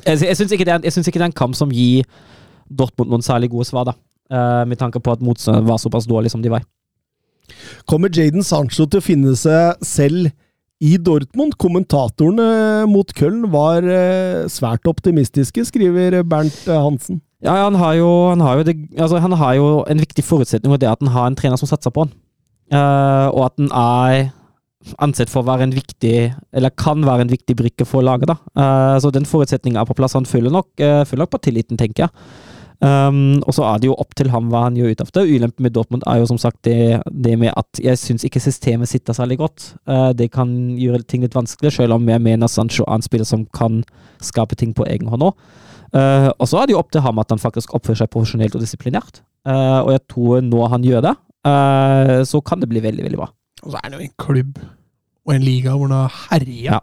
jeg, jeg syns ikke, er- ikke det er en kamp som gir Dortmund noen særlig gode svar, da. Uh, med tanke på at motstanderen var såpass dårlig som de var. Kommer Jaden Sancho til å finne seg selv i Dortmund? Kommentatorene mot Köln var eh, svært optimistiske, skriver Bernt eh, Hansen. Ja, han har jo, han har det, altså, han har jo en viktig forutsetning, og det er at han har en trener som satser på han. Uh, og at han er ansett for å være en viktig, eller kan være en viktig brikke for laget. da. Uh, så den forutsetningen er på plass. Han følger nok, uh, nok på tilliten, tenker jeg. Um, og så er det jo opp til ham hva han gjør utenfor. Ulempen med Dortmund er jo som sagt det, det med at jeg syns ikke systemet sitter særlig godt. Uh, det kan gjøre ting litt vanskelig, selv om jeg mener Sancho er en spiller som kan skape ting på egen hånd òg. Uh, og så er det jo opp til ham at han faktisk oppfører seg profesjonelt og disiplinert. Uh, og jeg tror nå han gjør det, eh, så kan det bli veldig, veldig bra. Og så er han jo en klubb og en liga hvor han har herja. Ja.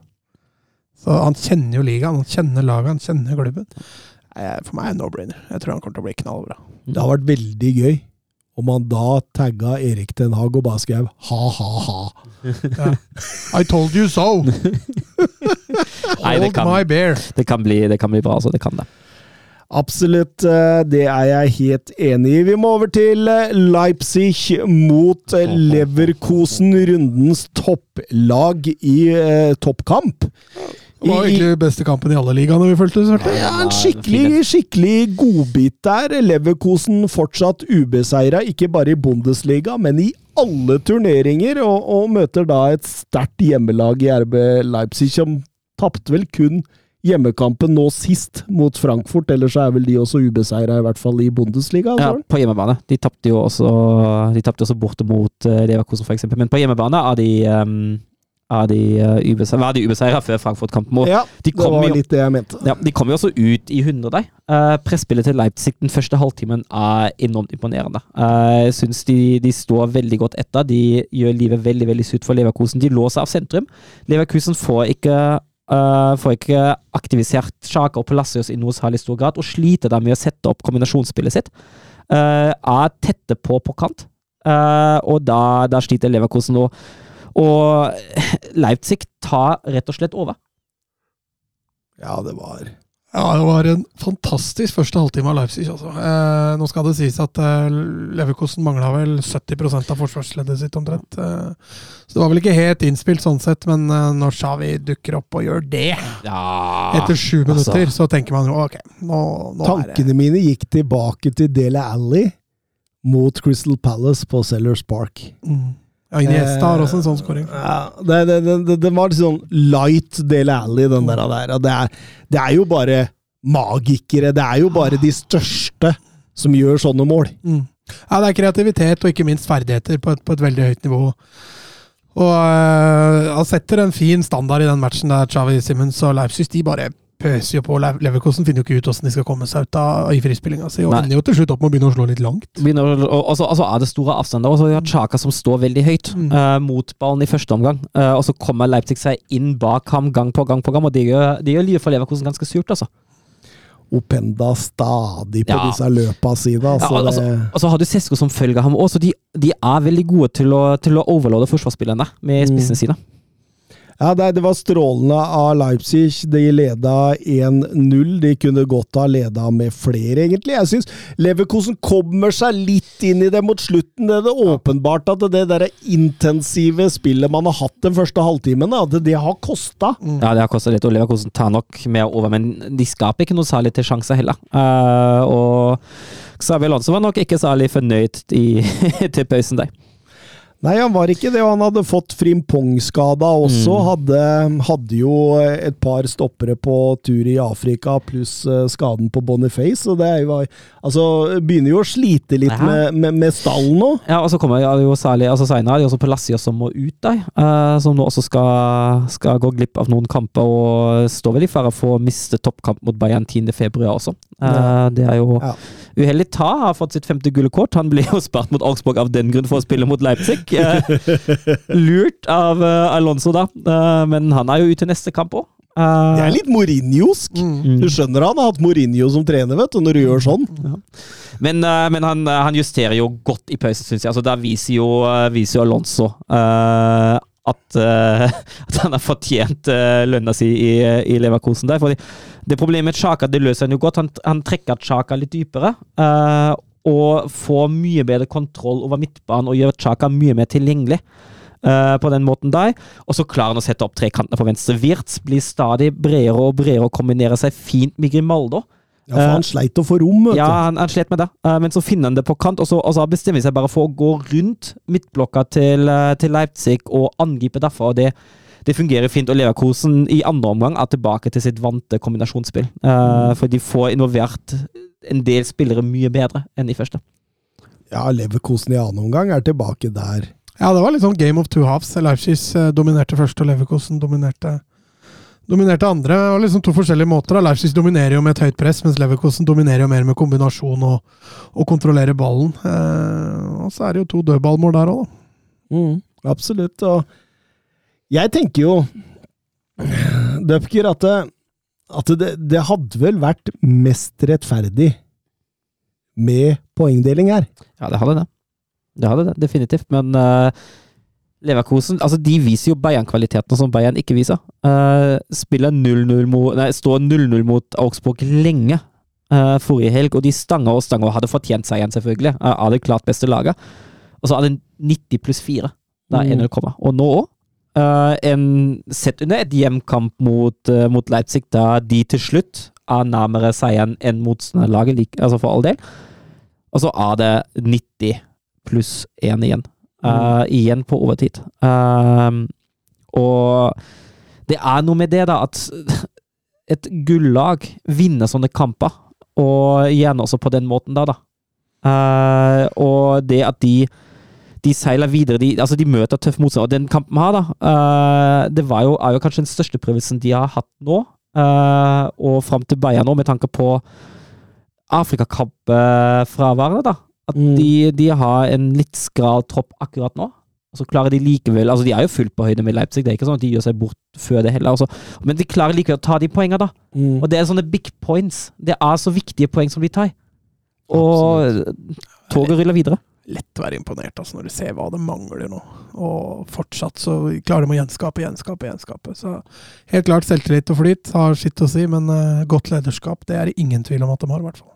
Så han kjenner jo ligaen, han kjenner laget, han kjenner klubben. Eh, For meg er det no-brainer. Jeg tror han kommer til å bli knallbra. Det har vært veldig gøy om han da tagga Erik Ten Hag og bare skrev ha-ha-ha. I told you so! *laughs* Nei, det Hold kan- my bear. Det kan bli, det kan bli bra, altså. Det kan det. Absolutt, eh, det er jeg helt enig i. Vi må over til eh, Leipzig mot Leverkosen, rundens topplag i eh, toppkamp. Det var egentlig beste kampen i alle ligaene vi følte. Svarte. Ja, en skikkelig, skikkelig godbit der. Leverkosen fortsatt ubeseira, ikke bare i Bundesliga, men i alle turneringer, og, og møter da et sterkt hjemmelag i RB Leipzig, som tapte vel kun hjemmekampen nå sist mot Frankfurt, ellers er vel de også ubeseira, i hvert fall i Bundesliga. Ja, på hjemmebane. De tapte jo også De tapte også borte mot uh, Leverkosen, for eksempel. Men på hjemmebane er de, um, de uh, ubeseiret, var de ubeseira før Frankfurt-kampen. Ja, de det var jo- litt det jeg mente. Ja, De kom jo også ut i 100 der. Uh, Presspillet til Leipzig den første halvtimen er enormt imponerende. Eh, jeg syns de, de står veldig godt etter. De gjør livet veldig veldig surt for Leverkusen. De låser av sentrum. Leverkusen får ikke Uh, får ikke aktivisert Sjaka og Palacios i noe særlig stor grad, og sliter da med å sette opp kombinasjonsspillet sitt. Uh, er tette på på kant, uh, og da, da sliter Leverkusen nå. Og Leipzig tar rett og slett over. Ja, det var Ja, det var en fantastisk første halvtime av Leipzig. Altså. Eh, nå skal det sies at eh, Leverkosten mangla vel 70% av forsvarsleddet sitt omtrent. Eh, så det var vel ikke helt innspilt sånn sett, men eh, når Shawi dukker opp og gjør det Ja etter sju altså. minutter, så tenker man jo ok, nå, nå er det Tankene mine gikk tilbake til Dele Alli mot Crystal Palace på Sellers Park. mm. Ja, Iniesta har også en sånn skåring. Ja, det, det, det, det, var sånn light Del Alli, den der. der. Det, er, det er jo bare magikere. Det er jo bare de største som gjør sånne mål. Mm. Ja, det er kreativitet og ikke minst ferdigheter på et, på et veldig høyt nivå. Og øh, han setter en fin standard i den matchen der Chavi Simmons og Leipzig de bare pøser jo på. Leverkosten Leverkusen finner jo ikke ut hvordan de skal komme seg ut av i frispillinga si, og Nei. ender jo til slutt opp med å begynne å slå litt langt. begynner, å- og, og, så, og så er det store avstander. Og så har Chaka som står veldig høyt Mm. uh, mot ballen i første omgang. Uh, og så kommer Leipzig seg inn bak ham gang på gang på gang, og det gjør, det gjør livet for Leverkusen ganske surt, altså. Openda stadig på Ja. disse løpa sine. Ja, Altså, altså, det, og så har du Sesko som følger ham òg, så de, de er veldig gode til å, til å overloade forsvarsspillerne med Mm. spissene sine. Ja, det, det var strålende av Leipzig. De leda 1-0. De kunne godt ha leda med flere, egentlig. Jeg syns Leverkosen kommer seg litt inn i det mot slutten. Det er det åpenbart at det der intensive spillet man har hatt den første halvtimen, at det har kosta. Ja, det har kostet litt, og Leverkusen tar nok mer over, men de skaper ikke noe særlig til sjanser heller. Uh, og Xavier Alonso var nok ikke særlig fornøyd i, *laughs* til pausen der. Nei, han var ikke det, han hadde fått Frimpong-skada også. Mm. Hadde, hadde jo et par stoppere på tur i Afrika, pluss eh, skaden på Boniface. Og det er jo Altså, begynner jo å slite litt med, med, med stallen nå. Ja, og så kommer jo særlig altså det også Palacios som må ut der, uh, som nå også skal, skal gå glipp av noen kamper og står vel i fare for å miste toppkamp mot Bayern 10. februar også. Uh, Ja. Det er jo Ja. Uheldig. Ta har fått sitt femte gule kort. Han ble jo spart mot Augsburg av den grunn for å spille mot Leipzig. *laughs* Eh, lurt av eh, Alonso da, Eh, men han er jo ute neste kamp òg. Det er litt Mourinhosk. Mm. Du skjønner han har hatt Mourinho som trener, vet du, når du gjør sånn. Men, eh, men han, han justerer jo godt i pausen, syns jeg. Altså, der viser jo, viser jo Alonso eh, at, uh, *laughs* at han har fortjent uh, lønna si i, i Leverkosen der. Fordi det problemet med Chaka det løser han jo godt. Han, han trekker Chaka litt dypere. Uh, og får mye bedre kontroll over midtbanen og gjør Chaka mye mer tilgjengelig. Uh, på den måten der, og så klarer han å sette opp trekantene på venstre. Wirtz blir stadig bredere og bredere og kombinerer seg fint med Grimaldo. Ja, for han sleit å få rom, vet Ja, du. han, han slet med det, Eh, men så finner han det på kant, og så, og så bestemmer han seg bare for å gå rundt midtblokka til, eh, til Leipzig og angripe derfra. og det, det fungerer fint, og Leverkosen i andre omgang er tilbake til sitt vante kombinasjonsspill. Uh, for de får involvert en del spillere mye bedre enn i første. Ja, Leverkosen i andre omgang er tilbake der. Ja, det var litt sånn game of two halves. Leipzig eh, dominerte første, og Leverkosen dominerte, dominerte andre. Det var liksom to forskjellige måter. Leipzig dominerer jo med et høyt press, mens Leverkosen dominerer jo mer med kombinasjon og, og kontrollerer ballen. Eh, og så er det jo to dødballmål der òg, da. Mm, absolutt. Og jeg tenker jo, Dupker, at, det, at det, det hadde vel vært mest rettferdig med poengdeling her. Ja, det hadde det. Det hadde det, definitivt. Men uh, Leverkosen altså de viser jo Bayern-kvalitetene som Bayern ikke viser. Uh, spiller 0-0 mot, nei, står 0-0 mot Augsburg lenge uh, forrige helg, og de stanger og stanger og hadde fortjent seieren, selvfølgelig. Uh, av det klart beste laget. Og så hadde det 90 pluss 4 da Mm. 1-0 kommer. Og nå òg. en sett under et hjemkamp mot, eh, mot Leipzig, da de til slutt er nærmere seieren enn motstanderlaget, like, altså for all del. Og så er det 90 pluss 1 igjen. Uh, igjen på overtid. Uh, og det er noe med det, da, at *laughs* et gullag vinner sånne kamper, og gjerne også på den måten da, da. Uh, og det at de de seiler videre. De, altså de møter tøff motstand. Og den kampen her, da, eh, det jo, er jo kanskje den største prøvelsen de har hatt nå. og fram til Bayern nå, med tanke på Afrikakamp-fraværet, da. At Mm. de, de har en litt skral tropp akkurat nå. Så klarer de likevel Altså, de er jo fullt på høyde med Leipzig, det er ikke sånn at de gjør seg bort før det heller. Altså. Men de klarer likevel å ta de poengene, da. Mm. Og det er sånne big points. Det er så viktige poeng som de tar. Og toget ruller videre. Lett å være imponert altså, når du ser hva det mangler nå. Og fortsatt så klarer de å gjenskape, gjenskape, gjenskape. Så helt klart selvtillit og flyt har sitt å si, men uh, godt lederskap det er det ingen tvil om at de har, i hvert fall.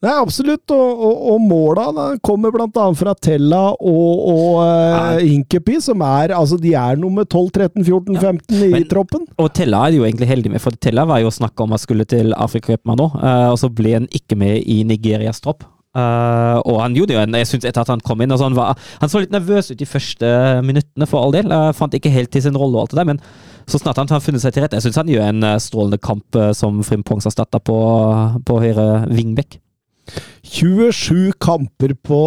Nei, absolutt. Og, og, og måla da, kommer bl.a. fra Tella og, og uh, Inkepi, som er altså de er nummer 12, 13, 14, 15 i men- troppen. Og Tella er jo egentlig heldig med, for Tella var jo snakka om at skulle til Afrikacupen nå, uh, og så ble han ikke med i Nigerias tropp. Uh, og han gjorde jo en Jeg synes etter at han kom inn altså han, var, han så litt nervøs ut de første minuttene, for all del. Uh, fant ikke helt til sin rolle og alt det der, men så snart han har funnet seg til rette Jeg syns han gjør en eh, strålende kamp uh, som Frimpongs starta på, på høyre vingbekk. 27 kamper på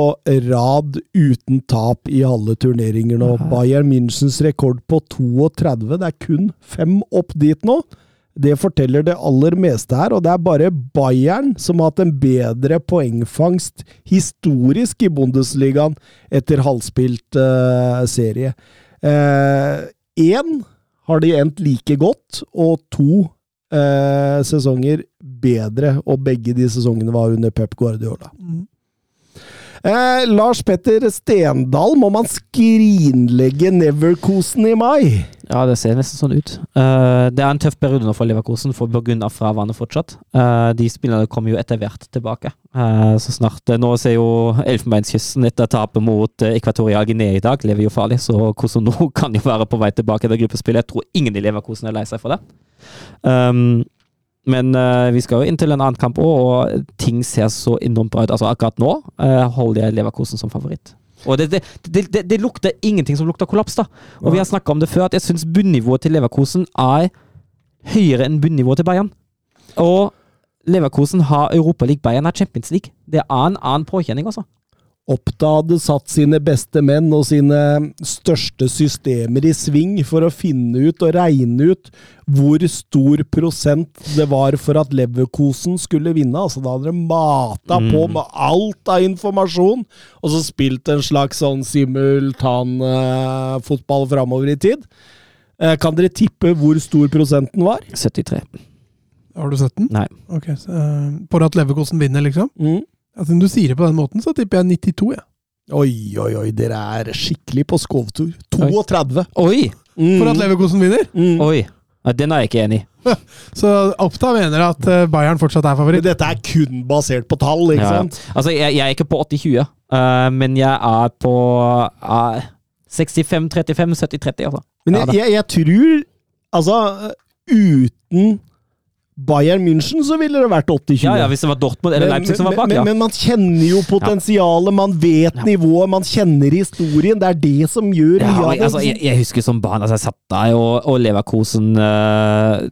rad uten tap i alle turneringer nå. Bayern Münchens rekord på 32. Det er kun fem opp dit nå. Det forteller det aller meste her, og det er bare Bayern som har hatt en bedre poengfangst historisk i Bundesligaen etter halvspilt uh, serie. Én har de endt like godt, og to uh, sesonger bedre, og begge de sesongene var under Pep Guardiola. Eh, Lars Petter Stendal, må man skrinlegge Neverkosen i mai? Ja, det ser nesten sånn ut. Uh, det er en tøff periode nå for Leverkosen for pga. fraværet fortsatt. Uh, de spillerne kommer jo etter hvert tilbake. Uh, så snart Nå ser jo Elfenbeinskysten etter tapet mot uh, Ekvatorial Guinea i dag, lever jo farlig, så Kosono *laughs* kan jo være på vei tilbake til gruppespillet. Jeg tror ingen i Leverkosen er lei seg for det. Um, men uh, vi skal jo inn til en annen kamp òg, og ting ser så enormt bra ut. Altså Akkurat nå uh, holder jeg Leverkosen som favoritt. Og det, det, det, det, lukter ingenting som lukter kollaps, da. Og vi har snakka om det før, at jeg syns bunnivået til Leverkosen er høyere enn bunnivået til Bayern. Og Leverkosen har Europaliga, Bayern har Champions League. Det er en annen påkjenning, altså. Oppda hadde satt sine beste menn og sine største systemer i sving for å finne ut og regne ut hvor stor prosent det var for at Leverkosen skulle vinne. Altså, da hadde de mata på med alt av informasjon, og så spilt en slags sånn simultanfotball framover i tid. Uh, kan dere tippe hvor stor prosenten var? 73. Har du sett den? Nei. Ok, så, uh, For at Leverkosen vinner, liksom? Mm. Altså, når du sier det på den måten, så tipper jeg 92, Ja. Oi, oi, oi, dere er skikkelig på skovtur. 32. Oi! Mm. For at Leverkosen vinner! Mm. Oi! Nei, den er jeg ikke enig i. *laughs* Så Oppta mener at eh, Bayern fortsatt er Men favoritt. dette er kun basert på tall, ikke Ja, ja. sant? Altså, jeg, jeg er ikke på 80-20, uh, men jeg er på uh, 65-35, 70-30, altså. Men jeg, jeg, jeg tror Altså, uten Bayern München så ville det vært 80-20. Ja, ja, hvis det var Dortmund eller Leipzig som var bak, men, ja. men, men man kjenner jo potensialet, man vet nivået, man kjenner historien. Det er det som gjør Ja, mye av det. altså, jeg, jeg husker som barn, altså, jeg satt der, og, og Leverkosen øh,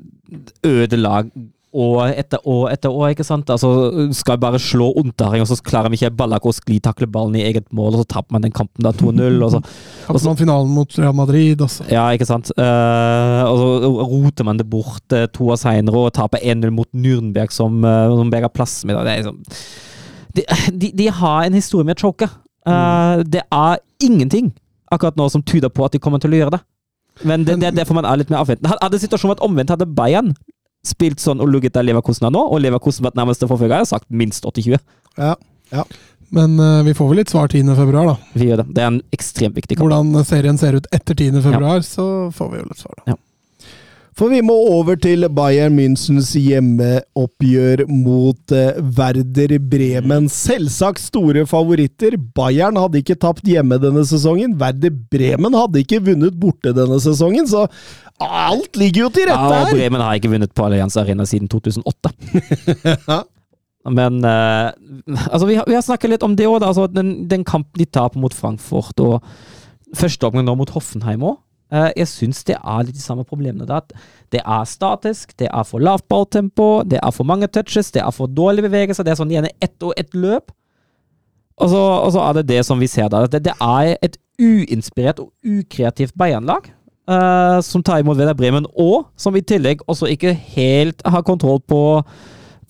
ødelag år etter år etter år, ikke sant? Altså, skal bare slå Unterhring, og så klarer vi ikke Ballak å sklitakle ballen i eget mål, og så taper man den kampen da 2-0, og så *laughs* Tapte man finalen mot Real Madrid også. Ja, ikke sant. Uh, og så roter man det bort uh, to år seinere og taper 1-0 mot Nürnberg, som, uh, som berger plassen min. og Det er liksom de, de, de har en historie med å choke. Eh, Det er ingenting akkurat nå som tyder på at de kommer til å gjøre det. Men det, det er derfor man er litt mer avventende. Hadde situasjonen vært omvendt, hadde Bayern spilt sånn og lugget der Leverkosten er nå, og Leverkosten vært nærmeste forfølger, jeg har sagt minst 80-20. Ja, ja. Men uh, vi får vel litt svar 10. februar, da. Vi gjør det. Det er en ekstremt viktig kamp. Hvordan serien ser ut etter 10. februar, så får vi jo litt svar, da. Ja. For vi må over til Bayern Münchens hjemmeoppgjør mot eh, Werder Bremen. Selvsagt store favoritter. Bayern hadde ikke tapt hjemme denne sesongen. Werder Bremen hadde ikke vunnet borte denne sesongen, så alt ligger jo til Ja, rette og her! Bremen har ikke vunnet på Allianz Arena siden 2008. *laughs* Men uh, altså, vi har, vi har snakket litt om det òg, altså, den, den kampen de taper mot Frankfurt, og første omgang nå mot Hoffenheim òg. jeg syns det er litt de samme problemene. Da. Det er statisk, det er for lavt balltempo, det er for mange touches, det er for dårlige bevegelser. Det er sånn gjerne ett og ett løp. Og så, og så er det det som vi ser der. Det, det er et uinspirert og ukreativt Bayern-lag. Eh, som tar imot Werder Bremen, og som i tillegg også ikke helt har kontroll på,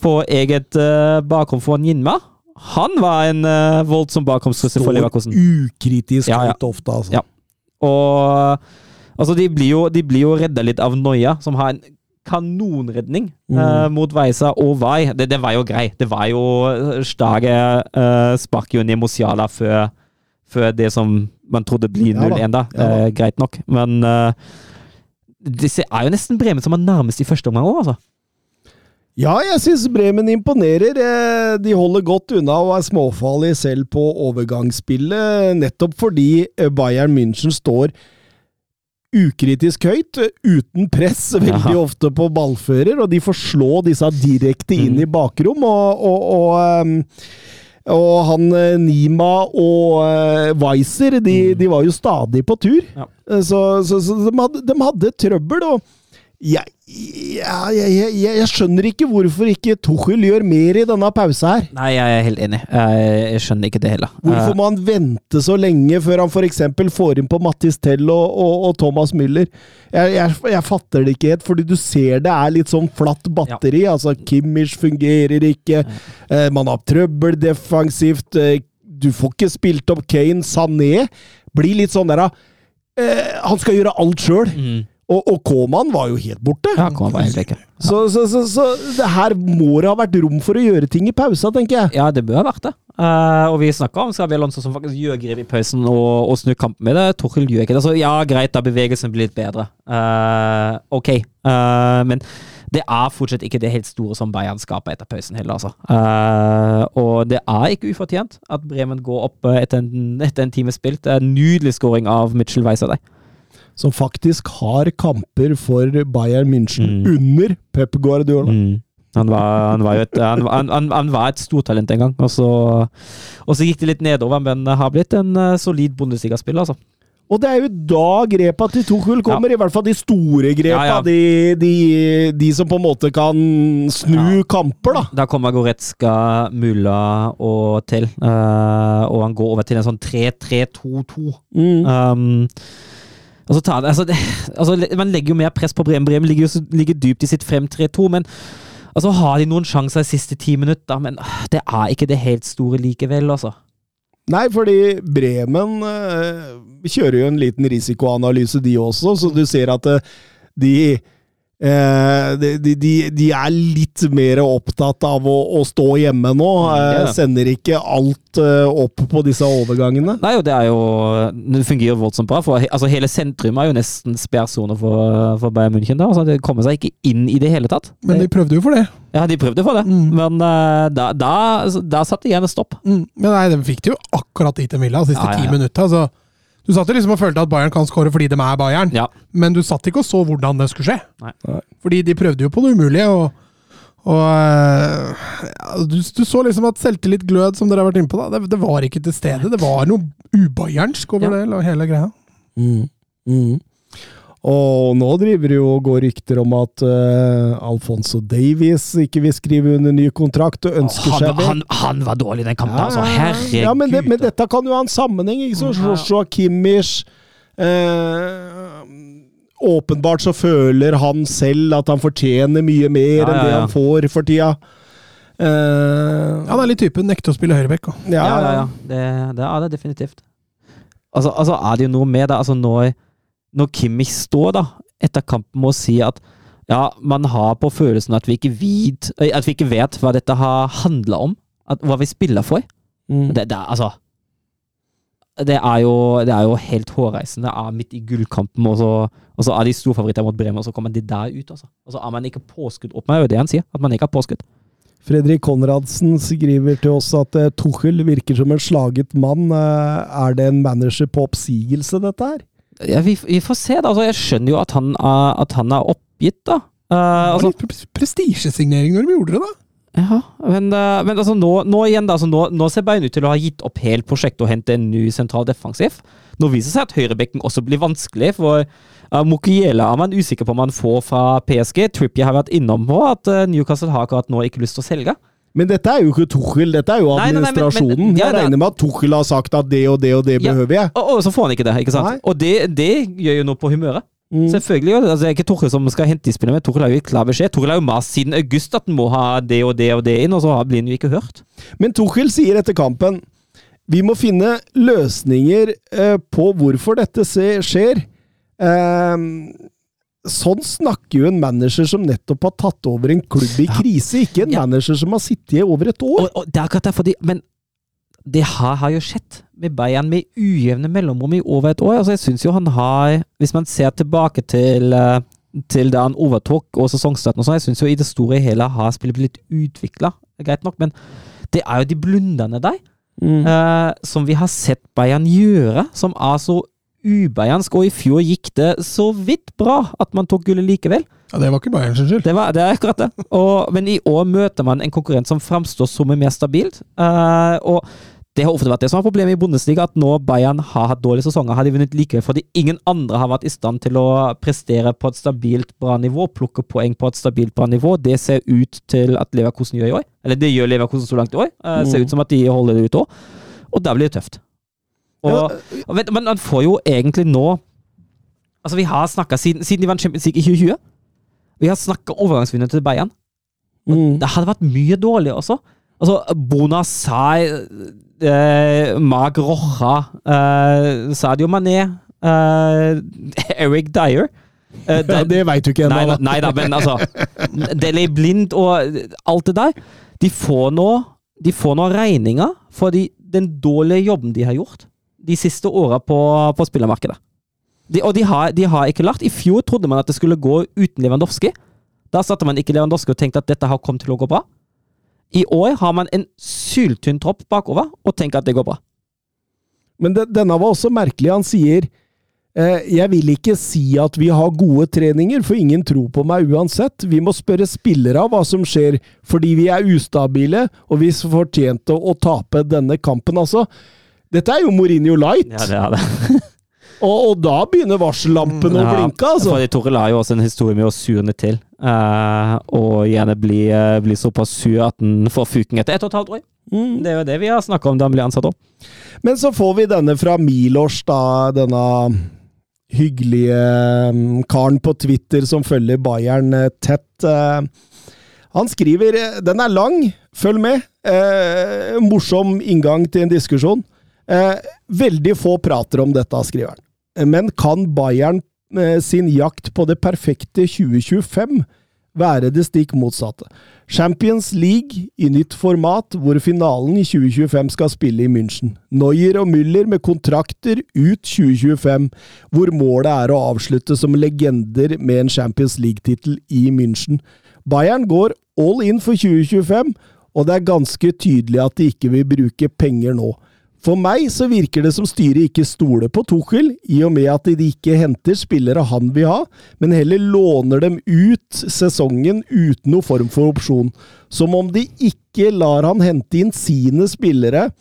på eget uh, bakrom for Ninma. Han var en uh, voldsom bakomstrussel for Leverkosen. ukritisk Ja, ja. ofte, altså. Ja. Og altså, de blir jo, de blir jo redda litt av Noia, som har en kanonredning Mm. uh, mot Weisa og Vai. Det, det var jo grei. Det var jo Stage uh, sparker jo ned Mosiala før, før det som man trodde blir 0-1, da. Ja da. Eh, greit nok. Men uh, det er jo nesten Bremen som er nærmest i første omgang òg, altså. Ja, jeg syns Bremen imponerer. Eh, De holder godt unna og er småfarlige selv på overgangsspillet, nettopp fordi eh, Bayern München står ukritisk høyt, eh, uten press, *laughs* veldig Aha. ofte på ballfører, og de får slå disse direkte inn Mm. i bakrom, og, og, og ehm, og han eh, Nima og uh, Weiser, de, de var jo stadig på tur. Ja. Eh, Så, så, så de, hadde, de hadde trøbbel, og jeg, jeg, jeg, jeg, skjønner ikke hvorfor ikke Tuchel gjør mer i denne pausa her. Nei, jeg er helt enig. Jeg, skjønner ikke det heller. Hvorfor må han vente så lenge før han f.eks. får inn på Mattis Tell og, og, og Thomas Müller? Jeg, fatter det ikke helt, fordi du ser det er litt sånn flatt batteri. Altså, Kimmich fungerer ikke, eh, man har trøbbel defensivt, eh, du får ikke spilt opp Kane. Sané blir litt sånn der da, Han skal gjøre alt sjøl. Mm. Og, og Koman var jo helt borte. Ja, kommer var helt vekk. Så, så, så, så det her må det ha vært rom for å gjøre ting i pausa, tenker jeg. Ja, det bør ha vært det. Uh, og vi snakka om Xabi Alonso som faktisk gjør grep i pausen og, og snur kampen med det. Torhild gjør ikke det. Så ja, greit, da bevegelsen blir litt bedre. Uh, ok. Uh, men det er fortsatt ikke det helt store som Bayern skaper etter pausen heller, altså. Uh, og det er ikke ufortjent at Bremen går opp etter en, etter en time spilt. Det er en nydelig scoring av Mitchell Weiser der. Som faktisk har kamper for Bayern München Mm. under Pep Guardiola. Han var, han var jo et, han, han, han, var et stortalent en gang, og så, og så gikk det litt nedover, men har blitt en eh, solid Bundesliga-spiller, altså. Og det er jo da grepa til Tuchel kommer, i hvert fall de store grepa. Ja, ja. De, de, de som på en måte kan snu kamper, da. Da kommer Goretzka, Mulla og til, Uh, og han går over til en sånn 3-3-2-2. Mm. Um, og ta, altså, det, *laughs* altså, Man legger jo mer press på Bremen. Bremen ligger, ligger dypt i sitt 5-3-2, men altså, har de noen sjanser de siste ti minutter, men ah, det er ikke det helt store likevel, altså. Nei, fordi Bremen øh, kjører jo en liten risikoanalyse, de også, så du ser at øh, de eh, de, de, de, er litt mer opptatt av å, å stå hjemme nå. Eh, sender ikke alt eh, opp på disse overgangene. Nei, og det er jo Det fungerer voldsomt bra, for altså, hele sentrum er jo nesten sperrsone for, for Bayern München. da, altså, Det kommer seg ikke inn i det hele tatt. Men de prøvde jo for det. Ja, de prøvde for det, Mm. men uh, da, da, altså, da satte de igjen et stopp. Mm. Men nei, de fikk det jo akkurat dit de ville, de siste Ja, ja, ti ja. minutta. Du satt jo liksom og følte at Bayern kan skåre fordi de er Bayern, Ja. men du satt ikke og så hvordan det skulle skje. Nei. Fordi de prøvde jo på det umulige, og, og øh, ja, du, du så liksom at selvtillit, glød, som dere har vært inne på, da, det, det var ikke til stede. Det var noe ubayernsk over Ja. det, hele greia. Mm. Mm. Og nå driver det jo og går rykter om at uh, Alfonso Davies ikke vil skrive under ny kontrakt og ønsker Han, seg det. han, han var dårlig i den kampen, altså. Herregud. Ja, men, det, men dette kan jo ha en sammenheng. ikke sant? Joshua Kimmich uh, Åpenbart så føler han selv at han fortjener mye mer Ja, enn ja, det han får for tida. Uh, Han er litt typen nekter å spille høyrebekk. og- Ja, ja, ja. Det, det er det definitivt. Altså, altså er det jo noe med det altså når, når Kimmich står da etter kampen med å si at ja, man har på følelsen at vi ikke eh, at vi ikke vet hva dette har handla om. At, hva vi spiller for. mm. Det, det, altså det er, jo, det er jo helt hårreisende. Er midt i gullkampen, og så, og så er de storfavoritter mot Bremen, og så kommer de der ut. Altså. Og så er man ikke påskudd opp med, det er det han sier. At man ikke har påskudd. Fredrik Konradsen skriver til oss at eh, Tuchel virker som en slaget mann. Eh, er det en manager på oppsigelse, dette her? Ja, vi, vi får se, da. Altså, jeg skjønner jo at han at han er oppgitt, da. Eh, Det var altså, litt pre- prestisjesignering når de gjorde det, da. ja, men, eh, men altså, nå, nå igjen, da. Altså, nå, nå ser Bayern ut til å ha gitt opp helt prosjektet og hente en ny sentral defensiv. Nå viser det seg at høyrebekken også blir vanskelig, for uh, Mokiela er man usikker på om man får fra PSG. Trippier har vært innom på at uh, Newcastle har akkurat nå ikke lyst til å selge. Men dette er jo ikke Tuchel, dette er jo Nei, nei, nei, men- men- administrasjonen. ja, Jeg er- regner med at Tuchel har sagt at det og det og det Ja. behøver jeg. Og, og så får han ikke det, ikke sant? Og det, det gjør jo noe på humøret. Mm. Selvfølgelig. Altså, det er ikke Tuchel som skal hente spillet, spillerne, men Tuchel har jo klar beskjed. Tuchel har jo mast siden august at han må ha det og det og det inn, og så har- blir han jo ikke hørt. Men Tuchel sier etter kampen vi må finne løsninger eh, på hvorfor dette skjer. Ehm, sånn snakker jo en manager som nettopp har tatt over en klubb i krise, ikke en Ja. manager som har sittet i over et år. Og, og det er akkurat derfor de Men det har, har jo skjedd med Bayern med ujevne mellomrom i over et år. Altså, jeg syns jo han har Hvis man ser tilbake til eh, til da han overtok og sesongstarten og sånn, jeg syns jo i det store og hele har spillet blitt utvikla, greit nok, men det er jo de blunderne der Mm. Uh, som vi har sett Bayern gjøre, som er så ubayernsk, og i fjor gikk det så vidt bra at man tok gullet likevel. Ja, det var ikke Bayern sin skyld. Det, var, det er akkurat det. Og, men i år møter man en konkurrent som framstår som mer stabilt. Uh, og det har ofte vært det som er problemet i Bundesliga, at nå Bayern har hatt dårlige sesonger, har de vunnet likevel fordi ingen andre har vært i stand til å prestere på et stabilt bra nivå, plukke poeng på et stabilt bra nivå. Det ser ut til at Leverkosen gjør i år. Eller det gjør Leverkosen så langt i år. Uh, ser Mm. ut som at de holder det ut òg. Og da blir det tøft. Og, og vet, men man får jo egentlig nå Altså, vi har snakka siden, siden de vant Champions League i 2020. Vi har snakka overgangsvinner til Bayern. Mm. Det hadde vært mye dårligere også. Altså, Bonasai, eh, Mark Rocha, eh, Sadio Mané, eh, *laughs* Eric Dyer eh, Ja, det veit du ikke ennå. da- nei da, men altså Deli Blind og alt det der. De får nå, de får nå regninga for de, den dårlige jobben de har gjort de siste åra på, på spillermarkedet. De, og de har, de har ikke lært. I fjor trodde man at det skulle gå uten Lewandowski. Da satte man ikke Lewandowski og tenkte at dette har kommet til å gå bra. I år har man en syltynn tropp bakover og tenker at det går bra. Men det, denne var også merkelig. Han sier eh, Jeg vil ikke si at vi har gode treninger, for ingen tror på meg uansett. Vi må spørre spillere hva som skjer, fordi vi er ustabile, og vi fortjente å tape denne kampen. Altså, dette er jo Mourinho light, Ja, det er det. *laughs* og, og da begynner varsellampene å Ja, blinke, altså. Fordi Toril har jo også en historie med å surne til. Uh, og gjerne bli, uh, bli såpass sur at den får fuken etter ett og et halvt år. Mm. Det er jo det vi har snakka om da han ble ansatt òg. Men så får vi denne fra Milos, da. Denne hyggelige mm, karen på Twitter som følger Bayern eh, tett. Uh, Han skriver Den er lang, følg med. Eh, morsom inngang til en diskusjon. Eh, veldig få prater om dette, skriver han. Men kan Bayern eh, sin jakt på det perfekte 2025 være det stikk motsatte? Champions League i nytt format, hvor finalen i 2025 skal spille i München. Neuer og Müller med kontrakter ut 2025, hvor målet er å avslutte som legender med en Champions League-tittel i München. Bayern går all in for 2025, og det er ganske tydelig at de ikke vil bruke penger nå. For meg så virker det som styret ikke stoler på Tuchel, i og med at de ikke henter spillere han vil ha, men heller låner dem ut sesongen uten noen form for opsjon. Som om de ikke lar han hente inn sine spillere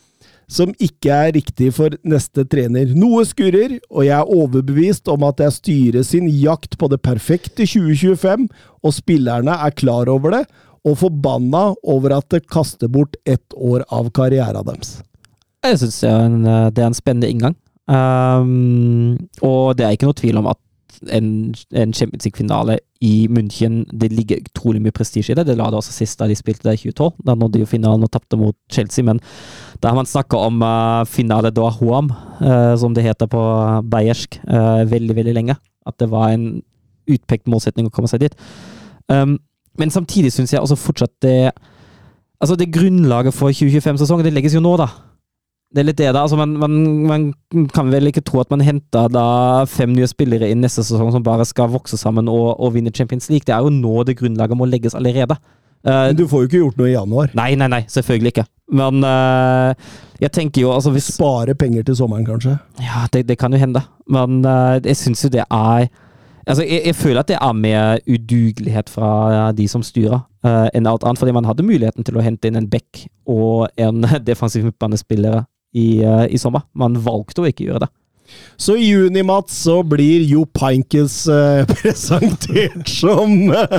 som ikke er riktig for neste trener. Noe skurrer, og jeg er overbevist om at det er styret sin jakt på det perfekte 2025, og spillerne er klar over det, og forbanna over at det kaster bort ett år av karrieren deres. Jeg syns eh, det er en spennende inngang. Um, og det er ikke noe tvil om at en, en Champions League-finale i München Det ligger utrolig mye prestisje i det. Det la det også sist da de spilte det i 2012. Da nådde de jo finalen og tapte mot Chelsea, men da har man snakka om uh, finale da Huam, uh, som det heter på bayersk, uh, veldig, veldig lenge. At det var en utpekt målsetning å komme seg dit. Um, men samtidig syns jeg også fortsatt det Altså, det grunnlaget for 2025-sesongen, det legges jo nå, da. Det er litt det, da. Altså, man, man, man kan vel ikke tro at man henter da fem nye spillere inn neste sesong som bare skal vokse sammen og, og vinne Champions League. Det er jo nå det grunnlaget må legges allerede. Eh, Men du får jo ikke gjort noe i januar. nei, nei, nei, selvfølgelig ikke. Men uh, jeg tenker jo altså hvis Spare penger til sommeren, kanskje. Ja, det, det kan jo hende. Men uh, jeg syns jo det er Altså, jeg, jeg føler at det er mer udugelighet fra de som styrer, uh, enn alt annet. Fordi man hadde muligheten til å hente inn en back og en *laughs* defensiv midtbanespiller i, eh, i sommer. Man valgte å ikke gjøre det. Så i juni, Mats, så blir Jo Peinkes uh, *laughs* presentert som, eh,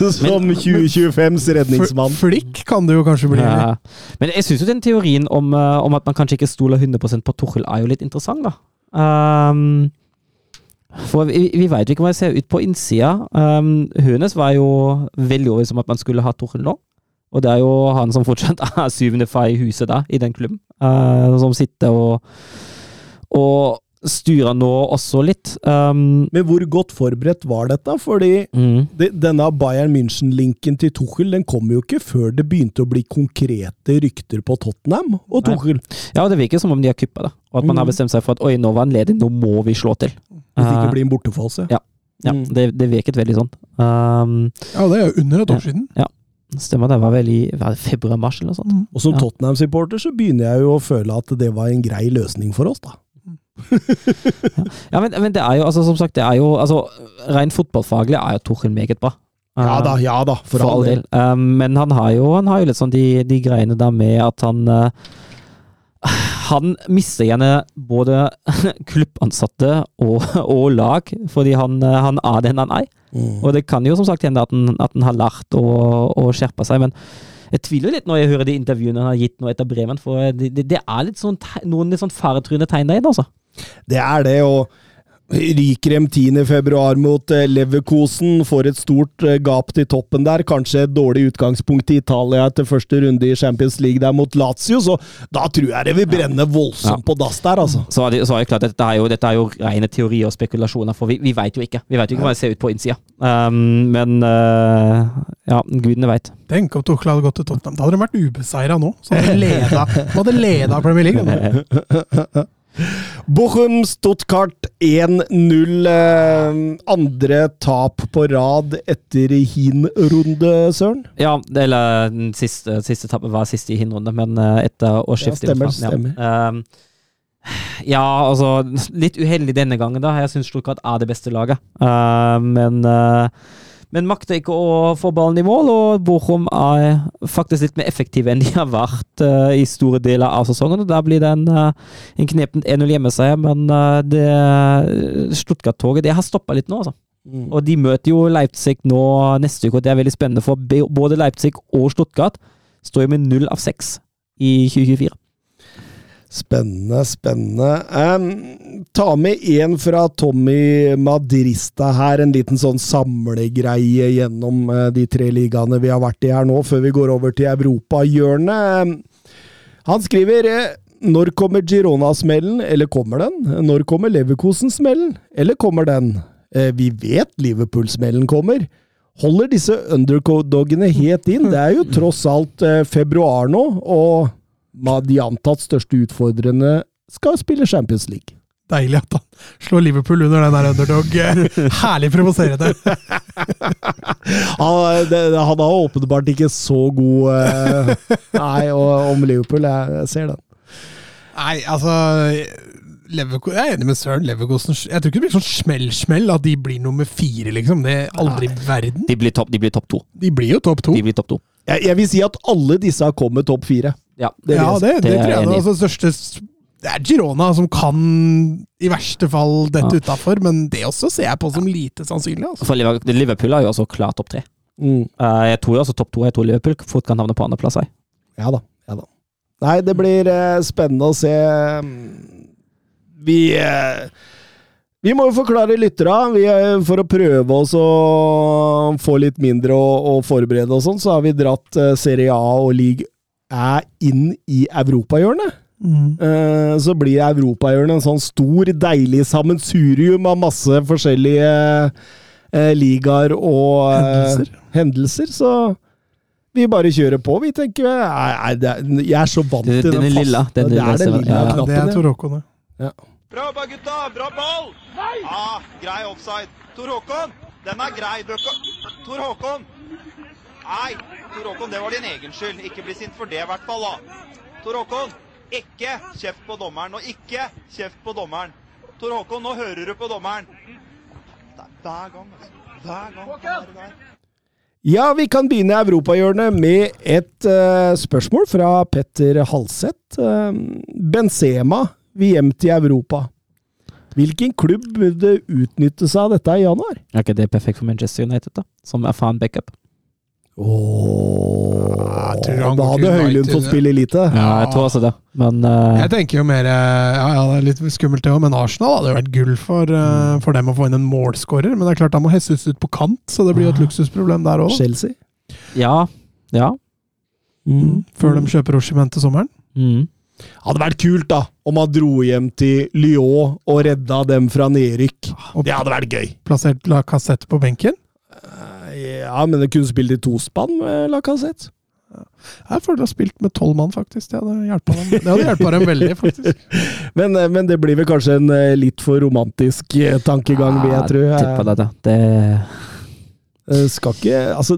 som 2025s redningsmann. Flikk kan det jo kanskje bli. Ja. Men jeg syns jo den teorien om, eh, om at man kanskje ikke stoler 100% på Tuchel, er jo litt interessant, da. Um, for vi, vi veit jo ikke hva det ser ut på innsida. Um, Hønes var jo veldig overbevist om at man skulle ha Tuchel nå. Og det er jo han som fortsatt *laughs* er syvende far i huset da, i den klubben. uh, som sitter og, og styrer nå også litt. Um, Men hvor godt forberedt var dette? Fordi mm. det, denne Bayern München-linken til Tuchel den kom jo ikke før det begynte å bli konkrete rykter på Tottenham og Nei. Tuchel. Ja, det virker som om de har kuppa det. Og at man har Mm. bestemt seg for at oi, nå var han ledig, nå må vi slå til. Hvis det Eh, ikke blir en bortefase. ja. Ja, Mm. det, det virket veldig sånn. Um, Ja, det er jo under et år siden. Stemmer, det var vel i februar-mars eller noe sånt. Og som Ja. Tottenham-supporter så begynner jeg jo å føle at det var en grei løsning for oss, da. *laughs* Ja, men, men det er jo, altså, som sagt, det er jo altså, Rent fotballfaglig er jo Torhild meget bra. Ja da, ja da, for, for all del. Um, men han har jo, han har jo litt sånn de, de greiene der med at han uh, Han mister gjerne både *laughs* klubbansatte og, og lag, fordi han, uh, han er den han er. Mm. Og det kan jo som sagt hende at han, at han har lært å, å skjerpe seg, men jeg tviler litt når jeg hører de intervjuene han har gitt nå etter Bremen, for det, det, det er litt sånn, noen litt sånn faretruende tegn der inne, altså. Det er det, og ryker dem 10. februar mot eh, Leverkosen, får et stort eh, gap til toppen der. Kanskje et dårlig utgangspunkt i Italia etter første runde i Champions League der mot Lazio, så da tror jeg det vil brenne voldsomt Ja. på dass der, altså. Så er det, så er det klart, dette er jo, dette er jo rene teorier og spekulasjoner, for vi, vi vet jo ikke. Vi vet jo ikke hva det ser ut på innsida. Um, men uh, ja, gudene veit. Tenk om Tuchel hadde gått til Tottenham. Da hadde de vært ubeseira nå. Så hadde de leda Premier League. *laughs* Bochum Stuttgart 1-0. Eh, andre tap på rad etter hin-runde, Søren? Ja, eller den siste, siste tapet var siste i hinrunde, men uh, etter årsskiftet. Ja, stemmer, stemmer. Ja. ja, altså Litt uheldig denne gangen, da. Jeg syns Stuttgart er det beste laget. Uh, men uh, men makter ikke å få ballen i mål, og Bochum er faktisk litt mer effektive enn de har vært uh, i store deler av sesongen. og Da blir det en, uh, en knepent 1-0 hjemmeseier, men uh, det Stuttgart-toget det har stoppa litt nå, altså. Og de møter jo Leipzig nå neste uke, og det er veldig spennende, for både Leipzig og Stuttgart står jo med null av seks i 2024. Spennende, spennende. Um, ta med en fra Tommy Madrista her, en liten sånn samlegreie gjennom eh, de tre ligaene vi har vært i her nå, før vi går over til europahjørnet. Um, Han skriver eh, når kommer Girona-smellen, eller kommer den? Når kommer Leverkosen-smellen, eller kommer den? Uh, Vi vet Liverpool-smellen kommer. Holder disse underdogene helt inn? Det er jo tross alt uh, februar nå, og de antatt største utfordrerne skal spille Champions League. Deilig at han slår Liverpool under den der underdog. *laughs* Herlig provoserende. Han, det, han har åpenbart ikke så god eh, *laughs* Nei, og, om Liverpool. Jeg, jeg ser den. Nei, altså Leverko Jeg er enig med Søren. Leverkosen Jeg tror ikke det blir sånn smell-smell at de blir nummer fire, liksom. Det er aldri i verden. De blir topp top to. De blir jo topp to. De blir topp to. Jeg, jeg vil si at alle disse har kommet topp fire. Ja. Det ja, det, det, Det er tror jeg enig. Altså, største Det er Girona som kan i verste fall dette Ja. utafor, men det også ser jeg på som lite sannsynlig. Altså. For Liverpool, Liverpool er jo også klart topp tre. Mm. Eh, jeg tror også topp to. Jeg tror Liverpool fort kan havne på andreplass. Ja da. Ja da. Nei, det blir eh, spennende å se. Vi eh, Vi må jo forklare lytterne. Vi, eh, for å prøve oss å få litt mindre å, å forberede og sånn, så har vi dratt eh, Serie A og League Æ inn i europahjørnet. Eh, så blir europahjørnet en sånn stor, deilig sammensurium av masse forskjellige eh, ligaer og eh, Hendelser. hendelser. Så vi bare kjører på, vi, tenker jeg. Nei, nei, det er, jeg er så vant til den den er lilla, den det er den lilla Ja, Ja, det er. Tor Håkon, det. Bra jobba, gutta! Bra ball! Ah, grei offside. Tor Håkon, den er grei. Er Tor Håkon! Nei, Tor Håkon, det var din egen skyld. Ikke bli sint for det, i hvert fall. da. Tor Håkon, ikke kjeft på dommeren. Og ikke kjeft på dommeren. Tor Håkon, nå hører du på dommeren. Det er hver gang, altså. Hver gang. er. Ja, vi kan begynne europahjørnet med et uh, spørsmål fra Petter Halseth. Uh, Benzema vil hjem til Europa. Hvilken klubb burde utnytte seg av dette i januar? Er ikke det perfekt for Manchester United, da? Som erfaren backup? Åh, Jeg tror han da hadde Høylund fått spille lite. Ja, jeg tror også det, men uh, Jeg tenker jo mer eh, Ja, ja, det er litt skummelt det òg, men Arsenal hadde jo vært gull for, uh, for dem å få inn en målskårer. Men det er klart, da må Jesus ut på kant, så det blir jo et luksusproblem der òg. Chelsea. Ja. Ja. Mm. Før de kjøper Oshimen til sommeren. Mm. Hadde vært kult da, om han dro hjem til Lyon og redda dem fra nedrykk. Det hadde vært gøy. plassert La Cassette på benken. Ja, men det kunne spilt i tospann med Lacassette. Jeg føler de har spilt med tolv mann, faktisk. Det hadde hjulpet dem, hadde dem veldig, faktisk. *laughs* Men, eh, men det blir vel kanskje en eh, litt for romantisk eh, tankegang, vil jeg tro. tipper det, da. Det Eh, Skal ikke Altså,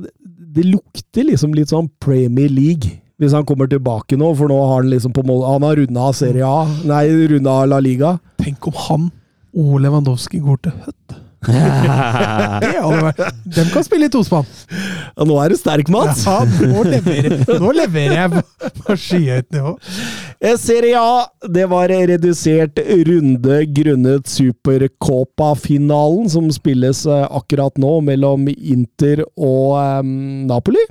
det lukter liksom litt sånn Premier League. Hvis han kommer tilbake nå, for nå har han liksom på mål Han har runda Serie A, nei, runda La Liga. Tenk om han og Lewandowski går til Hødd. *laughs* Hadde De kan spille i tospann! Ja, nå er du sterk, Mats! Ja, nå leverer, nå leverer jeg på- på skyhøyt nivå. Eh, Serie A, det var redusert runde grunnet Supercopa-finalen som spilles eh, akkurat nå mellom Inter og eh, Napoli.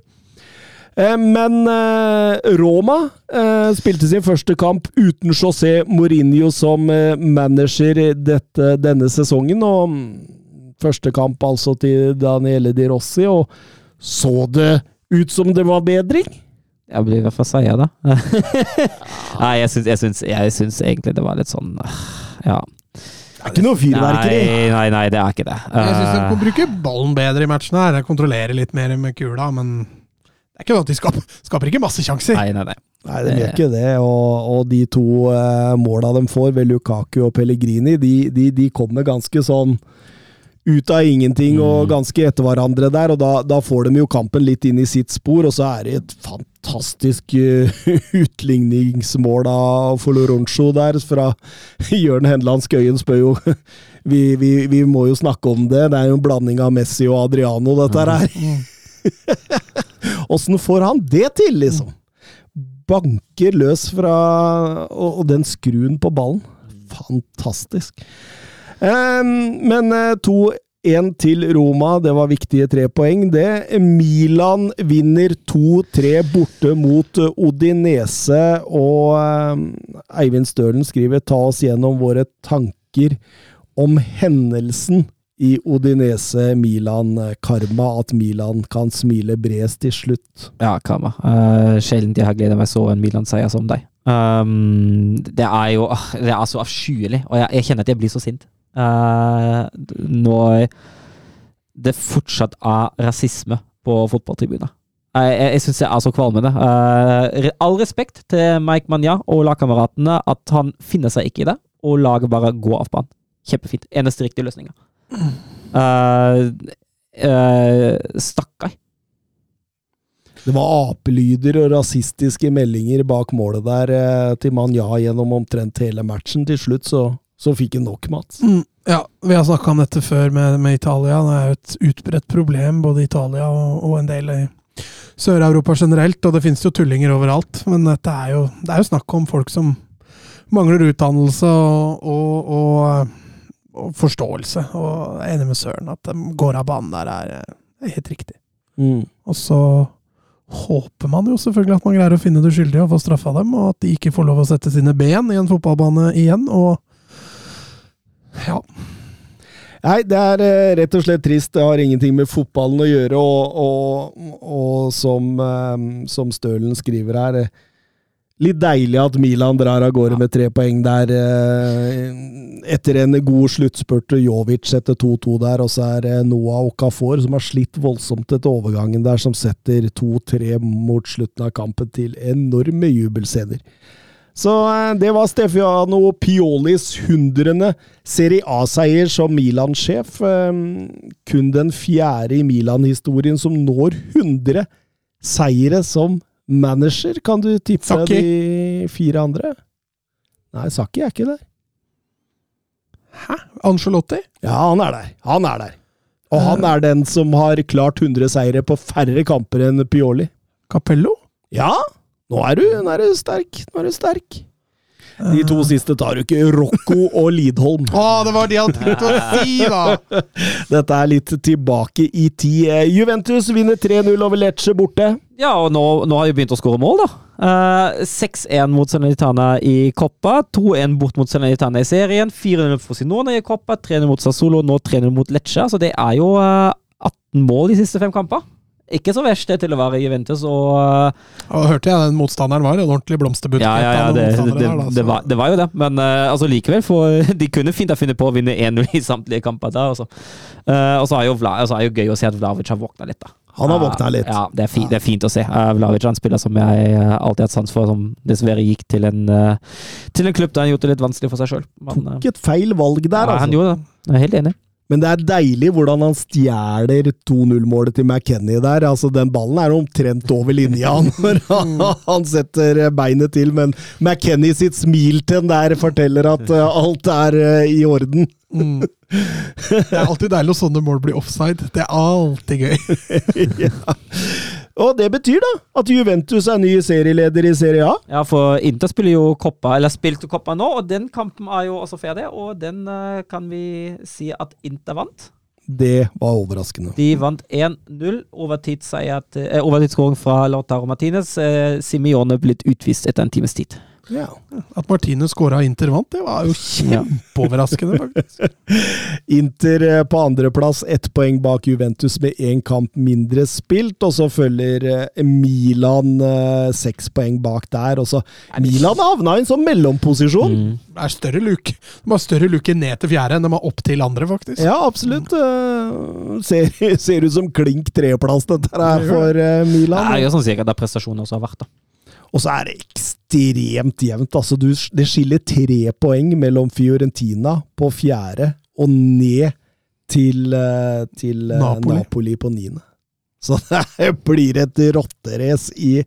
Eh, Men eh, Roma eh, spilte sin første kamp uten José Mourinho som eh, manager dette, denne sesongen. og mm, Første kamp altså til Daniele Di Rossi, og så det ut som det var bedring? Jeg blir i hvert fall seier, da. *laughs* Nei, jeg syns, jeg, syns, jeg syns egentlig det var litt sånn Ja. Det er ikke noe fyrverkeri. Nei, nei, nei, det er ikke det. Jeg syns de Eh, kan bruke ballen bedre i matchen her. Kontrollere litt mer med kula, men det er ikke noe at de skaper, skaper ikke masse sjanser. nei, nei, nei. Nei, de gjør ikke det. Og, og de to eh, måla de får, ved Lukaku og Pellegrini, de, de, de kommer ganske sånn ut av ingenting og Mm. ganske etter hverandre der, og da, da får de jo kampen litt inn i sitt spor, og så er det et fantastisk eh, *laughs* utligningsmål av Foloroncho der fra *laughs* Jørn Henland Skøyen spør jo *laughs* vi, vi, vi må jo snakke om det, det er jo en blanding av Messi og Adriano, dette her. Åssen får han det til, liksom? banker løs fra Og, og den skruen på ballen. Fantastisk. Ehm, men eh, 2-1 til Roma, det var viktige tre poeng, det. Milan vinner 2-3 borte mot eh, Odinese, og ehm, Eivind Stølen skriver 'ta oss gjennom våre tanker om hendelsen' i Odinese-Milan-karma, at Milan kan smile bredest til slutt. Ja, karma. Uh, sjelden jeg har gledet meg så en Milan-seier som deg. Um, det er jo ah, Det er så avskyelig, og jeg, jeg kjenner at jeg blir så sint. Uh, når det fortsatt er rasisme på fotballtribuner. Jeg, jeg, jeg syns det er så kvalmende. Uh, all respekt til Mike Manja og lagkameratene, at han finner seg ikke i det, og laget bare gå av banen. Kjempefint. Eneste riktige løsninga. Uh, uh, Stakkar. Det var apelyder og rasistiske meldinger bak målet der eh, til Manja gjennom omtrent hele matchen. Til slutt så, så fikk han nok, Mats. Mm, ja, vi har snakka om dette før med, med Italia. Det er jo et utbredt problem både Italia og, og en del i Sør-Europa generelt. Og det finnes jo tullinger overalt. Men dette er jo, det er jo snakk om folk som mangler utdannelse og, og, og, og forståelse. Og jeg er enig med Søren at de går av banen der er, er helt riktig. Mm. Og så håper man jo selvfølgelig at man greier å finne det skyldige og få straffa dem, og at de ikke får lov å sette sine ben i en fotballbane igjen. Og ja. Nei, det er eh, rett og slett trist. Det har ingenting med fotballen å gjøre, og, og, og som, eh, som Stølen skriver her eh, Litt deilig at Milan drar av gårde med tre poeng der. Etter en god sluttspurt. Jovic setter 2-2 der, og så er det Noah Okafor som har slitt voldsomt etter overgangen der, som setter 2-3 mot slutten av kampen til enorme jubelscener. Så eh, det var Stefiano Piolis hundrende Serie A-seier som Milan-sjef. Eh, Kun den fjerde i Milan-historien som når 100 seire som manager. Kan du tippe Saki. de fire andre? Nei, Sakki er ikke der. Hæ? Angelotti? Ja, han er der. Han er der. Og han er den som har klart 100 seire på færre kamper enn Pioli. Capello? Ja, nå er du, nå er du sterk. Nå er du sterk. De to siste tar du ikke. Rocco og Lidholm. *laughs* Å, det var de jeg hadde tenkt å si, da! *laughs* Dette er litt tilbake i tid. Eh, Juventus vinner 3-0 over Lecce borte. Ja, og nå, nå har vi begynt å skåre mål, da. Uh, 6-1 mot Sanitana i Coppa, 2-1 bort mot Sanitana i serien, 4-0 for Sinone i Coppa, 3-0 mot Sassolo, nå 3-0 mot Lecce. Så det er jo uh, 18 mål de siste fem kamper. Ikke så verst det til å være Juventus, og eh, Og hørte jeg den motstanderen var? En ordentlig blomsterbukett Ja, ja, ja, det, det, det, da, det, var, det var jo det. Men uh, altså likevel, for *laughs* de kunne fint ha funnet på å vinne 1-0 i samtlige kamper der. Altså. Eh, og så er jo Vla, altså, er jo gøy å se at Vlavic har våkna litt. da. Han har våkna litt. Ja, det er, fi, det er fint å se. Uh, Vlavic er en spiller som jeg uh, alltid har hatt sans for, som dessverre gikk til en, uh, til en klubb der han gjorde det litt vanskelig for seg sjøl. Tok et feil valg der, altså. han gjorde det. Jeg er helt enig. Men det er deilig hvordan han stjeler 2-0-målet til McKenny der. Altså, Den ballen er omtrent over linja *laughs* når han, setter beinet til, men McKenny sitt smiltenn der forteller at eh, alt er eh, i orden. Mm. *laughs* Det er alltid deilig når sånne mål blir offside. Det er alltid gøy. *laughs* ja. Og det betyr da at Juventus er ny serieleder i Serie A. Ja, for Inter spiller jo Coppa, eller spilte Coppa nå, og den kampen er jo også ferdig. Og den eh, kan vi si at Inter vant. Det var overraskende. De vant 1-0. Overtidsseier til- eh, Overtidsskåring fra Lautaro Martinez. Eh, Simione blitt utvist etter en times tid. Ja. At Martinez skåra Inter vant, det var jo kjempeoverraskende, faktisk. *laughs* Inter eh, på andreplass, ett poeng bak Juventus med én kamp mindre spilt. Og så følger eh, Milan eh, seks poeng bak der. Og så Milan havna i en sånn mellomposisjon. Mm. Det er større luke. De har større luke ned til fjerde enn de har opp til andre, faktisk. Ja, absolutt. Mm. Ser, *laughs* ser ut som klink treplass, dette her for Milan. Det er jo sånn sikkert der prestasjonen også har vært, da. Og så er det ekstremt jevnt. Altså, du, det skiller tre poeng mellom Fiorentina på fjerde og ned til, eh, til eh, Napoli. Napoli. på niende. Så *laughs* det blir et rotterace i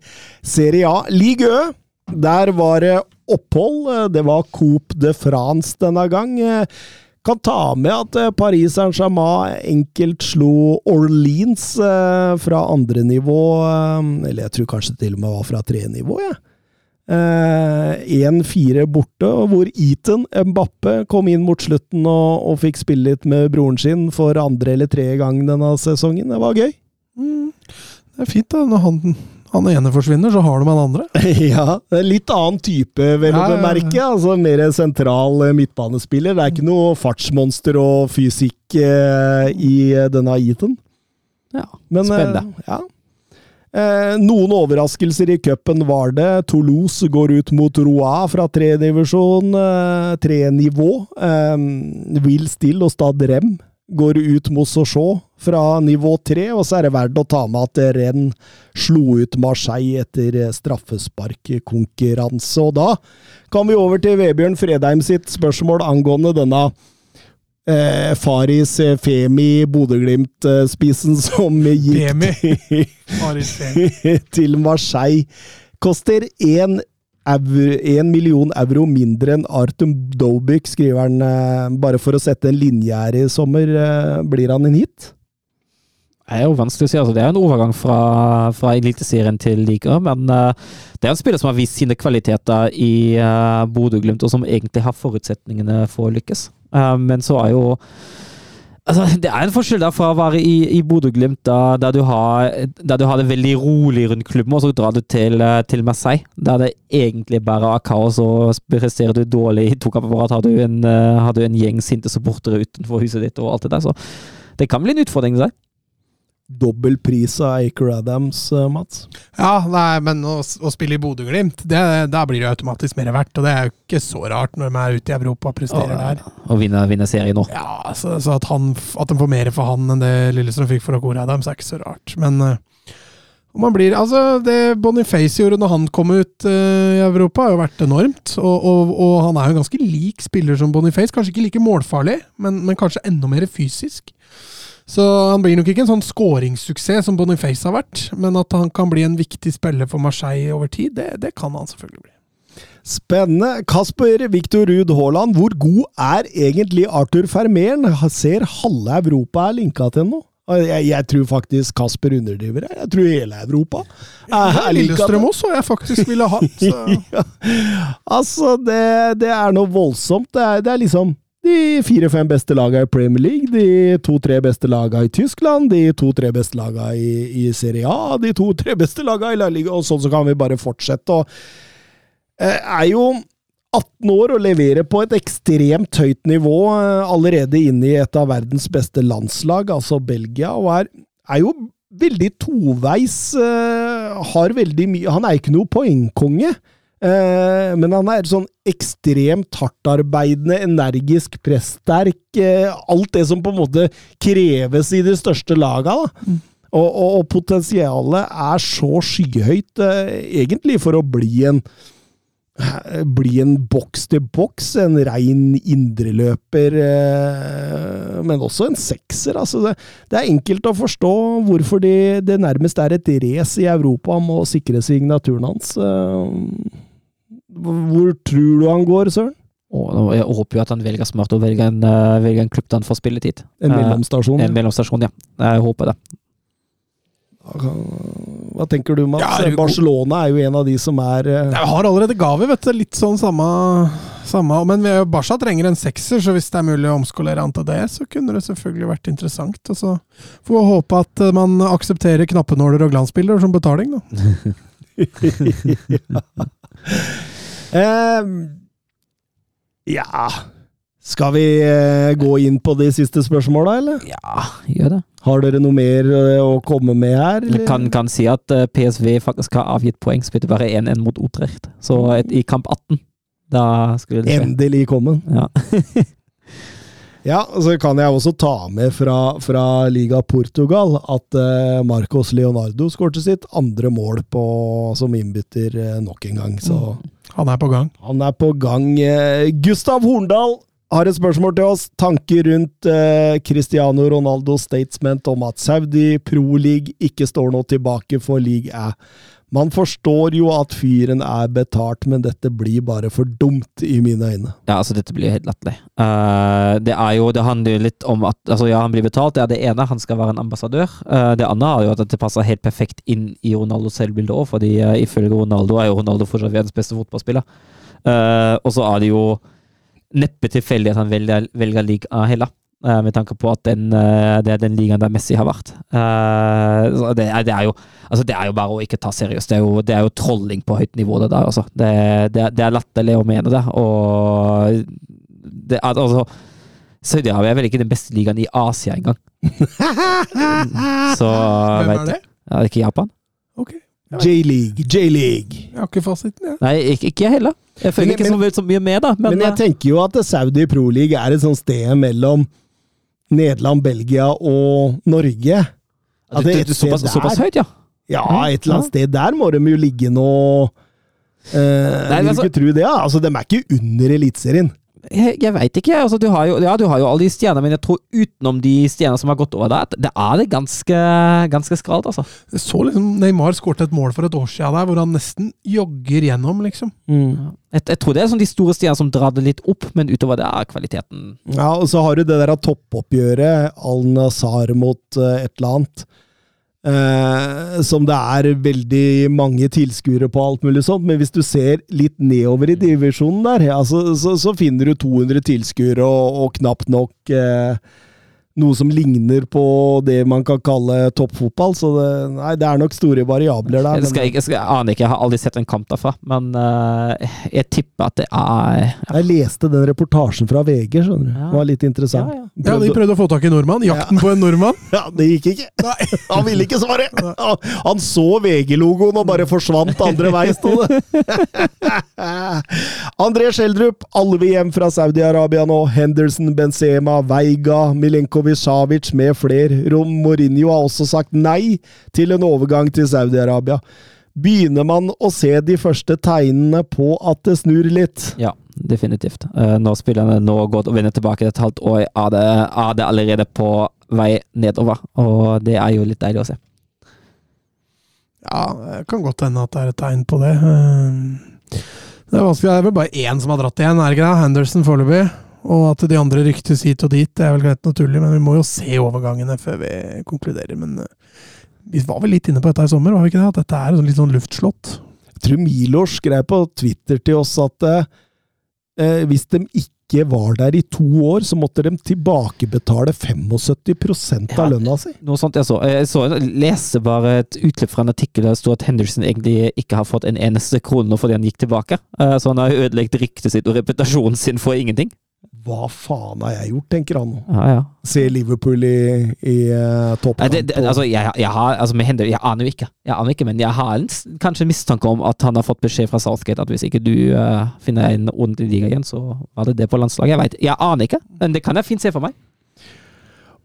Serie A. Ligue Ø, der var det opphold. Det var Coupe de France denne gang. Kan ta med at eh, Paris Saint-Germain enkelt slo Orleans eh, fra andre nivå, eh, eller jeg tror kanskje til og med var fra tre nivå, jeg. Ja. 1-4 borte, hvor Eton Mbappe kom inn mot slutten og, og fikk spille litt med broren sin for andre eller tredje gang denne sesongen. Det var gøy. Mm. Det er fint, da. Når han, han ene forsvinner, så har de han andre. *laughs* ja, det litt annen type, vel å bemerke. Altså mer sentral eh, midtbanespiller. Det er ikke noe fartsmonster og fysikk eh, i eh, denne Eton. Ja, Men, eh, spennende. ja. Eh, noen overraskelser i cupen var det. Toulouse går ut mot Roa fra tredivisjon, eh, trenivå. Eh, Will Still og Stad Rem går ut mot Sochaux fra nivå tre, og så er det verdt å ta med at Renn slo ut Marseille etter eh, straffesparkkonkurranse. Og da kan vi over til Vebjørn Fredheim sitt spørsmål angående denne eh, Faris eh, Femi Bodø-Glimt-spissen *laughs* som gikk til, *laughs* til Marseille. Koster én million euro mindre enn Artum Dobik, skriver han. eh, Bare for å sette en linje her i sommer. eh, Blir han en hit? Det er jo vanskelig å si. altså Det er en overgang fra, fra Eliteserien til liga, men uh, det er en spiller som har vist sine kvaliteter i uh, Bodø-Glimt, og som egentlig har forutsetningene for å lykkes. Uh, men så er jo Altså, *laughs* det er en forskjell da fra å være i, i Bodø-Glimt, der, der du har det veldig rolig rundt klubben, og så drar du til, eh, til Marseille, der det egentlig bare er kaos, og presterer du dårlig i to kamper på har du en, eh, har du en gjeng sinte supportere utenfor huset ditt og alt det der. Så det kan bli en utfordring. Der. Dobbel pris av Acre Adams, eh, Mats. Ja, nei, men å, å spille i Bodø-Glimt, det- da blir det automatisk mer verdt. Og det er jo ikke så rart når de er ute i Europa og presterer der. Og vinne, vinner serien nå. Ja, så, så at, han, at de får mer for han enn det Lillestrøm fikk for Acre Adams, er ikke så rart. Men eh, man blir, altså det Boniface gjorde når han kom ut uh, i Europa, har jo vært enormt. Og, og, og han er jo en ganske lik spiller som Boniface. Kanskje ikke like målfarlig, men, men kanskje enda mer fysisk. Så han blir nok ikke en sånn skåringssuksess som Boniface har vært, men at han kan bli en viktig spiller for Marseille over tid, det, det kan han selvfølgelig bli. Spennende. Kasper Viktor Ruud Haaland, hvor god er egentlig Arthur Fermeren? Ser halve Europa er linka til nå? Jeg, jeg tror faktisk Kasper underdriver det. Jeg tror hele Europa er, Lillestrøm også, jeg faktisk ville hatt. *laughs* Ja. Altså, det, det er noe voldsomt. Det er, det er liksom de fire-fem beste lagene i Premier League, de to-tre beste lagene i Tyskland, de to-tre beste lagene i, i Serie A, de to-tre *laughs* beste lagene i La Liga, og sånn så kan vi bare fortsette. Og eh, er jo 18 år og leverer på et ekstremt høyt nivå, eh, allerede inne i et av verdens beste landslag, altså Belgia, og er, er jo veldig toveis. eh, har veldig mye Han er ikke noe poengkonge. Eh, men han er sånn ekstremt hardtarbeidende, energisk, presssterk. Eh, alt det som på en måte kreves i de største laga. Da. Og, og, og potensialet er så skyhøyt, eh, egentlig, for å bli en bli en boks til boks, en rein indreløper, eh, men også en sekser. Altså det, det, er enkelt å forstå hvorfor det, det nærmest er et race i Europa om å sikre signaturen hans. Eh, hvor tror du han går, Søren? Og jeg håper jo at han velger smart og velger en, uh, velger en klubb der han får spilletid. En mellomstasjon? Uh, en mellomstasjon, ja. Jeg håper det. Hva tenker du, Mats? Ja, Barcelona er jo en av de som er uh... Jeg har allerede Gavi, vet du. Litt sånn samme, samme Men Barca trenger en sekser, så hvis det er mulig å omskolere han til det, så kunne det selvfølgelig vært interessant. Og så får vi håpe at man aksepterer knappenåler og glansbilder som betaling, da. ja. *laughs* *laughs* Uh, ja Skal vi uh, gå inn på de siste spørsmåla, eller? Ja, gjør det. Har dere noe mer uh, å komme med her? Eller? Kan, kan si at eh, PSV faktisk har avgitt poeng, spilte bare 1-1 mot Utrecht. Så et, i kamp 18, da skulle det skje. Endelig kommet. Ja. *laughs* Ja, så kan jeg også ta med fra, fra Liga Portugal at uh, Marcos Leonardo skårte sitt andre mål på, som innbytter uh, nok en gang. Så mm. Han er på gang. Han er på gang. Uh, Gustav Horndal har et spørsmål til oss. Tanker rundt Cristiano Ronaldos statement om at Saudi Pro League ikke står noe tilbake for league A. Man forstår jo at fyren er betalt, men dette blir bare for dumt, i mine øyne. Ja, altså, dette blir helt latterlig. Uh, det er jo, det handler jo litt om at altså, ja, han blir betalt, det er det ene. Han skal være en ambassadør. Uh, det andre er jo at det passer helt perfekt inn i Ronaldos selvbilde òg, fordi uh, ifølge Ronaldo er jo Ronaldo fortsatt verdens beste fotballspiller. og så er det jo neppe tilfeldig at han velger, velger heller. Uh, med tanke på at den, uh, det er den ligaen der Messi har vært. Uh, det, er, det, er jo, altså det, er, jo, bare å ikke ta seriøst. Det er jo, det er jo trolling på høyt nivå, det der. Altså. Det, det, er latterlig å mene det. Og det, altså, Saudi-Arabia er vel ikke den beste ligaen i Asia engang. *laughs* Så Hvem er det? Ja, ikke Japan. Ok. J-league, J-league. Jeg har ikke fasiten, jeg. Nei, ikke, ikke jeg heller. Jeg følger men, ikke så, så, mye med, da. Men, men jeg tenker jo at Saudi Pro League er et sånt sted mellom Nederland, Belgia og Norge. Ja, det, det, såpass, der, såpass høyt, ja? Ja, et eller annet sted der må de jo ligge nå. Eh, Nei, vil altså, ikke tro det, ja. Altså, de er ikke under Eliteserien. Jeg, jeg veit ikke. Altså, du, har jo, ja, du har jo alle de stjernene, men jeg tror utenom de stjernene som har gått over der, det er det ganske, ganske skralt, altså. Jeg så liksom Neymar skåret et mål for et år siden der, hvor han nesten jogger gjennom, liksom. Mm. Jeg, jeg, tror det er sånn de store stjernene som drar det litt opp, men utover det er kvaliteten Ja, og så har du det der toppoppgjøret, Al-Nazar mot uh, et eller annet. Eh, som det er veldig mange tilskuere på, alt mulig sånt. Men hvis du ser litt nedover i divisjonen der, altså, så, så, finner du 200 tilskuere og, og knapt nok eh, noe som ligner på det man kan kalle toppfotball. Så det, nei, det er nok store variabler der. Jeg, skal, jeg, skal, jeg aner ikke, jeg har aldri sett en kamp derfra, men uh, jeg tipper at det er ja. Jeg leste den reportasjen fra VG, skjønner du. Det var litt interessant. Ja, ja. ja, De prøvde å få tak i nordmann. Jakten på en nordmann. *laughs* Ja, det gikk ikke. Nei. *laughs* Han ville ikke svare! Han så VG-logoen og bare forsvant andre vei, sto det. *laughs* André Schjelderup, alle vil hjem fra Saudi-Arabia nå. Henderson, Benzema, Veiga, Milenkovic Savic med flere. Rom Mourinho har også sagt nei til en overgang til Saudi-Arabia. Begynner man å se de første tegnene på at det snur litt? Ja, definitivt. Uh, når spillerne nå går og vender tilbake et halvt år, er det, er det allerede på vei nedover. Og det er jo litt deilig å se. Ja, det kan godt hende at det er et tegn på det. Eh, det er vanskelig. Det er vel bare én som har dratt igjen, er det ikke det? Henderson foreløpig. Og at de andre ryktes hit og dit, det er vel greit naturlig, men vi må jo se overgangene før vi konkluderer. Men eh, vi var vel litt inne på dette i sommer, var vi ikke det? At dette er litt sånn luftslott. Jeg tror Milors skrev på Twitter til oss at eh, hvis de ikke var der i to år, så måtte de tilbakebetale 75 av Ja. lønna si. Noe sånt jeg så. Jeg så leser bare et utklipp fra en artikkel der det sto at Henderson egentlig ikke har fått en eneste krone fordi han gikk tilbake. Eh, Så han har ødelagt ryktet sitt og reputasjonen sin for ingenting. Hva faen har jeg gjort, tenker han. Ja, ja. Se Liverpool i, i uh, Nei, det, det, altså, jeg, jeg har, altså med Hender, jeg aner jo ikke, jeg aner ikke, men jeg har en, kanskje en mistanke om at han har fått beskjed fra Southgate at hvis ikke du uh, finner en ordentlig liga igjen, så var det det på landslaget. Jeg vet, jeg aner ikke, men det kan jeg fint se for meg.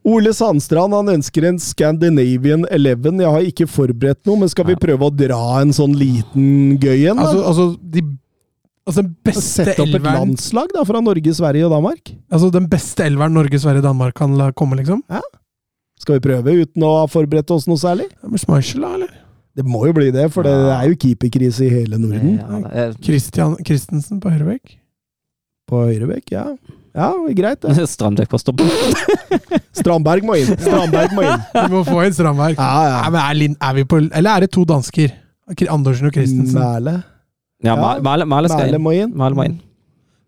Ole Sandstrand han ønsker en Scandinavian Eleven. Jeg har ikke forberedt noe, men skal vi prøve å dra en sånn liten gøy en? Altså, altså, de, altså den beste Sette opp et elveren landslag da, fra Norge, Sverige og Danmark? Altså den beste elveren Norge, Sverige, Danmark kan la komme, liksom? Skal vi prøve uten å ha forberedt oss noe særlig? Schmeichel, da, eller? Det må jo bli det, for det er jo keeperkrise i hele Norden. Ja, Christian Christensen på høyrebekk? På høyrebekk, ja. Ja, greit det. *laughs* Strandberg på stopp. *laughs* Strandberg må inn. Strandberg må inn. *laughs* Vi må få inn Strandberg. Ja, Nei, men er, Lin- er vi på Eller er det to dansker? Kri- Andersen og Christensen. Mæle. Ja, Ja, Male, Male, skal må inn. Male må inn.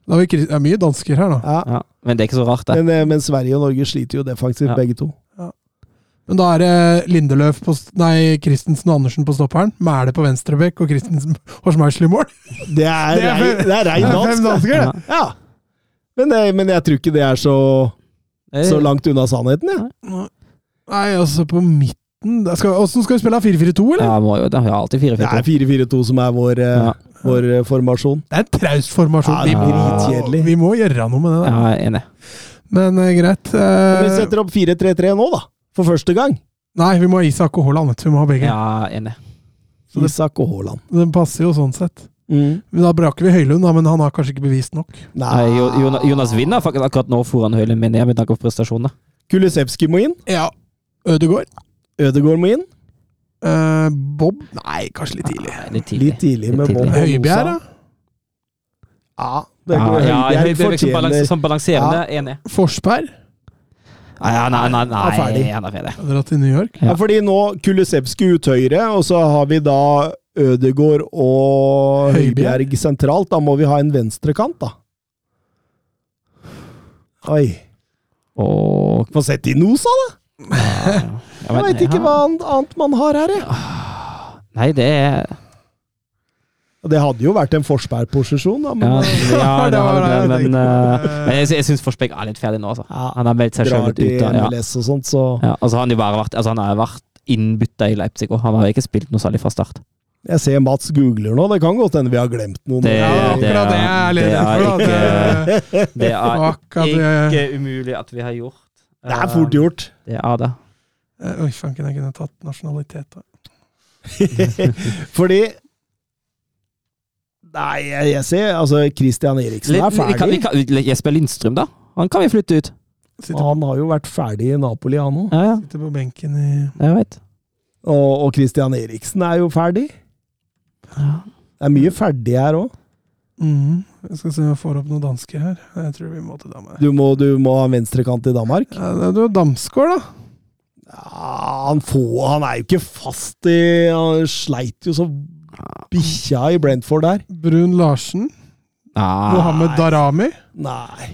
Da vi, det er mye dansker her, da. Ja. Ja, men det er ikke så rart, det. Men, eh, men Sverige og Norge sliter jo defensivt, Ja. begge to. Men da er det Lindeløf på Nei, Christensen og Andersen på stopperen. Mæle på venstrebekk og Christensen *laughs* og Schmeichel i mål. Det er, *laughs* Det er rei- fem- det er rein dansk. fem det. dansker, det. Ja. Ja. Men, men jeg tror ikke det er så, Eh, så langt unna sannheten, jeg. Nei, altså på midten Åssen skal, skal vi spille? 4-4-2, eller? Ja, må jo det. er alltid er 4-4-2. Det er 4-4-2 som er vår, eh, Ja. Vår eh, formasjon. Det er en traust formasjon. Ja, dritkjedelig. vi må gjøre noe med det. Ja, Da. jeg er enig. Men uh, greit. Uh, Vi setter opp 4-3-3 nå, da. For første gang. nei, vi må ha Isak og Haaland. Vi må ha begge. Ja, enig. Så det- Isak og Haaland. Den passer jo sånn sett. Mm. Men Da braker vi Høylund, da, men han har kanskje ikke bevist nok. Nei, Jonas, Jonas vinner faktisk akkurat nå foran Høylund, mener jeg, med tanke på prestasjonene. Kulisevskij må inn. Ja. Ødegård. Ødegård må inn. Eh, Bob Nei, kanskje litt tidlig. Nei, litt tidlig. Litt tidlig med Litt Bob tidlig. Høibjerg, da? Ja, det Ja, går ja, Høibjerg som, balans, som balanserende, enig. Forsberg? Nei, nei, nei, nei, er ferdig. han er ferdig. Dratt til New York. Ja, fordi nå Kulisevskij ut høyre, og så har vi da Ødegård og Høibjerg. Høibjerg sentralt. Da må vi ha en venstrekant, da. Oi. Og Få sett i nosa, da! Jeg veit ikke hva annet man har her, jeg. Nei, det er Det hadde jo vært en Forsberg-posisjon, da. Men Ja, eh, ja det *laughs* Det var det, men, eh, men jeg, jeg syns Forsberg er litt ferdig nå, altså. Ja. Han har meldt seg sjøl litt ut. Ja. Og sånt, så Ja, altså, han, har vært, altså, han har vært innbytta i Leipzig, og han har ikke spilt noe særlig fra start. Jeg ser Mats googler nå. Det kan godt hende vi har glemt noen. Det- Ja, det akkurat det er- jeg det litt er redd for. Det- Det er ikke umulig at vi har gjort. Det er fort gjort. Det er det. Eh, Oi, fanken, jeg kunne tatt nasjonalitet, da. *laughs* Fordi Nei, jeg, jeg ser Altså, Christian Eriksen er ferdig. vi kan, vi kan, Jesper Lindstrøm, da? Han kan vi flytte ut. Sitter, Han har jo vært ferdig i Napoli, han òg. Ja, ja. sitter på benken i Jeg vet. Og, og Christian Eriksen er jo ferdig. Det er mye ferdig her òg. Mm. Jeg skal se om jeg får opp noen dansker her. Jeg tror vi må til Danmark. Du, må- du må ha venstrekant i Danmark. Ja, det- du har Damsgaard, da. Ja, han, får, han er jo ikke fast i Han sleit jo så bikkja i Brentford der. Brun Larsen. Nei. Mohammed Darami. Nei.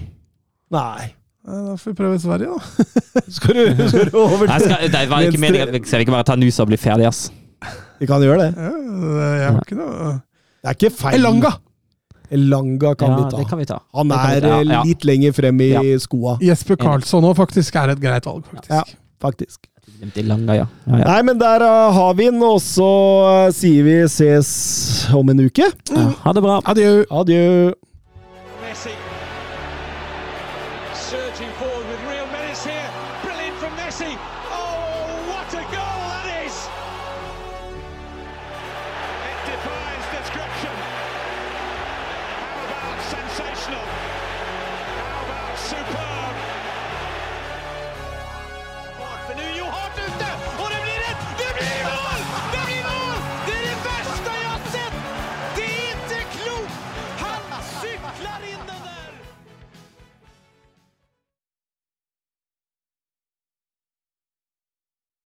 Nei. Da får vi prøve Sverige, da. *laughs* Skal du, skal du over jeg skal, det var ikke meningen Skal vi ikke bare ta Nusa og bli ferdig, ass? Vi kan gjøre det. Ja, ikke noe Det er ikke feil. Elanga! Elanga kan Ja, vi ta. det kan vi ta. Han Det vi er ta, ja, eh, ja. litt lenger frem i Ja. skoa, Jesper Karlsson òg faktisk er et greit valg, faktisk. Faktisk. Langa, ja. ja, ja. Nei, men der uh, har vi den, og så uh, sier vi ses om en uke. ja. Ha det bra. Adjø. Adjø.